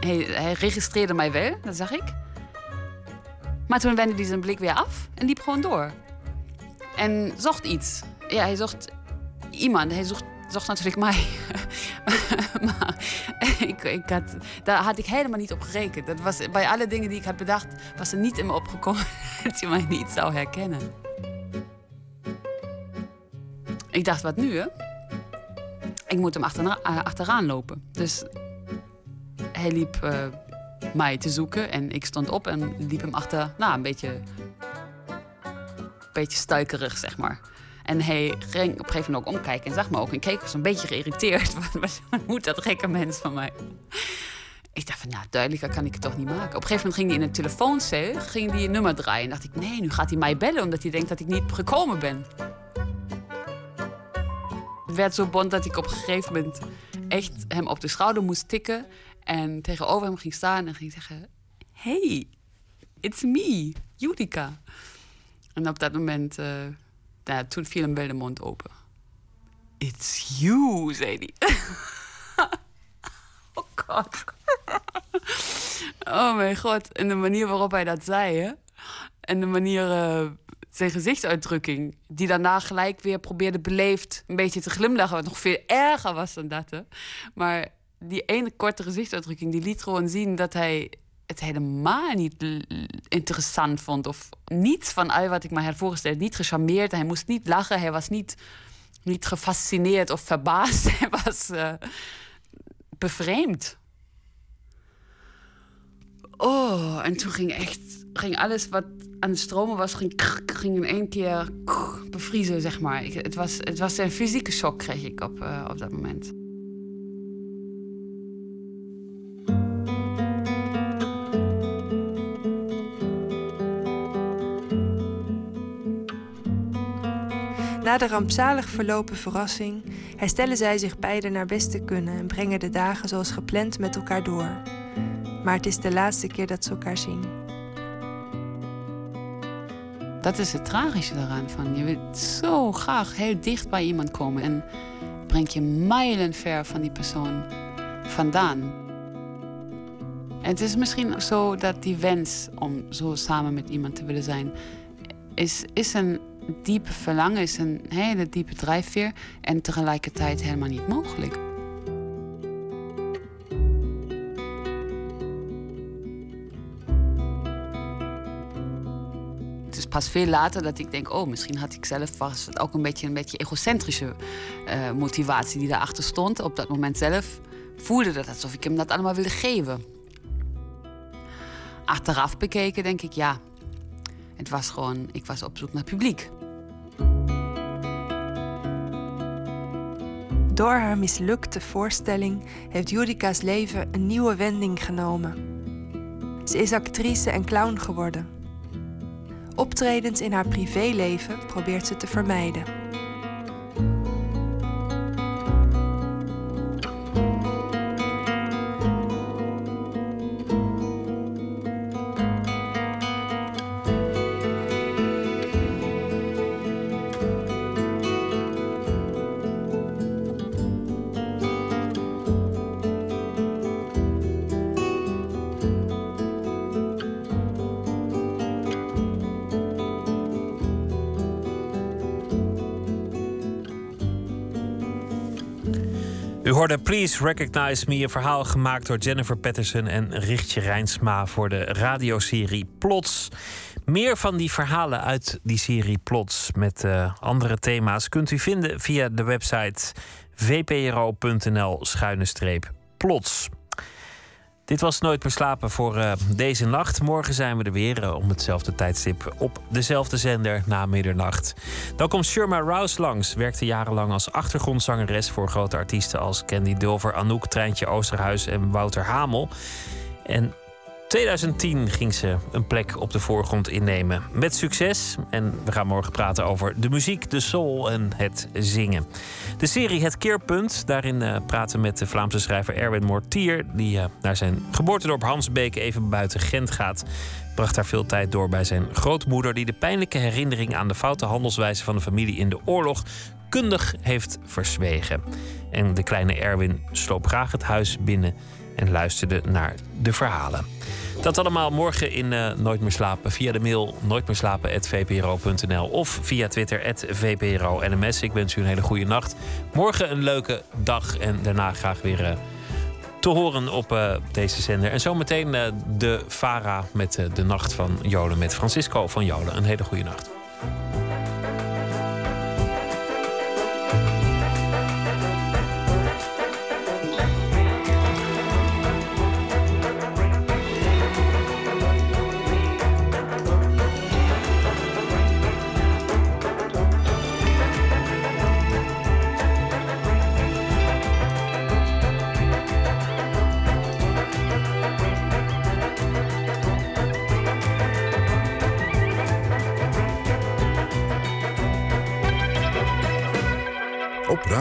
hij registreerde mij wel, dat zag ik. Maar toen wendde hij zijn blik weer af en liep gewoon door. En zocht iets. Ja, hij zocht iemand. Hij zocht, natuurlijk mij. maar ik, had, daar had ik helemaal niet op gerekend. Dat was, bij alle dingen die ik had bedacht, was er niet in me opgekomen dat hij mij niet zou herkennen. Ik dacht, wat nu, hè? Ik moet hem eh, achteraan lopen. Dus hij liep eh, mij te zoeken en ik stond op en liep hem achter, nou, een beetje, beetje stuikerig, zeg maar. En hij ging op een gegeven moment ook omkijken en zag me ook en keek was een beetje geïrriteerd. Wat moet dat gekke mens van mij? Ik dacht van, nou, duidelijker kan ik het toch niet maken. Op een gegeven moment ging hij in een telefooncel, ging hij een nummer draaien. En dacht ik, nee, nu gaat hij mij bellen omdat hij denkt dat ik niet gekomen ben. Het werd zo bond dat ik op een gegeven moment echt hem op de schouder moest tikken. En tegenover hem ging staan en ging zeggen... Hey, it's me, Judica. En op dat moment, uh, nou, toen viel hem wel de mond open. It's you, zei hij. oh god. oh mijn god. En de manier waarop hij dat zei. En de manier... Uh, zijn gezichtsuitdrukking, die daarna gelijk weer probeerde beleefd een beetje te glimlachen, wat nog veel erger was dan dat. Hè. Maar die ene korte gezichtsuitdrukking, die liet gewoon zien dat hij het helemaal niet interessant vond. Of niets van al wat ik me had voorgesteld. Niet gecharmeerd, hij moest niet lachen, hij was niet, niet gefascineerd of verbaasd. Hij was uh, bevreemd. Oh, en toen ging echt ging alles wat aan het stromen was, ging, in één keer bevriezen, zeg maar. Het, was, het was een fysieke shock, kreeg ik op, uh, op dat moment. Na de rampzalig verlopen verrassing herstellen zij zich beiden naar best te kunnen en brengen de dagen zoals gepland met elkaar door. Maar het is de laatste keer dat ze elkaar zien. Dat is het tragische daaraan. Van. Je wilt zo graag heel dicht bij iemand komen en breng je mijlen ver van die persoon vandaan. Het is misschien zo dat die wens om zo samen met iemand te willen zijn, is, is een diepe verlangen, is een hele diepe drijfveer en tegelijkertijd helemaal niet mogelijk. Het is pas veel later dat ik denk, oh, misschien had ik zelf was het ook een beetje een beetje egocentrische uh, motivatie die daarachter stond. Op dat moment zelf voelde dat alsof ik hem dat allemaal wilde geven. Achteraf bekeken denk ik, ja, het was gewoon, ik was op zoek naar publiek. Door haar mislukte voorstelling heeft Judika's leven een nieuwe wending genomen. Ze is actrice en clown geworden. Optredens in haar privéleven probeert ze te vermijden. Hoorde Please Recognize Me, een verhaal gemaakt door Jennifer Patterson en Richtje Rijnsma voor de radioserie Plots. Meer van die verhalen uit die serie Plots met eh, andere thema's kunt u vinden via de website vpro.nl-plots. Dit was Nooit meer slapen voor eh, deze nacht. Morgen zijn we er weer eh, om hetzelfde tijdstip op dezelfde zender na middernacht. Dan komt Sherma Rouse langs. Werkte jarenlang als achtergrondzangeres voor grote artiesten als Candy Dulver, Anouk, Treintje Oosterhuis en Wouter Hamel. En 2010 ging ze een plek op de voorgrond innemen. Met succes. En we gaan morgen praten over de muziek, de soul en het zingen. De serie Het Keerpunt. Daarin eh, praten we met de Vlaamse schrijver Erwin Mortier. Die eh, naar zijn geboortedorp Hansbeek even buiten Gent gaat. Bracht daar veel tijd door bij zijn grootmoeder. Die de pijnlijke herinnering aan de foute handelswijze van de familie in de oorlog kundig heeft verzwegen. En de kleine Erwin sloop graag het huis binnen en luisterde naar de verhalen. Dat allemaal morgen in eh, Nooit meer slapen via de mail nooitmeerslapen.vpro.nl of via Twitter @vpro_nms. Ik wens u een hele goede nacht. Morgen een leuke dag en daarna graag weer eh, te horen op eh, deze zender. En zometeen de Vara met de nacht van Jolen met Francisco van Jolen. Een hele goede nacht.